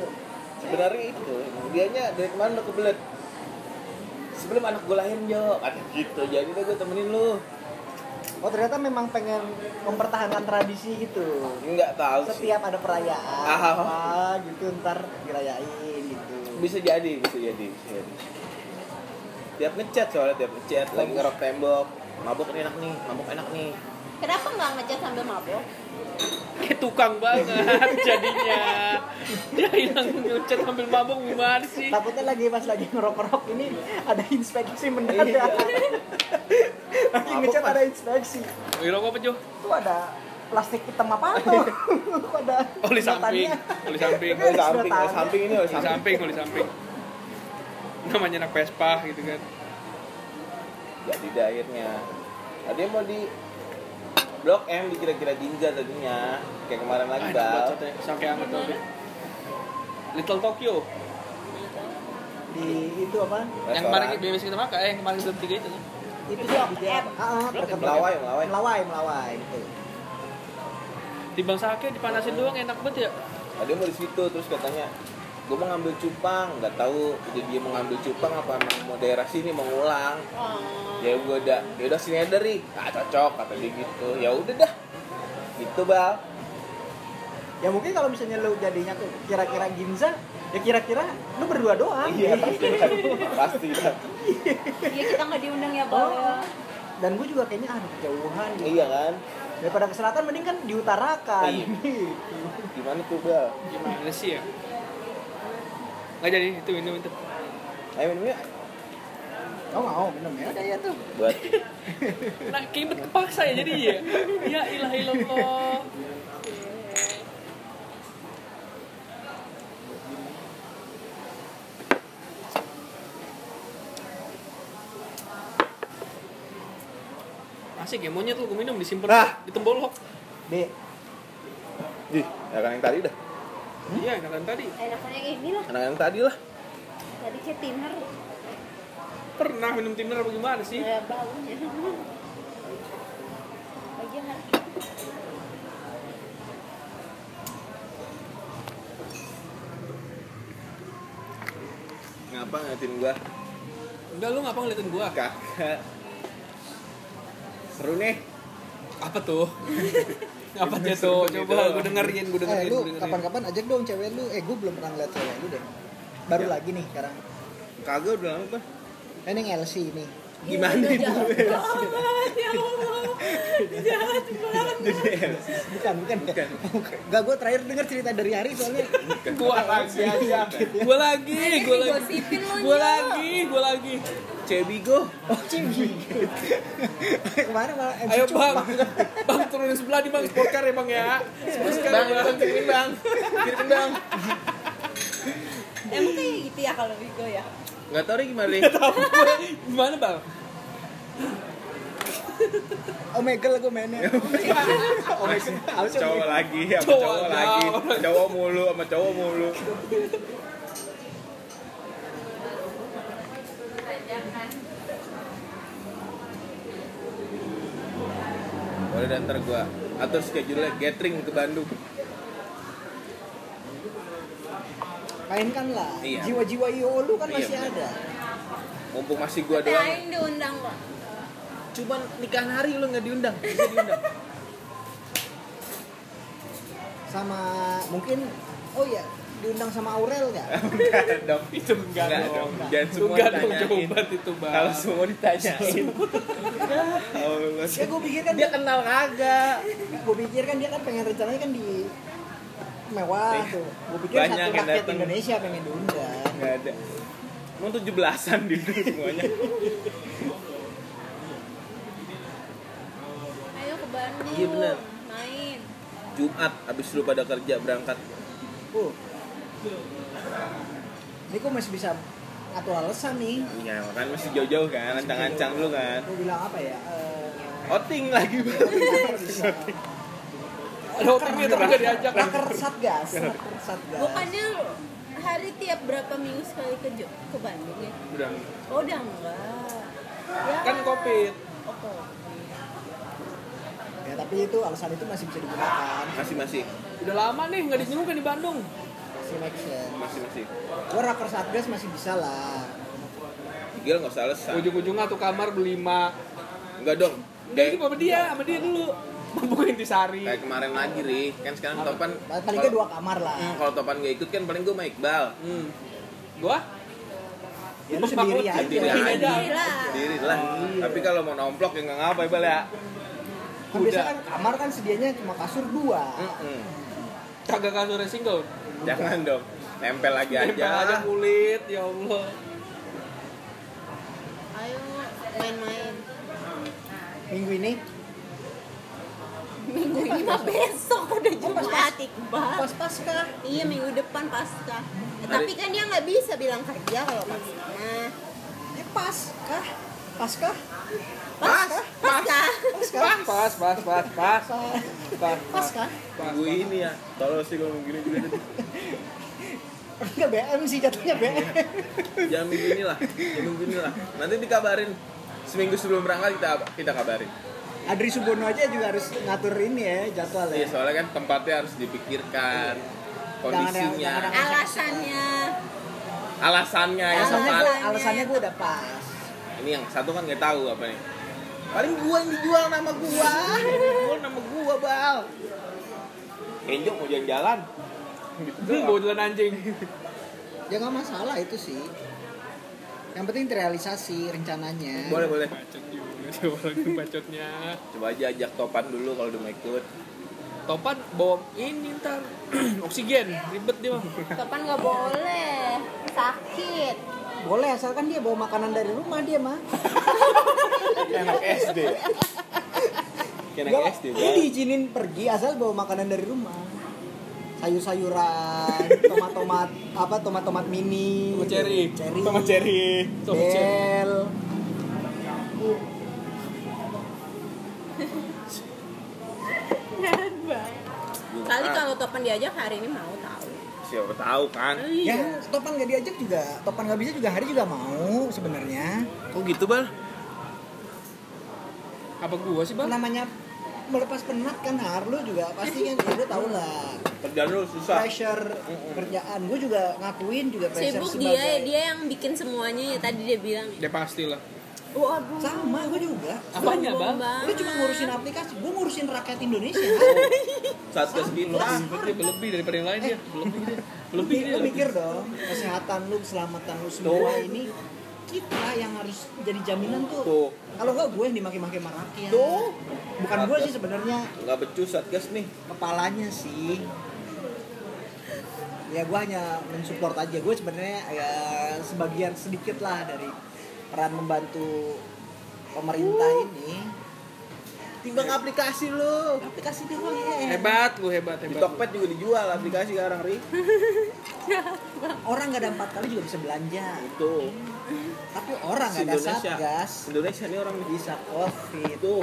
Sebenarnya itu, dianya dari kemarin udah kebelet. Sebelum anak gue lahir Jo, kata gitu. Jadi udah gue temenin lu. oh ternyata memang pengen mempertahankan tradisi gitu Enggak tahu sih. setiap ada perayaan Ah. apa gitu ntar dirayain gitu Bisa jadi, bisa jadi, bisa jadi. Tiap ngechat soalnya tiap ngechat lagi ngerok tembok. Mabuk nih enak nih, mabuk enak nih. kenapa nggak ngecat sambil mabok Kayak tukang banget jadinya. Dia hilang ngecat sambil mabuk gimana sih? takutnya lagi pas lagi ngerok-ngerok ini ada inspeksi Iya. mendadak lagi Mabuk ngecat ada inspeksi Wih, rokok apa Jo? itu ada plastik hitam apa tuh ada Oh di samping, sedotannya. oh di samping, Oh, di samping, oh, samping ini oh, di samping, oh di samping. Namanya anak Vespa gitu kan. Jadi akhirnya. Tadi mau di Blok M dikira-kira Ginza tadinya. Kayak kemarin lagi, Ah, Bal. Sampai anget banget. Little Tokyo, di itu apa yang kemarin BBS kita makan, eh yang kemarin kita bertiga itu. itu sih di apa ah ah. Melawai, melawai. melawai melawai itu Di bang sake dipanasin doang enak banget ya. Tadi mau di situ terus katanya gue mau ngambil cupang nggak tahu jadi dia mau ngambil cupang apa emang mau daerah sini mau ngulang oh. ya gue udah ya udah sini aja ri ah cocok kata dia gitu ya udah dah gitu bal ya mungkin kalau misalnya lu jadinya tuh kira-kira Ginza ya kira-kira lu berdua doang iya pasti dah. pasti Iya kita nggak diundang ya bal ya. dan gue juga kayaknya ah kejauhan gitu. iya kan daripada ke selatan mending kan diutarakan Iya. gimana tuh bal Gimana sih ya? Nggak jadi, itu minum itu. ayo minum yuk oh mau minum ya udah ya tuh buat Nah, kibet kepaksa ya jadi ya. Ya ilah ilallah. Asik ya monyet lu gue minum disimpan Nah. di tembolok. B Ih, ya kan yang tadi dah Iya, enakan tadi. Enakannya kayak gini lah. anak yang tadi lah Tadi kayak thinner. Pernah minum thinner apa gimana sih? Kayak baunya. Bagian ngapa ngeliatin gua Enggak lu ngapa ngeliatin gua? kakak seru nih Apa tuh? Apa aja tuh? Coba gue dengerin, gue Eh, dengerin, lu gue dengerin. kapan-kapan ajak dong cewek lu. Eh, gue belum pernah ngeliat cewek lu deh. Baru Ya. lagi nih sekarang. Kagak udah lama. Eh, Ini yang LC nih. Gimana itu? ya Allah jahat banget Bukan, bukan. Bukan. Enggak, gue terakhir denger cerita dari Hari soalnya. Gua lagi aja. Gua lagi, gua lagi. Lu, Gua Nyo. lagi, gua lagi. Cebigo. Oh, Cibi. Kemarin malah MC Ayo bang, bang turunin sebelah nih bang, sportkar ya bang ya. Sportkar Bang, bang. kirimin bang. Kirimin bang. emang kayak gitu ya kalau Vigo ya Nggak tahu deh gimana deh. Gimana bang? Omegle gue mainnya. Omegle. Harus Cowok lagi, sama Cowok lagi. Cowok mulu, sama cowok mulu. Boleh ntar gua atur schedule gathering ke Bandung. Mainkan lah. Iya. Jiwa-jiwa IO lu kan Iya, masih bener. ada. Mumpung masih gua tapi doang. Aing diundang kok Cuman nikahan hari lu nggak diundang. Bisa diundang. Sama mungkin oh iya diundang sama Aurel nggak? Enggak dong. Itu enggak, dong. Jangan semua Enggak dong, coba itu bang. Kalau semua ditanyain. Allah. Ya gue pikir kan Dia kenal kagak. gue pikir kan dia kan pengen rencananya kan di mewah Iya. tuh. Gue pikir Banyak satu rakyat datang. Indonesia pengen diundang. Enggak ada. Mau tujuh belasan di semuanya. ayo ke Bandung Iya, bener. main Jumat abis lu pada kerja berangkat. Uh. Ini gue masih bisa ngatur alasan nih. Iya, kan masih jauh-jauh kan, ancang-ancang dulu kan. Gue bilang apa ya? Eh, Outing lagi. Ada otaknya tapi nggak diajak. Raker satgas, raker satgas. bukannya hari tiap berapa minggu sekali ke ke Bandung ya Udah. oh udah enggak ya Kan covid. oh, covid. Ya tapi itu alasan itu masih bisa digunakan. Masih masih, Udah lama nih nggak dinyenguk kan di Bandung. Masih make sense. masih masih. Gue raker satgas masih bisa lah. Gila nggak usah alasan. Ujung-ujungnya tuh kamar berlima. Enggak dong. Enggak itu sama dia, sama dia dulu. Mampu intisari. kayak kemarin lagi ri, kan sekarang Topan. Paling dua kamar lah. Hmm, kalau Topan gak ikut kan paling gue sama Iqbal. Hmm. Gua? Ya lu sendiri aja. Sendiri Sendiri aja. Sendiri lah. Sendiri lah. Tapi kalau mau nomplok ya nggak ngapa Iqbal ya. Kan biasa kan kamar kan sedianya cuma kasur dua. Mm-mm. Kagak kasurnya single. Jangan dong. Nempel lagi Nempel aja aja. kulit, ya Allah. ayo main-main Minggu ini minggu ini mah besok udah Jumat Iqbal pas pasca. iya minggu depan pasca Eh, tapi kan dia nggak bisa bilang kerja kalau pasca nah Eh pasca. Pasca. pas pasca Pasca. Pas, pas, pas, pas, pas. Pas, Pasca. Tunggu ini ya. Tolong sih kalau gini gini. Enggak BM sih jatuhnya BM. Jangan minggu ini lah. Jangan minggu ini lah. Nanti dikabarin. Seminggu sebelum berangkat kita kita kabarin. Adri Subono aja juga harus ngatur ini ya jadwal Iya ya. soalnya kan tempatnya harus dipikirkan kondisinya, Jangan- jangan- alasannya alasannya Alasannya tepat. gue alasannya gue udah pas. Ini yang satu kan nggak tahu apa nih. Paling gua yang dijual nama gua. Jual nama gua, Bal. Enjok mau jalan-jalan. Gitu Hmm, bawa jalan anjing. Ya nggak masalah itu sih. Yang penting terrealisasi rencananya. Boleh, boleh. Bacot juga coba lagi bacotnya. Coba aja ajak Topan dulu kalau udah mau ikut. Topan bawa ini ntar oksigen ribet dia mah. kapan nggak boleh sakit Boleh asalkan dia bawa makanan dari rumah dia mah. Anak SD. Anak SD, Bal. diizinin pergi asal bawa makanan dari rumah. Sayur-sayuran, tomat-tomat apa tomat-tomat mini, Tomat cherry. cherry, Tomat cherry. Tomat cherry. bel. kali kalau Topan diajak hari ini mau tahu Siapa tahu kan. Ya, Topan nggak diajak juga, Topan nggak bisa juga hari juga mau sebenarnya. Kok gitu, Bal? Apa gua sih, Bang? Namanya melepas penat kan har lu juga pasti kan ya, lu tau lah Kerjaan lu susah. pressure kerjaan gue juga ngakuin juga pressure sibuk sebagai dia dia yang bikin semuanya ya tadi dia bilang Dia pasti lah. Waduh. Sama, gue juga. Apanya, Bang? Lu cuma ngurusin aplikasi, gue ngurusin rakyat Indonesia. Satgas kita. Berarti lebih daripada yang lain. Lebih dia. Lebih dia. Lu mikir dong, kesehatan lu, keselamatan lu semua ini kita yang harus jadi jaminan tuh. Tuh. Kalau enggak gue yang dimaki-maki sama rakyat. Tuh. Bukan gue sih sebenarnya Nggak becus Satgas nih. kepalanya sih. Ya gue hanya mensupport aja. Gue sebenarnya ya sebagian sedikit lah dari peran membantu pemerintah ini. Timbang aplikasi lu. Aplikasi doang ya. Hebat lu, hebat, Di hebat. Tokped juga dijual aplikasi sekarang, Ri. Orang nggak ada empat kali juga bisa belanja. Tuh. Tapi orang nggak ada Indonesia. satgas. Indonesia nih orang. Bisa covid. Itu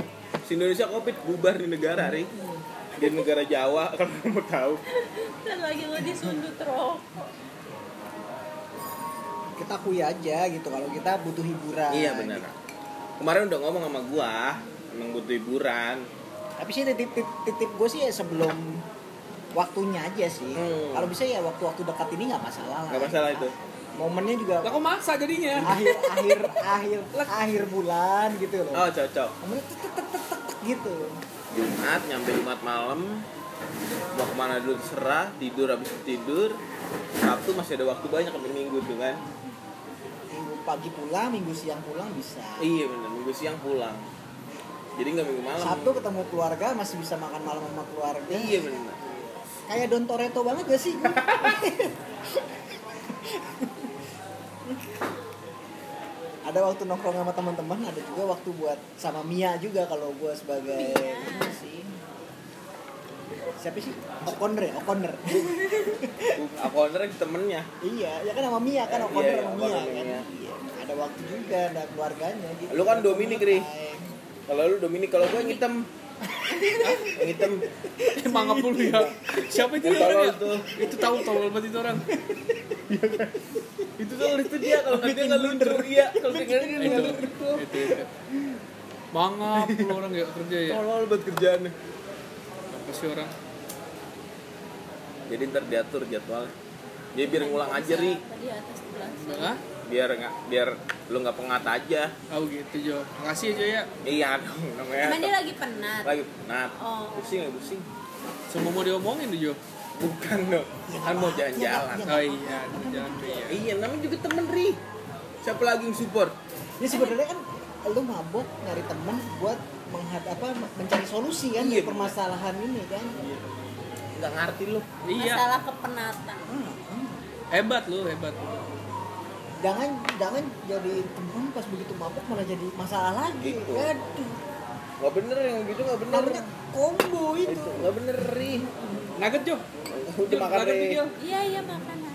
si Indonesia Covid bubar di negara, Ri. Di negara Jawa kalau kamu tahu. Dan lagi lo disundut roh. Kita akui aja gitu kalau kita butuh hiburan. Iya benar. Kemarin udah ngomong sama gua, emang butuh hiburan. Tapi sih titip titip, titip gue sih ya sebelum waktunya aja sih. Hmm. Kalau bisa ya waktu-waktu dekat ini nggak masalah lah. Nggak masalah itu. Momennya juga Lah kok maksa jadinya? akhir akhir akhir akhir bulan gitu loh. Oh, cocok. Momennya tek tek tek tek tek, tek gitu. Jumat nyampe Jumat malam mau ke mana dulu terserah tidur habis tidur Sabtu masih ada waktu banyak sampai Minggu tuh kan pagi pulang, minggu siang pulang bisa. iya bener Minggu siang pulang jadi nggak Minggu malam Sabtu ketemu keluarga masih bisa makan malam sama keluarga. iya bener Kayak Don Toretto banget gak sih? ada waktu nongkrong sama teman-teman, ada juga waktu buat sama Mia juga kalau gue sebagai sih. Siapa sih? O'Connor ya, O'Connor. aku owner temennya iya, ya kan sama Mia kan O'Connor Iya, iya, sama Mia O'Connor kan. Mia. Iya. Ada waktu juga, ada keluarganya gitu. Lu kan Dominic, Ri. Kalau lu Dominik kalau gue yang hitam yang hitam Emang apa lu ya? Siapa itu orang ya? tuh. Itu tahu tolol banget itu orang. itu tuh itu dia kalau nggak dia nggak lucu iya kalau dia nggak dia Itu, nggak itu, lucu itu. Mangap lu orang ya kerja ya. tolol buat kerjaannya Apa sih orang? jadi ntar diatur jadwalnya jadi biar ngulang aja ri Tadi atas sebelah sini. Hah? biar nggak biar lu nggak pengat aja Oh gitu Jo. Makasih aja ya. iya dong namanya Emang dia lagi penat. lagi nah Oh. pusing ya pusing Semua mau diomongin tuh Jo. bukan dong kan mau jalan-jalan Oh iya, jangan iya. iya namanya juga temen ri siapa lagi yang support Ya sebenarnya kan lu mabok nyari temen buat menghad apa mencari solusi kan Iya, permasalahan ini kan. nggak ngerti lu Iya. Masalah kepenatan. Hmm, hmm. Hebat lu, hebat. Jangan jangan jadi temen pas begitu mabok malah jadi masalah lagi. Gitu. Aduh, nggak bener yang gitu nggak bener namanya combo itu. nggak bener ri Nugget Jo. udah makan Nugget Jo. Iya iya makanan.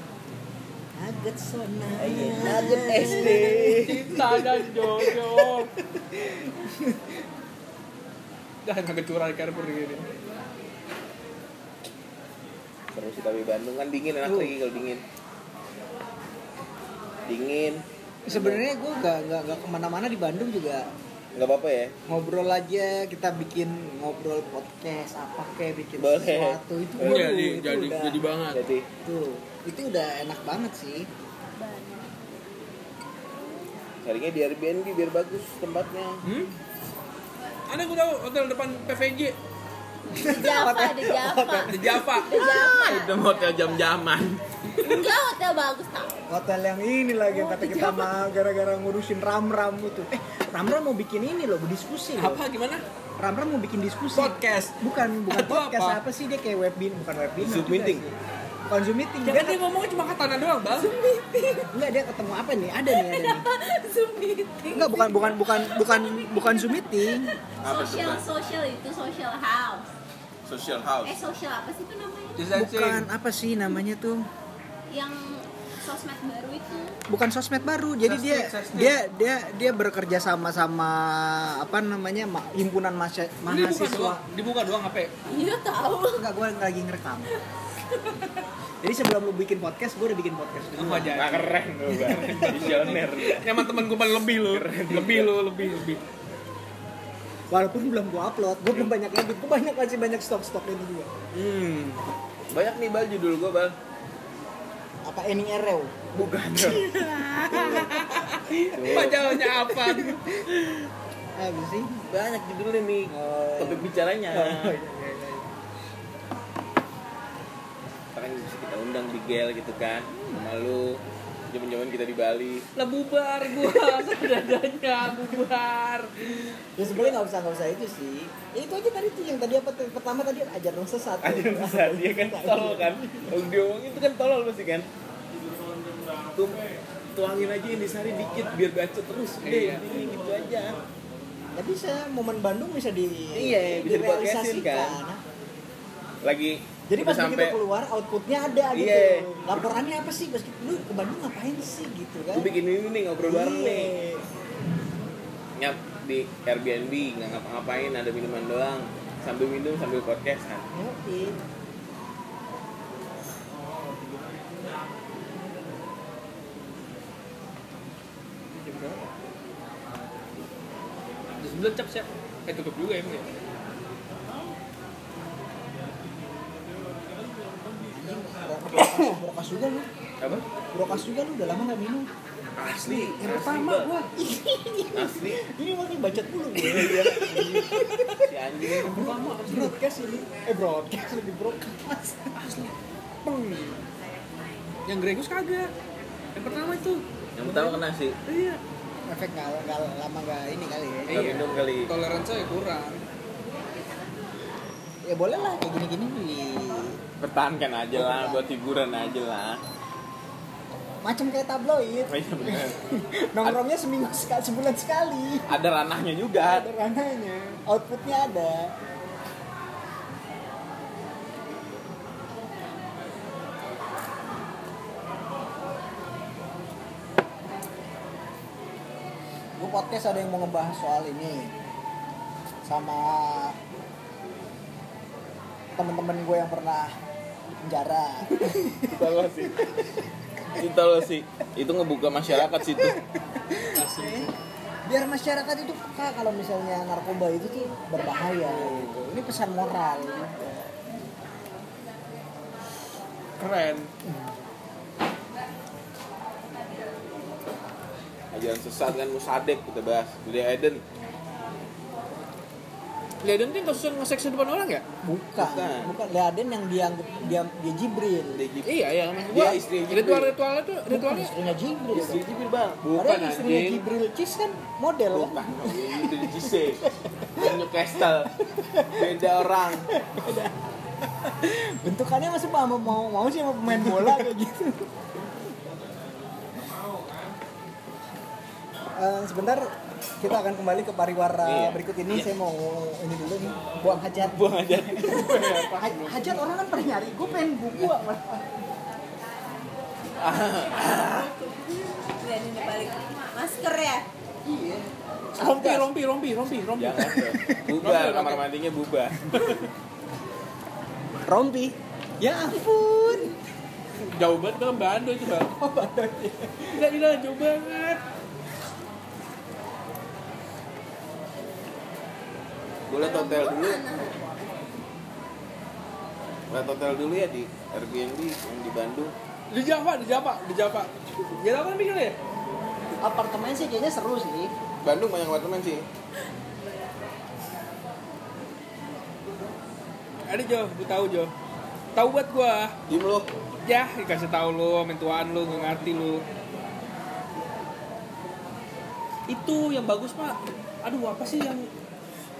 Nugget sona. nugget SD Cinta dan Jojo. Dah nugget curah di Carrefour gini. seru sih tapi Bandung kan dingin enak lagi kalau dingin dingin Sebenarnya gue gak, gak, gak ke mana-mana di Bandung juga nggak apa-apa ya ngobrol aja kita bikin ngobrol podcast apa kayak bikin Boleh. sesuatu itu Boleh. Jadi itu jadi udah, jadi banget. jadi tuh itu udah enak banget sih carinya di Airbnb biar bagus tempatnya Hmm? Ada gue tahu hotel depan PVJ Di Java, di Java. di Java. Di Java. itu hotel jam-jaman Enggak hotel bagus tau. hotel yang ini lagi yang kata kita mah gara-gara ngurusin ram-ram itu eh ram-ram mau bikin ini loh berdiskusi Apa gimana? ram-ram mau bikin diskusi Podcast. bukan bukan podcast apa? apa? sih dia kayak webinar bukan webinar Zoom meeting. sih. Bukan zoom meeting Jangan dia dia ngomongnya cuma katanya doang, Bang. enggak dia ketemu apa nih ada nih ada nih Zoom meeting. enggak bukan bukan bukan bukan bukan zoom meeting Social social itu social house. social Eh house social apa sih itu namanya? bukan apa sih namanya tuh Yang sosmed baru itu. bukan sosmed baru jadi dia dia dia dia bekerja sama sama apa namanya ma- himpunan mahasiswa doang, dibuka doang HP. Iya tahu. enggak gue lagi ngerekam jadi sebelum lu bikin podcast gue udah bikin podcast dulu Apa aja? Nah, keren lu bang visioner Nyaman temen gue paling lebih lo. Lebih lo, lebih, lebih. walaupun belum gue upload gue belum banyak edit gue banyak masih banyak stok stok ini juga hmm banyak nih bal judul gua bal apa Eni Ereu bukan jawabnya apa? Habis sih. Banyak judulnya nih. Oh, Topik bicaranya. Oh, iya, undang di Gel gitu kan. Sama lu. Jaman-jaman kita di Bali. Lah bubar gua sadadanya bubar. Ya sebenarnya nggak usah nggak usah itu sih. Ya itu aja tadi tuh yang tadi apa? Pertama tadi ajar dong sesat. Aja bisa dia kan tolol kan. Kalau dia ngomong itu kan tolol pasti kan. Tuh tuangin aja yang disari dikit biar bacot terus udah Iya. ini gitu aja Ya bisa momen Bandung bisa di Iya, bisa dipodcastin, kan. direalisasikan. lagi Jadi pas udah begitu keluar outputnya ada gitu. Iya. Laporannya apa sih? Pas lu ke Bandung ngapain sih gitu kan? gue bikin ini nih ngobrol bareng Iya. nih nyap di Airbnb nggak ngapa-ngapain ada minuman doang sambil minum sambil podcast kan Oke. Di sebelah cap siap. Eh tutup juga emang ya. Brokas juga lu udah lama gak minum. asli Yang asli, pertama gua. asli Ini makin bacot dulu gue. si anjing broadcast ini. Eh broadcast lebih broadcast. Peng. Yang Gregus kagak. Yang pertama itu. yang pertama kena sih Iya. Efek nggak nggak lama nggak ini kali ya. nggak minum kali Toleransi saya kurang. Ya boleh lah kayak gini-gini di pertahankan aja lah buat hiburan aja lah macam kayak tabloid. Oh, iya. Nongkrongnya seminggu sekali, sebulan sekali. ada ranahnya juga Ada ranahnya, outputnya ada. Gue podcast ada yang mau ngebahas soal ini sama temen-temen gue yang pernah penjara. Lo sih itu lo sih itu ngebuka masyarakat situ Biar masyarakat itu peka kalau misalnya narkoba itu tuh berbahaya. gitu. Ini pesan moral. gitu. Keren. ajaran sesat kan musadek kita bahas Gede Eden Leiden tuh kasus nge-seks di depan orang ya? Bukan, Bukan. bukan. Leaden yang dianggap dia dia Jibril. Dia Jibril. Iya, iya, maksud Dia gua. istri Jibril. Ritual-ritualnya tuh Bukan ritualnya istrinya Jibril. Istri Jibril bang Bukan, Padahal istrinya anjing. Jibril Cis kan model bukan kan? itu di Cise yang Newcastle beda orang Bentukannya masih mau mau mau sih sama pemain bola kayak gitu. Eh, sebentar kita akan kembali ke pariwara Iya. berikut ini Iya. saya mau ini dulu nih buang hajat buang aja Ha- hajat orang kan pada nyari gue pengen buang Lihat ini balik masker ya. rompi, rompi, rompi, rompi, rompi. tuh. bubar kamar mandinya bubar rompi ya ampun Jauh banget kan Bandung itu bang. oh badan Gila, gila, jauh banget. Gue liat hotel dulu liat hotel dulu ya di Airbnb yang di Bandung Di Java, di Java, di Java. Ya apa pikir ya? apartemen sih kayaknya seru sih Bandung banyak apartemen sih Ada Jo, gue tahu Jo. Tahu buat gua. Diem lu Ya, dikasih tahu lu, mentuaan lu, nggak ngerti lu. Itu yang bagus pak. Aduh, apa sih yang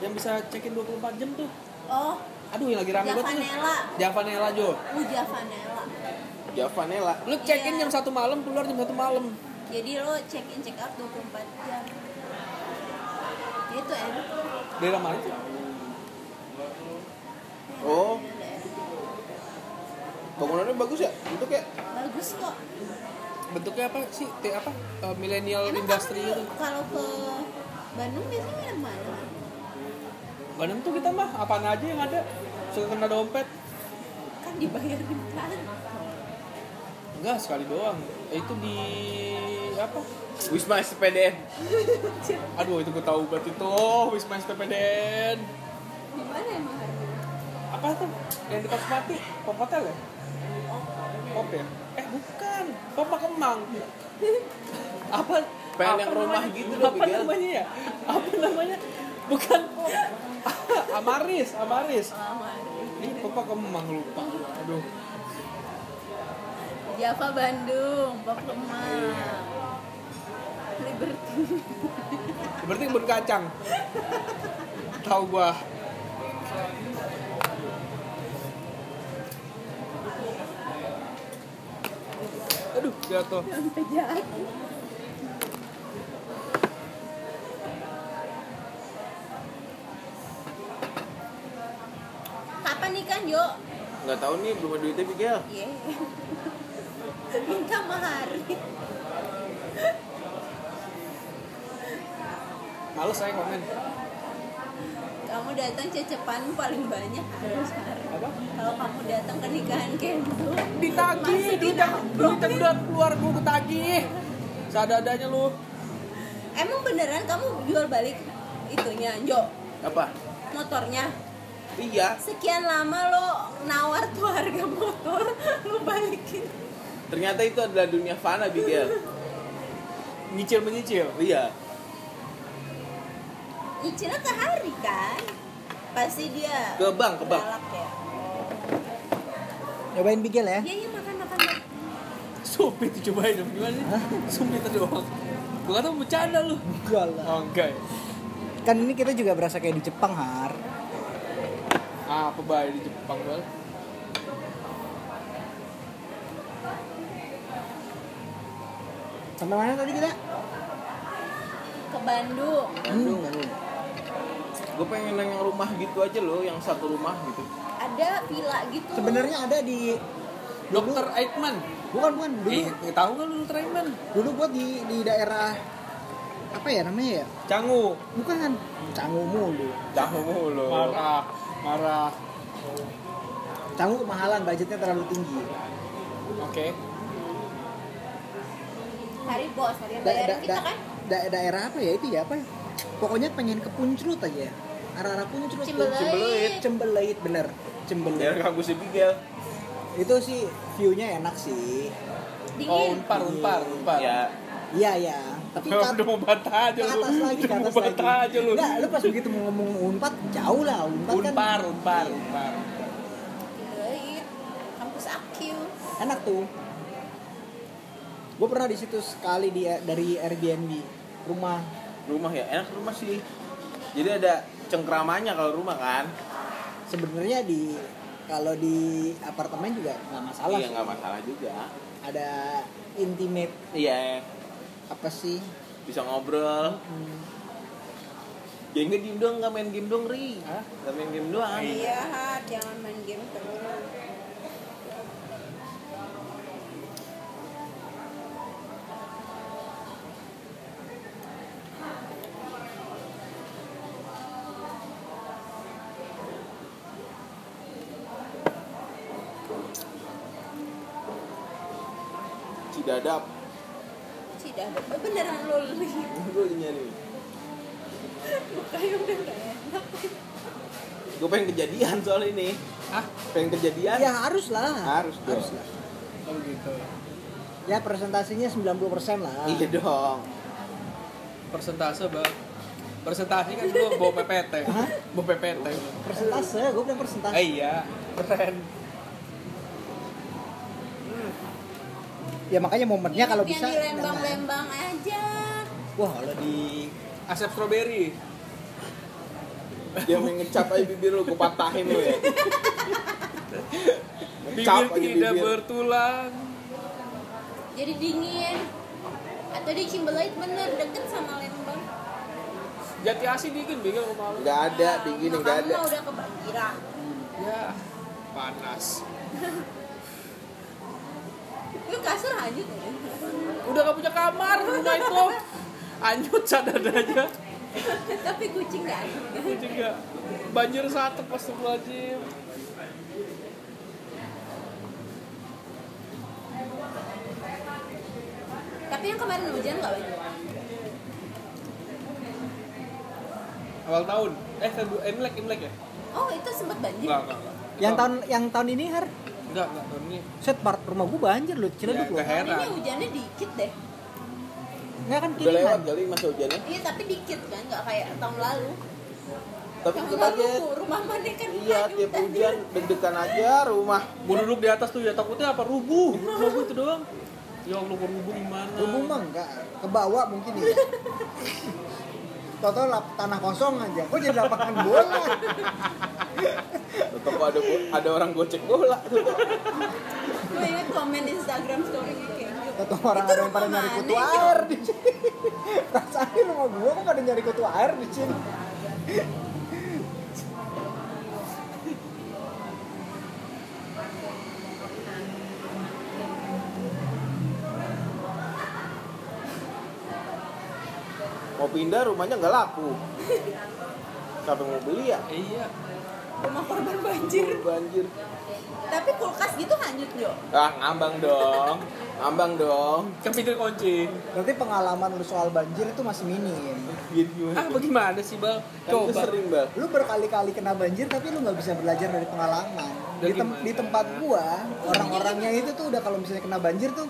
yang bisa check-in 24 jam tuh? Oh, Aduh, yang lagi rame banget. Javanella. Javanella Jo. Uja Vanilla. Javanella Lu check-in Iya. jam satu malam, keluar jam satu malam. Jadi lo check in check out 24 jam. Itu enak. Daerah mana tuh? oh bangunannya bagus ya itu kayak Bagus kok. Bentuknya apa sih? T apa? Eh, millennial kamu itu. Kalau ke Bandung biasanya yang mana? Bandung tuh kita mah apaan aja yang ada. Suka kena dompet. Kan dibayarin kan. Enggak, sekali doang. Eh, Itu di apa? Wisma SPDN Aduh, itu gue tahu banget itu. Wisma STPDN. Di mana emang harganya? Apa tuh? Yang dekat Smati, Pop Hotel ya? Pop ya? Eh, bukan. Pop Kemang. apa? pengen apa yang rumah namanya? gitu loh, apa namanya ya apa namanya bukan Amaris Amaris. Ih, Bapak Kemang lupa. Aduh. Java Bandung, Pop Kemang. Liberty. berarti kebun kacang. Tahu gua. Aduh jatuh. Sampai jatuh. Kapan nikah, Jo? Nggak tahu nih belum ada duitnya Miguel. Iya. Minta mahar. males saya komen Kamu datang cecepan paling banyak harus hari. apa Kalau kamu datang ke nikahan Kenzo, ditagih masih duit yang duit yang udah keluar gua ketagih seadanya lu Emang beneran kamu jual balik itunya, Jo? Apa? Motornya. Iya. Sekian lama lo nawar tuh harga motor, lo balikin. Ternyata itu adalah dunia fana Miguel. nyicil menyicil Iya. Nyicilnya ke hari kan? Pasti dia Ke bank, ke bank. ya. Nyobain bigel ya. Iya, iya makan makan. makan. sumpit cobain dong gimana sih sumpit doang gua kata mau bercanda lu Enggak lah. oh enggak ya? Kan ini kita juga berasa kayak di Jepang, Har. Ah apa bayi di Jepang bal Sampai mana tadi kita? Ke Bandung. Bandung, Bandung. Gue pengen yang rumah gitu aja loh, yang satu rumah gitu. Ada villa gitu. Sebenarnya ada di dokter Aikman bukan bukan dulu nggak tahu nggak lu dokter Aikman dulu gua di di daerah apa ya namanya ya? Canggu Bukan Canggu mulu. Canggu mulu. marah marah Canggu kemahalan, budgetnya terlalu tinggi. oke Hari bos, hari Da- da- kita da- kan? da- daerah apa ya itu ya apa? ya? Pokoknya pengen ke Puncrut aja. Arah-arah Puncrut. tuh. Cimbeleit. Cembeleit bener. Daerah Cembeleit. kampusnya Miguel. Itu sih view-nya enak sih. oh Dingin. unpar unpar unpar Ya, Iya ya. Tapi Udah kat- udah mau bantah aja ke lu atas lagi, ke mau atas lagi. bantah aja lu Enggak, lu pas begitu mau ngomong Unpad jauh lah. Unpad, unpar kan unpar unpar Cimbeleit. Kampus Akil. enak tuh. Gue pernah di situ sekali di dari Airbnb rumah. rumah ya, enak rumah sih. Jadi ada cengkramannya kalau rumah kan. Sebenarnya di kalau di apartemen juga nggak masalah iya nggak masalah juga. Ada intimate Iya, apa sih? bisa ngobrol. Hmm. Ya nggak diem doang, nggak main game doang, Ri. Hah? Nggak main game doang. Iya, Hat. jangan main game terus. Cidadap. Ada. Oh, beneran lo. Gue nyari. Kayak udah gak enak. Gue pengen kejadian soal ini. Hah? Pengen kejadian? Ya harus lah. Harus dong. Harus lah. oh gitu Ya presentasinya 90% lah. Iya dong. persentase bang persentase kan gua bawa PPT bawa PPT Persentase, gue bilang persentase. eh iya keren Ya makanya momennya kalau Yang bisa. di. Lembang-Lembang aja. Wah kalau di Asep Strawberry Dia main ngecap aja bibir lu, gue patahin lu ya. bibir Ngecap tidak bibir. bertulang Jadi dingin. Atau di Cimbeleit bener deket sama Lembang. jati asih dingin bingung ke malam Nggak ada, dingin nggak kamu ada. udah kebanjiran. ya panas Lu kasur hanyut ya? udah gak punya kamar rumah itu anyut sadar aja Tapi kucing gak ada. kucing gak banjir satu pas wajib Tapi yang kemarin hujan gak banyak? awal tahun eh Februari Imlek Imlek ya Oh itu sempat banjir? enggak enggak, enggak. yang tahun yang tahun ini har enggak enggak tahun ini set part rumah gue banjir loh ya, Ciledug loh. keheran Tahun ini hujannya dikit deh. Nggak kan Udah lewat kiriman. kali masa hujannya. Iya tapi dikit kan, nggak kayak tahun lalu. Tapi Tahun tetap lalu aja. rumah mana kan Iya, tiap tadi. hujan deg-degan aja rumah. Gue duduk di atas tuh ya takutnya apa rubuh. Rubuh itu doang. Ya Allah gua rubuh gimana? Hubung mah enggak, ke bawah mungkin ya. Toto lap tanah kosong aja. Kok jadi lapangan bola? Tetap ada ada orang gocek bola. Gue ingat komen Instagram story kayak gitu. Toto orang Itu ada yang pada rumah nyari mana, kutu air di sini. Perasaan di rumah gua kok pada nyari kutu air di sini. Pindah rumahnya nggak laku. Siapa mau beli ya? Iya. Rumah korban banjir. Banjir. Tapi kulkas gitu hanyut Jo. Ah, ngambang dong. Ngambang dong. Kan pintu kunci. Berarti pengalaman lu soal banjir itu masih minim. Gitu Ah gimana? bagaimana sih bang? Kan Coba. sering, Bang. Lu berkali-kali kena banjir tapi lu nggak bisa belajar dari pengalaman. Di, tem- gimana? di tempat gua, orang-orangnya itu tuh udah kalau misalnya kena banjir tuh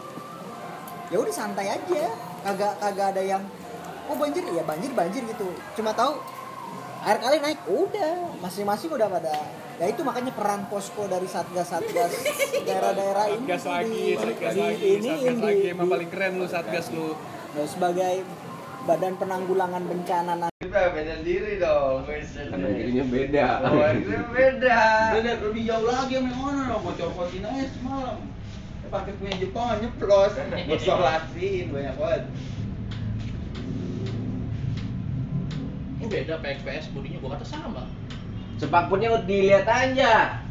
ya udah santai aja. Kagak kagak ada yang oh banjir ya banjir banjir gitu. Cuma tahu air kali naik udah masing-masing udah pada ya itu makanya peran posko dari satgas satgas daerah-daerah ini Satgas lagi, di- satgas di- lagi, ini satgas di- lagi. Emang paling keren lu satgas lu. Nah, sebagai badan penanggulangan bencana na- Kita beda diri dong. Kanan kirinya beda. Kanan beda. Beda lebih jauh lagi sama yang mana dong, mau copotin aja semalam. Pakai punya Jepang nyeplos, gue solasin banyak banget. Beda PXPS bodinya gua kata sama. Sepakpunnya dilihat aja.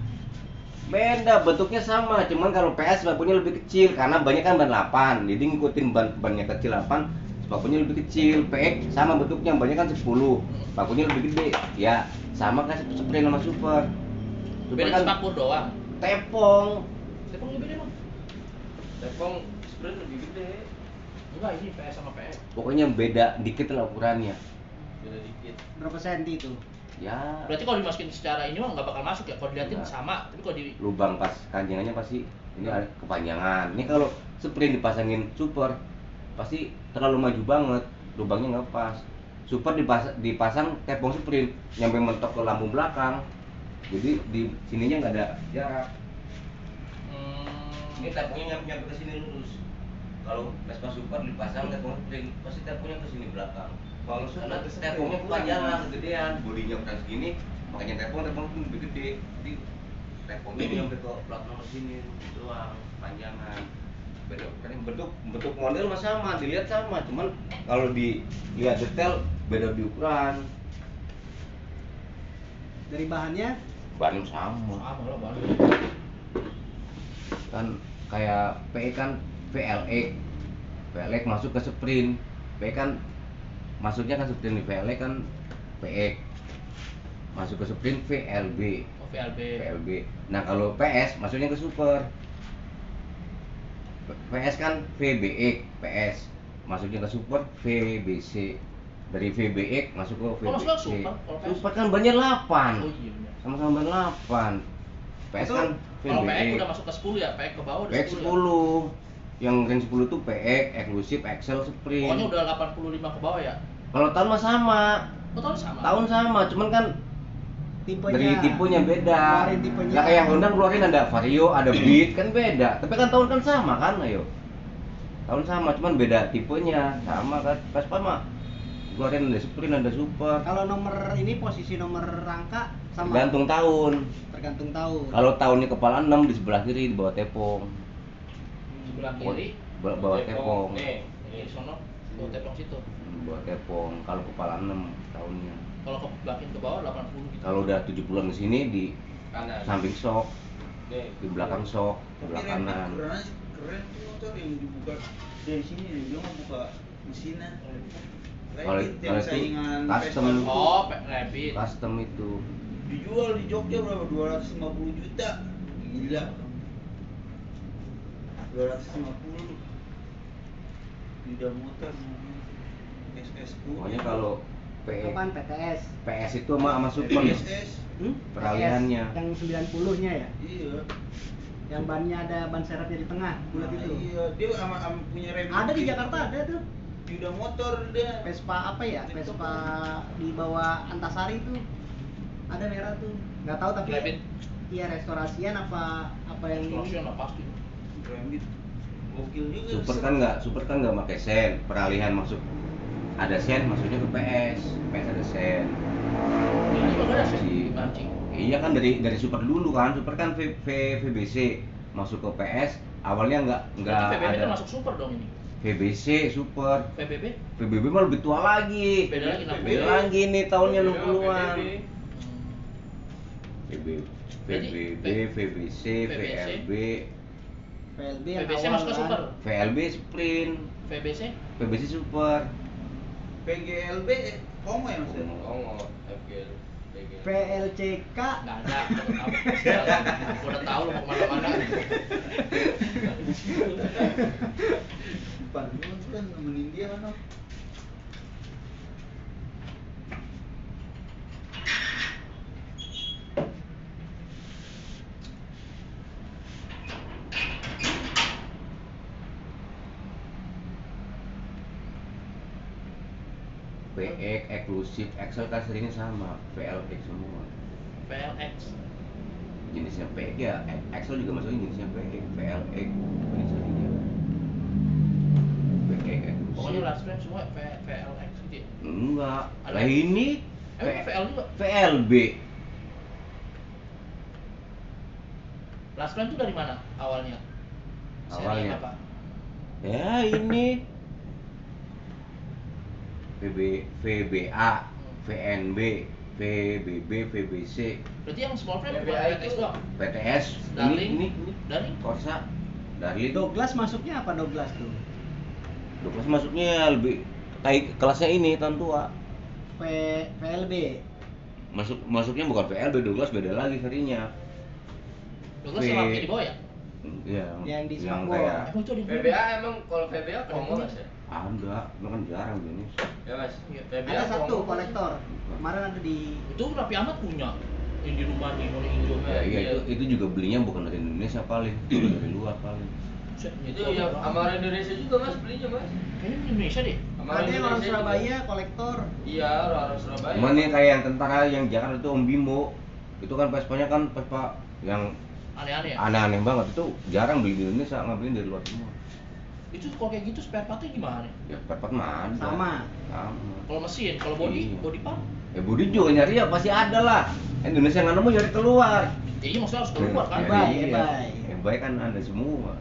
Beda, bentuknya sama, cuman kalau PS sepakpunnya lebih kecil karena banyak kan ban 8. Jadi ngikutin ban bannya kecil 8, sepakpunnya lebih kecil. PX sama bentuknya, banyak kan 10. Sepakpunnya lebih gede. Ya, sama kan sprint sama super. Super Beda kan spakbor doang. tepong. Tepung lebih beda emang. Tepong sprint lebih gede. Enggak ini PS sama PS. Pokoknya beda dikit lah ukurannya. Beda dikit. berapa senti itu? Ya, Berarti kalau dimasukin secara ini mah nggak bakal masuk ya. Kalau diliatin Nggak. sama, tapi kalau di lubang pas kanjangannya pasti ini ada kepanjangan. Ini kalau sprint dipasangin super pasti terlalu maju banget, lubangnya nggak pas. Super dipas dipasang tepung sprint nyampe mentok ke lambung belakang. Jadi di sininya nggak ada jarak. hmm, Ini tepungnya nyampe nyampe ke sini lurus. Kalau Vespa super dipasang tepung sprint pasti tepungnya ke sini belakang. Kalau Karena tepungnya kepanjangan, kegedean, bodinya ukuran segini, makanya tepung tepung pun lebih gede. Jadi tepungnya nyampe ke plat nomor sini doang, panjangan. Beda kan bentuk bentuk model mah sama, dilihat sama, cuman kalau dilihat detail beda di ukuran. Dari bahannya Ban sama. sama lah baru. Kan kayak PE kan VLX. VLX masuk ke sprint. PE kan masuknya kan di VLX kan PE. Masuk ke sprint VLB. Oh, VLB. PLB. Nah kalau PS maksudnya ke super. PS kan VBX, PS masuknya ke super VBC. Dari VBX masuk ke VBC. Oh, super? Super kan banyak 8. Oh iya. Sama-sama ban 8. PS Itu kan Kalau PX udah masuk ke 10 ya, PX ke bawah udah PX 10. 10. ya? Yang ring 10 tuh PX, eksklusif, Excel, Sprint. Pokoknya udah 85 ke bawah ya. Kalau tahun mah sama. Oh, tahun sama. Tahun sama, cuman kan tipenya dari tipenya beda. Keluarin tipenya. Nggak kayak Honda keluarin ada Vario, ada Beat kan beda. Tapi kan tahun kan sama kan, ayo. Tahun sama, cuman beda tipenya. Sama kan. Vespa mah keluarin ada Sprint, ada Super. Kalau nomor ini posisi nomor rangka sama Tergantung tahun. tergantung tahun. Kalau tahunnya kepala 6 di sebelah kiri di bawah tepong. Sebelah kiri. Bawa- bawa tepong. Nih, ini sono bawa tepong situ. Hmm, Bawa tepong. Kalau kepala 6 tahunnya. Kalau ke belakang ke bawah 80 gitu. Kalau udah 70-an ke sini di Kanan. samping sok, di belakang sok, di belakang kanan. keren tuh motor yang dibuka dari sini dia bilang mau buka mesinnya. Kalau itu custom. Oh, Pe- Rabbit. custom itu. dijual di Jogja berapa? 250 juta. Gila. 250 Lidah motor SS. Pokoknya kalau P- Kapan PTS? PS itu sama sama super SS. Hmm? peralihannya. PS Yang 90-nya ya? Iya. Yang bannya ada ban serepnya di tengah, bulat Nah, itu. Iya, dia sama, sama punya rem. Ada di Jakarta ada tuh. Yuda motor dia. Vespa apa ya? Vespa di bawah Antasari itu ada merah tuh. Nggak tahu tapi iya restorasian apa apa yang ini? Pasti. Gramit. Gokil juga. Super kan nggak, super kan nggak pakai sen. Peralihan masuk ada sen, masuknya ke PS. PS ada sen. Ada. Si, iya kan dari dari super dulu kan. Super kan v, V, VBC masuk ke PS. Awalnya nggak nggak ada termasuk super dong ini. VBC super. PBB PBB mah lebih tua lagi. Beda lagi, enam Beda puluh. lagi nih tahunnya Beda, 60-an. PBB. PB, Jadi, PBB, P- VBC, PBC. VLB, yang PBC awal masuk kan. super. VLB sprint, VBC VBC super. PGLB Kongo ya maksudnya? Kongo, FGL. VLCK nggak ada. Udah tahu. Mau ke mana-mana. Depan lu kan nemenin dia kan. PX, eksklusif, Excel kan seringnya sama, VLX semua. PLX. Jenisnya PX ya, Excel juga masuknya jenisnya PX, VLX, jenisnya PX, eksklusif. Pokoknya last frame semua V- VLX gitu ya. Enggak, lah ini Emang VL juga? VLB. Last frame itu dari mana awalnya? Seri Awalnya. apa? Ya ini VB, VBA, VNB, VBB, VBC, Berarti yang small frame itu- PTX doang. PTS, ini, Darling. ini, ini, Darling. Corsa, Darling. Douglas masuknya apa Douglas tuh? Douglas masuknya lebih kayak kelasnya ini tahun tua. V VLB. Masuk masuknya bukan VLB, Douglas beda lagi serinya. Douglas sama di bawah ya? Iya, Yang di yang kayak yang PBA emang kalau PBA Kongo mas ya? Ada, lu kan jarang jenis. Ya mas. Iya. PBA Ada satu kolektor. Kemarin ada di Itu Raffi Ahmad punya yang di rumah di Mono Hijau. Ya, iya iya. itu, itu juga belinya bukan dari Indonesia paling, itu dari luar paling. Itu yang sama Indonesia juga mas belinya mas. Kayaknya di Indonesia deh. Ada yang orang. Surabaya kolektor. Iya orang Surabaya. Cuman nih kayak yang tentara yang Jakarta itu Om Bimo, itu kan Vespanya kan Vespa yang Aneh-aneh ya. aneh-aneh banget itu jarang beli di Indonesia, ngambilin dari luar semua. Itu kalau kayak gitu spare partnya gimana? Ya perpat mah ada. Sama. Sama. Kalau mesin, kalau body, Iya. body part. Ya Budi juga nyari ya pasti ada lah. Indonesia nggak nemu nyari keluar. Ya iya maksudnya harus keluar kan. Ya, Ebay, iya. ebay. Ebay kan ada semua.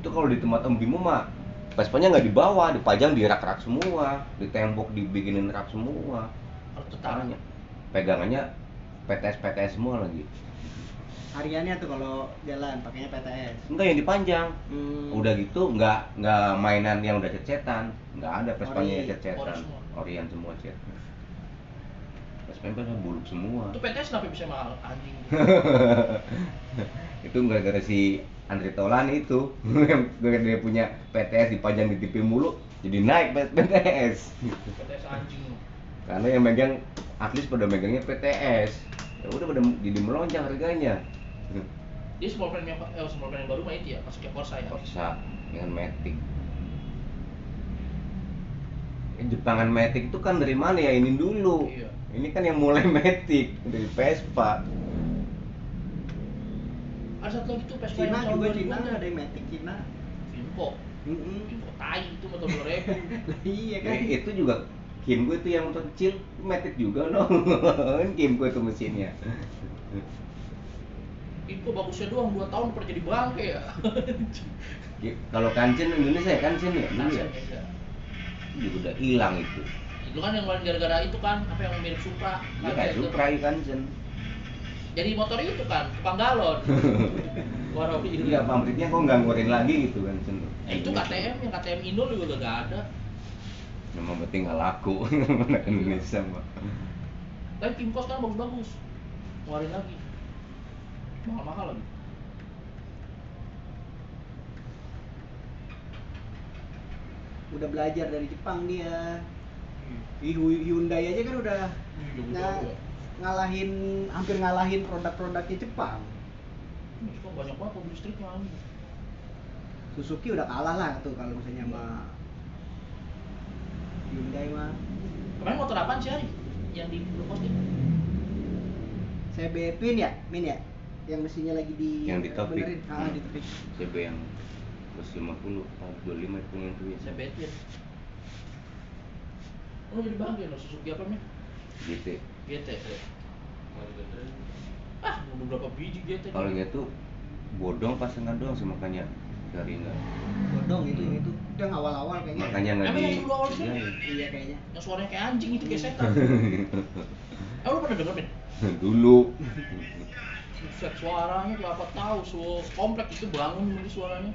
Itu kalau di tempat Om Bimo mah Vespanya nggak dibawa, dipajang di rak-rak semua, di tembok dibikinin rak semua. Caranya. Pegangannya PTS-PTS semua lagi. Hariannya tuh kalau jalan pakainya PTS. Enggak yang dipanjang. Hmm. Udah gitu nggak nggak mainan yang udah cet-cetan, nggak ada Vespanya yang semua. Orian semua cet. Vespanya kan buluk semua. Itu PTS kenapa bisa mahal anjing? itu gara-gara si Andre Tolan itu yang dia punya PTS dipajang di TV mulu jadi naik PTS PTS anjing. karena yang megang atlet pada megangnya PTS ya udah pada jadi melonjak harganya Dia small frame yang eh, small frame yang baru mah itu ya, masuknya Corsa ya. Corsa dengan Matic Eh, Jepangan Matic itu kan dari mana ya ini dulu Iya. ini kan yang mulai Matic dari Vespa Ada satu lagi tuh Vespa Cina yang juga 2000 Cina ada yang Matic Cina. Info. Mm-mm. Info tai itu motor 2000. iya kan. Eh, itu juga Kim gue itu yang motor kecil Matic juga dong Kim gue itu mesinnya Info bagusnya doang 2 tahun pernah jadi bangke ya. Kalau kancen Indonesia ya kancen ya dulu ya itu juga udah hilang itu Itu kan yang ngeluarin gara-gara itu kan apa yang mirip Supra. ya kayak. Supra ya kancen Jadi motor itu kan tukang galon. Warau itu ini. ya pabriknya kok nggak ngeluarin lagi gitu kancen Eh, itu KTM yang KTM Indo juga udah gak ada. Yang penting nggak laku anak Indonesia mah Tapi Kim Kos kan bagus-bagus. Ngeluarin lagi. Mahal-mahal lagi. Udah belajar dari Jepang dia. Di Hu- Hyundai aja kan udah ya. ngalahin hampir ngalahin produk-produknya Jepang. Banyak banget mobil listriknya anjing. Suzuki udah kalah lah tuh kalau misalnya sama Hyundai mah Kemarin motor apaan sih Ari? Yang di lu posting? CB Twin ya Min ya yang mesinnya lagi di Yang di topik. benerin. ah di topik CB yang 150 tahun 25 itu yang ya Saya betin. Lu jadi bangga lo Suzuki apa men? GT GT ya. Ah, mau berapa biji GT? kalau gitu bodong pasangan doang sih makanya dari enggak bodong itu yang itu itu yang awal-awal kayaknya makanya nggak di yang dulu awal? Iya, iya. iya kayaknya Yang suaranya kayak anjing itu kayak setan. Eh lu pernah denger men? dulu Buset suaranya berapa tahu so komplek itu bangun dari suaranya.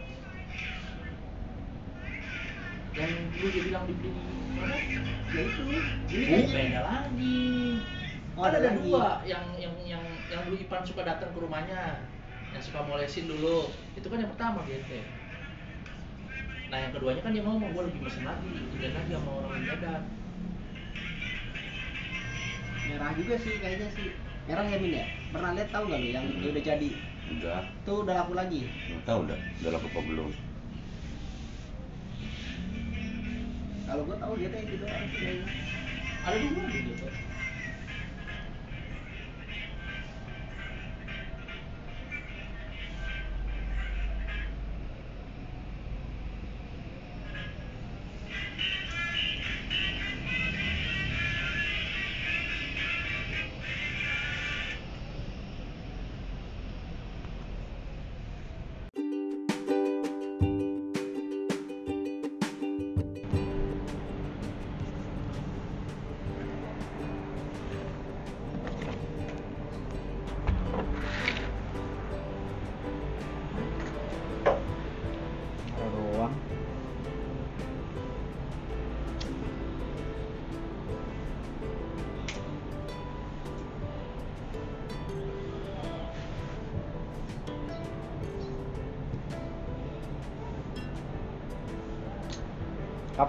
Yang dulu dia bilang dibeli mana? ya itu ini Oh, kayaknya beda lagi. Oh, Kan ada ada lagi. dua yang yang yang yang dulu Ipan suka datang ke rumahnya, yang suka molesin dulu. Itu kan yang pertama GT. Nah yang keduanya kan dia ngomong gue lebih mesen lagi, dan lagi sama orang Medan. merah juga sih kayaknya sih merah ya Min ya? Pernah lihat tahu nggak lu yang dia udah jadi? Udah tuh udah laku lagi. Nggak tahu udah udah laku apa belum? Kalau gua tahu dia yang itu doang Ada dua gitu.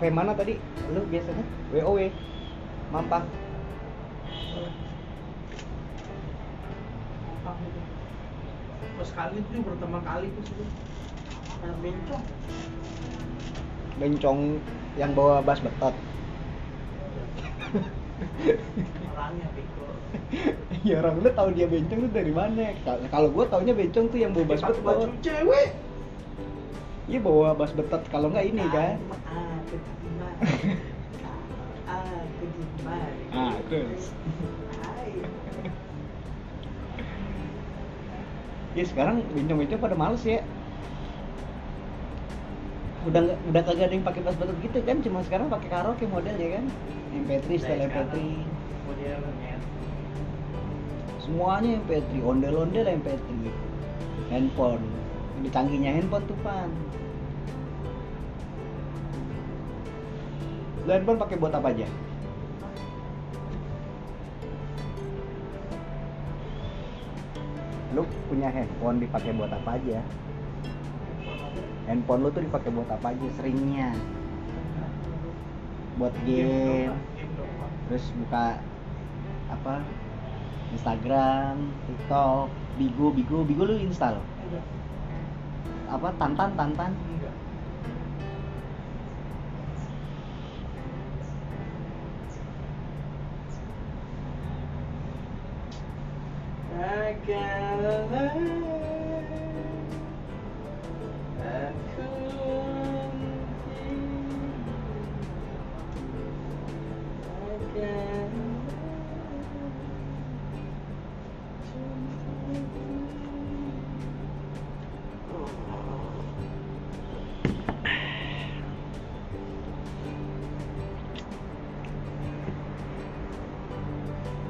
Kafe mana tadi? Lu biasanya? WOW. Mampang. Pas kali itu pertama kali tuh sudah anak bencong. Bencong yang bawa bas betot. Orangnya bego. ya orang lu tahu dia bencong tuh dari mana? Kal- Kalau gua taunya bencong tuh yang bawa bas Pakai baju betot. cewek. Iya bawa bas betot kalau nggak ini kan. Ah, kedima. Ah, kedima. Ah, terus. Ya sekarang bencong-bencong pada males ya. Udah udah kagak ada yang pakai bas betot gitu kan, cuma sekarang pakai karaoke modelnya kan. MP3, style MP3. Modelnya. Semuanya MP3, ondel-ondel MP3. Handphone. Lebih canggihnya handphone tuh pan. Lu handphone pakai buat apa aja? Lu punya handphone dipakai buat apa aja? Handphone lu tuh dipakai buat apa aja seringnya? Buat game, terus buka apa? Instagram, TikTok, Bigo, Bigo, Bigo lu install? Apa Tantan, Tantan?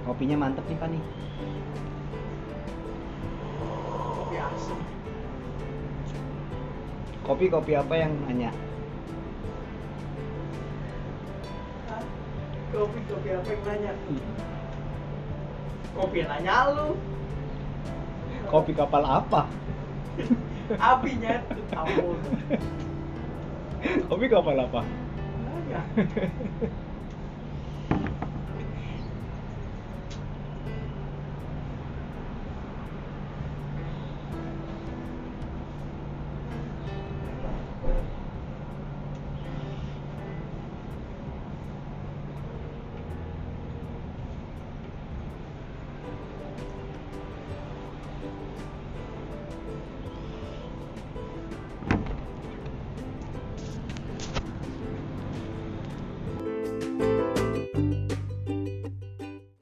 Kopinya mantep nih Pak nih. Kopi kopi apa yang nanya? Kopi kopi apa yang nanya? Kopi yang nanya lu. Kopi kapal apa? Apinya ampun. Kopi kapal apa? Nanya.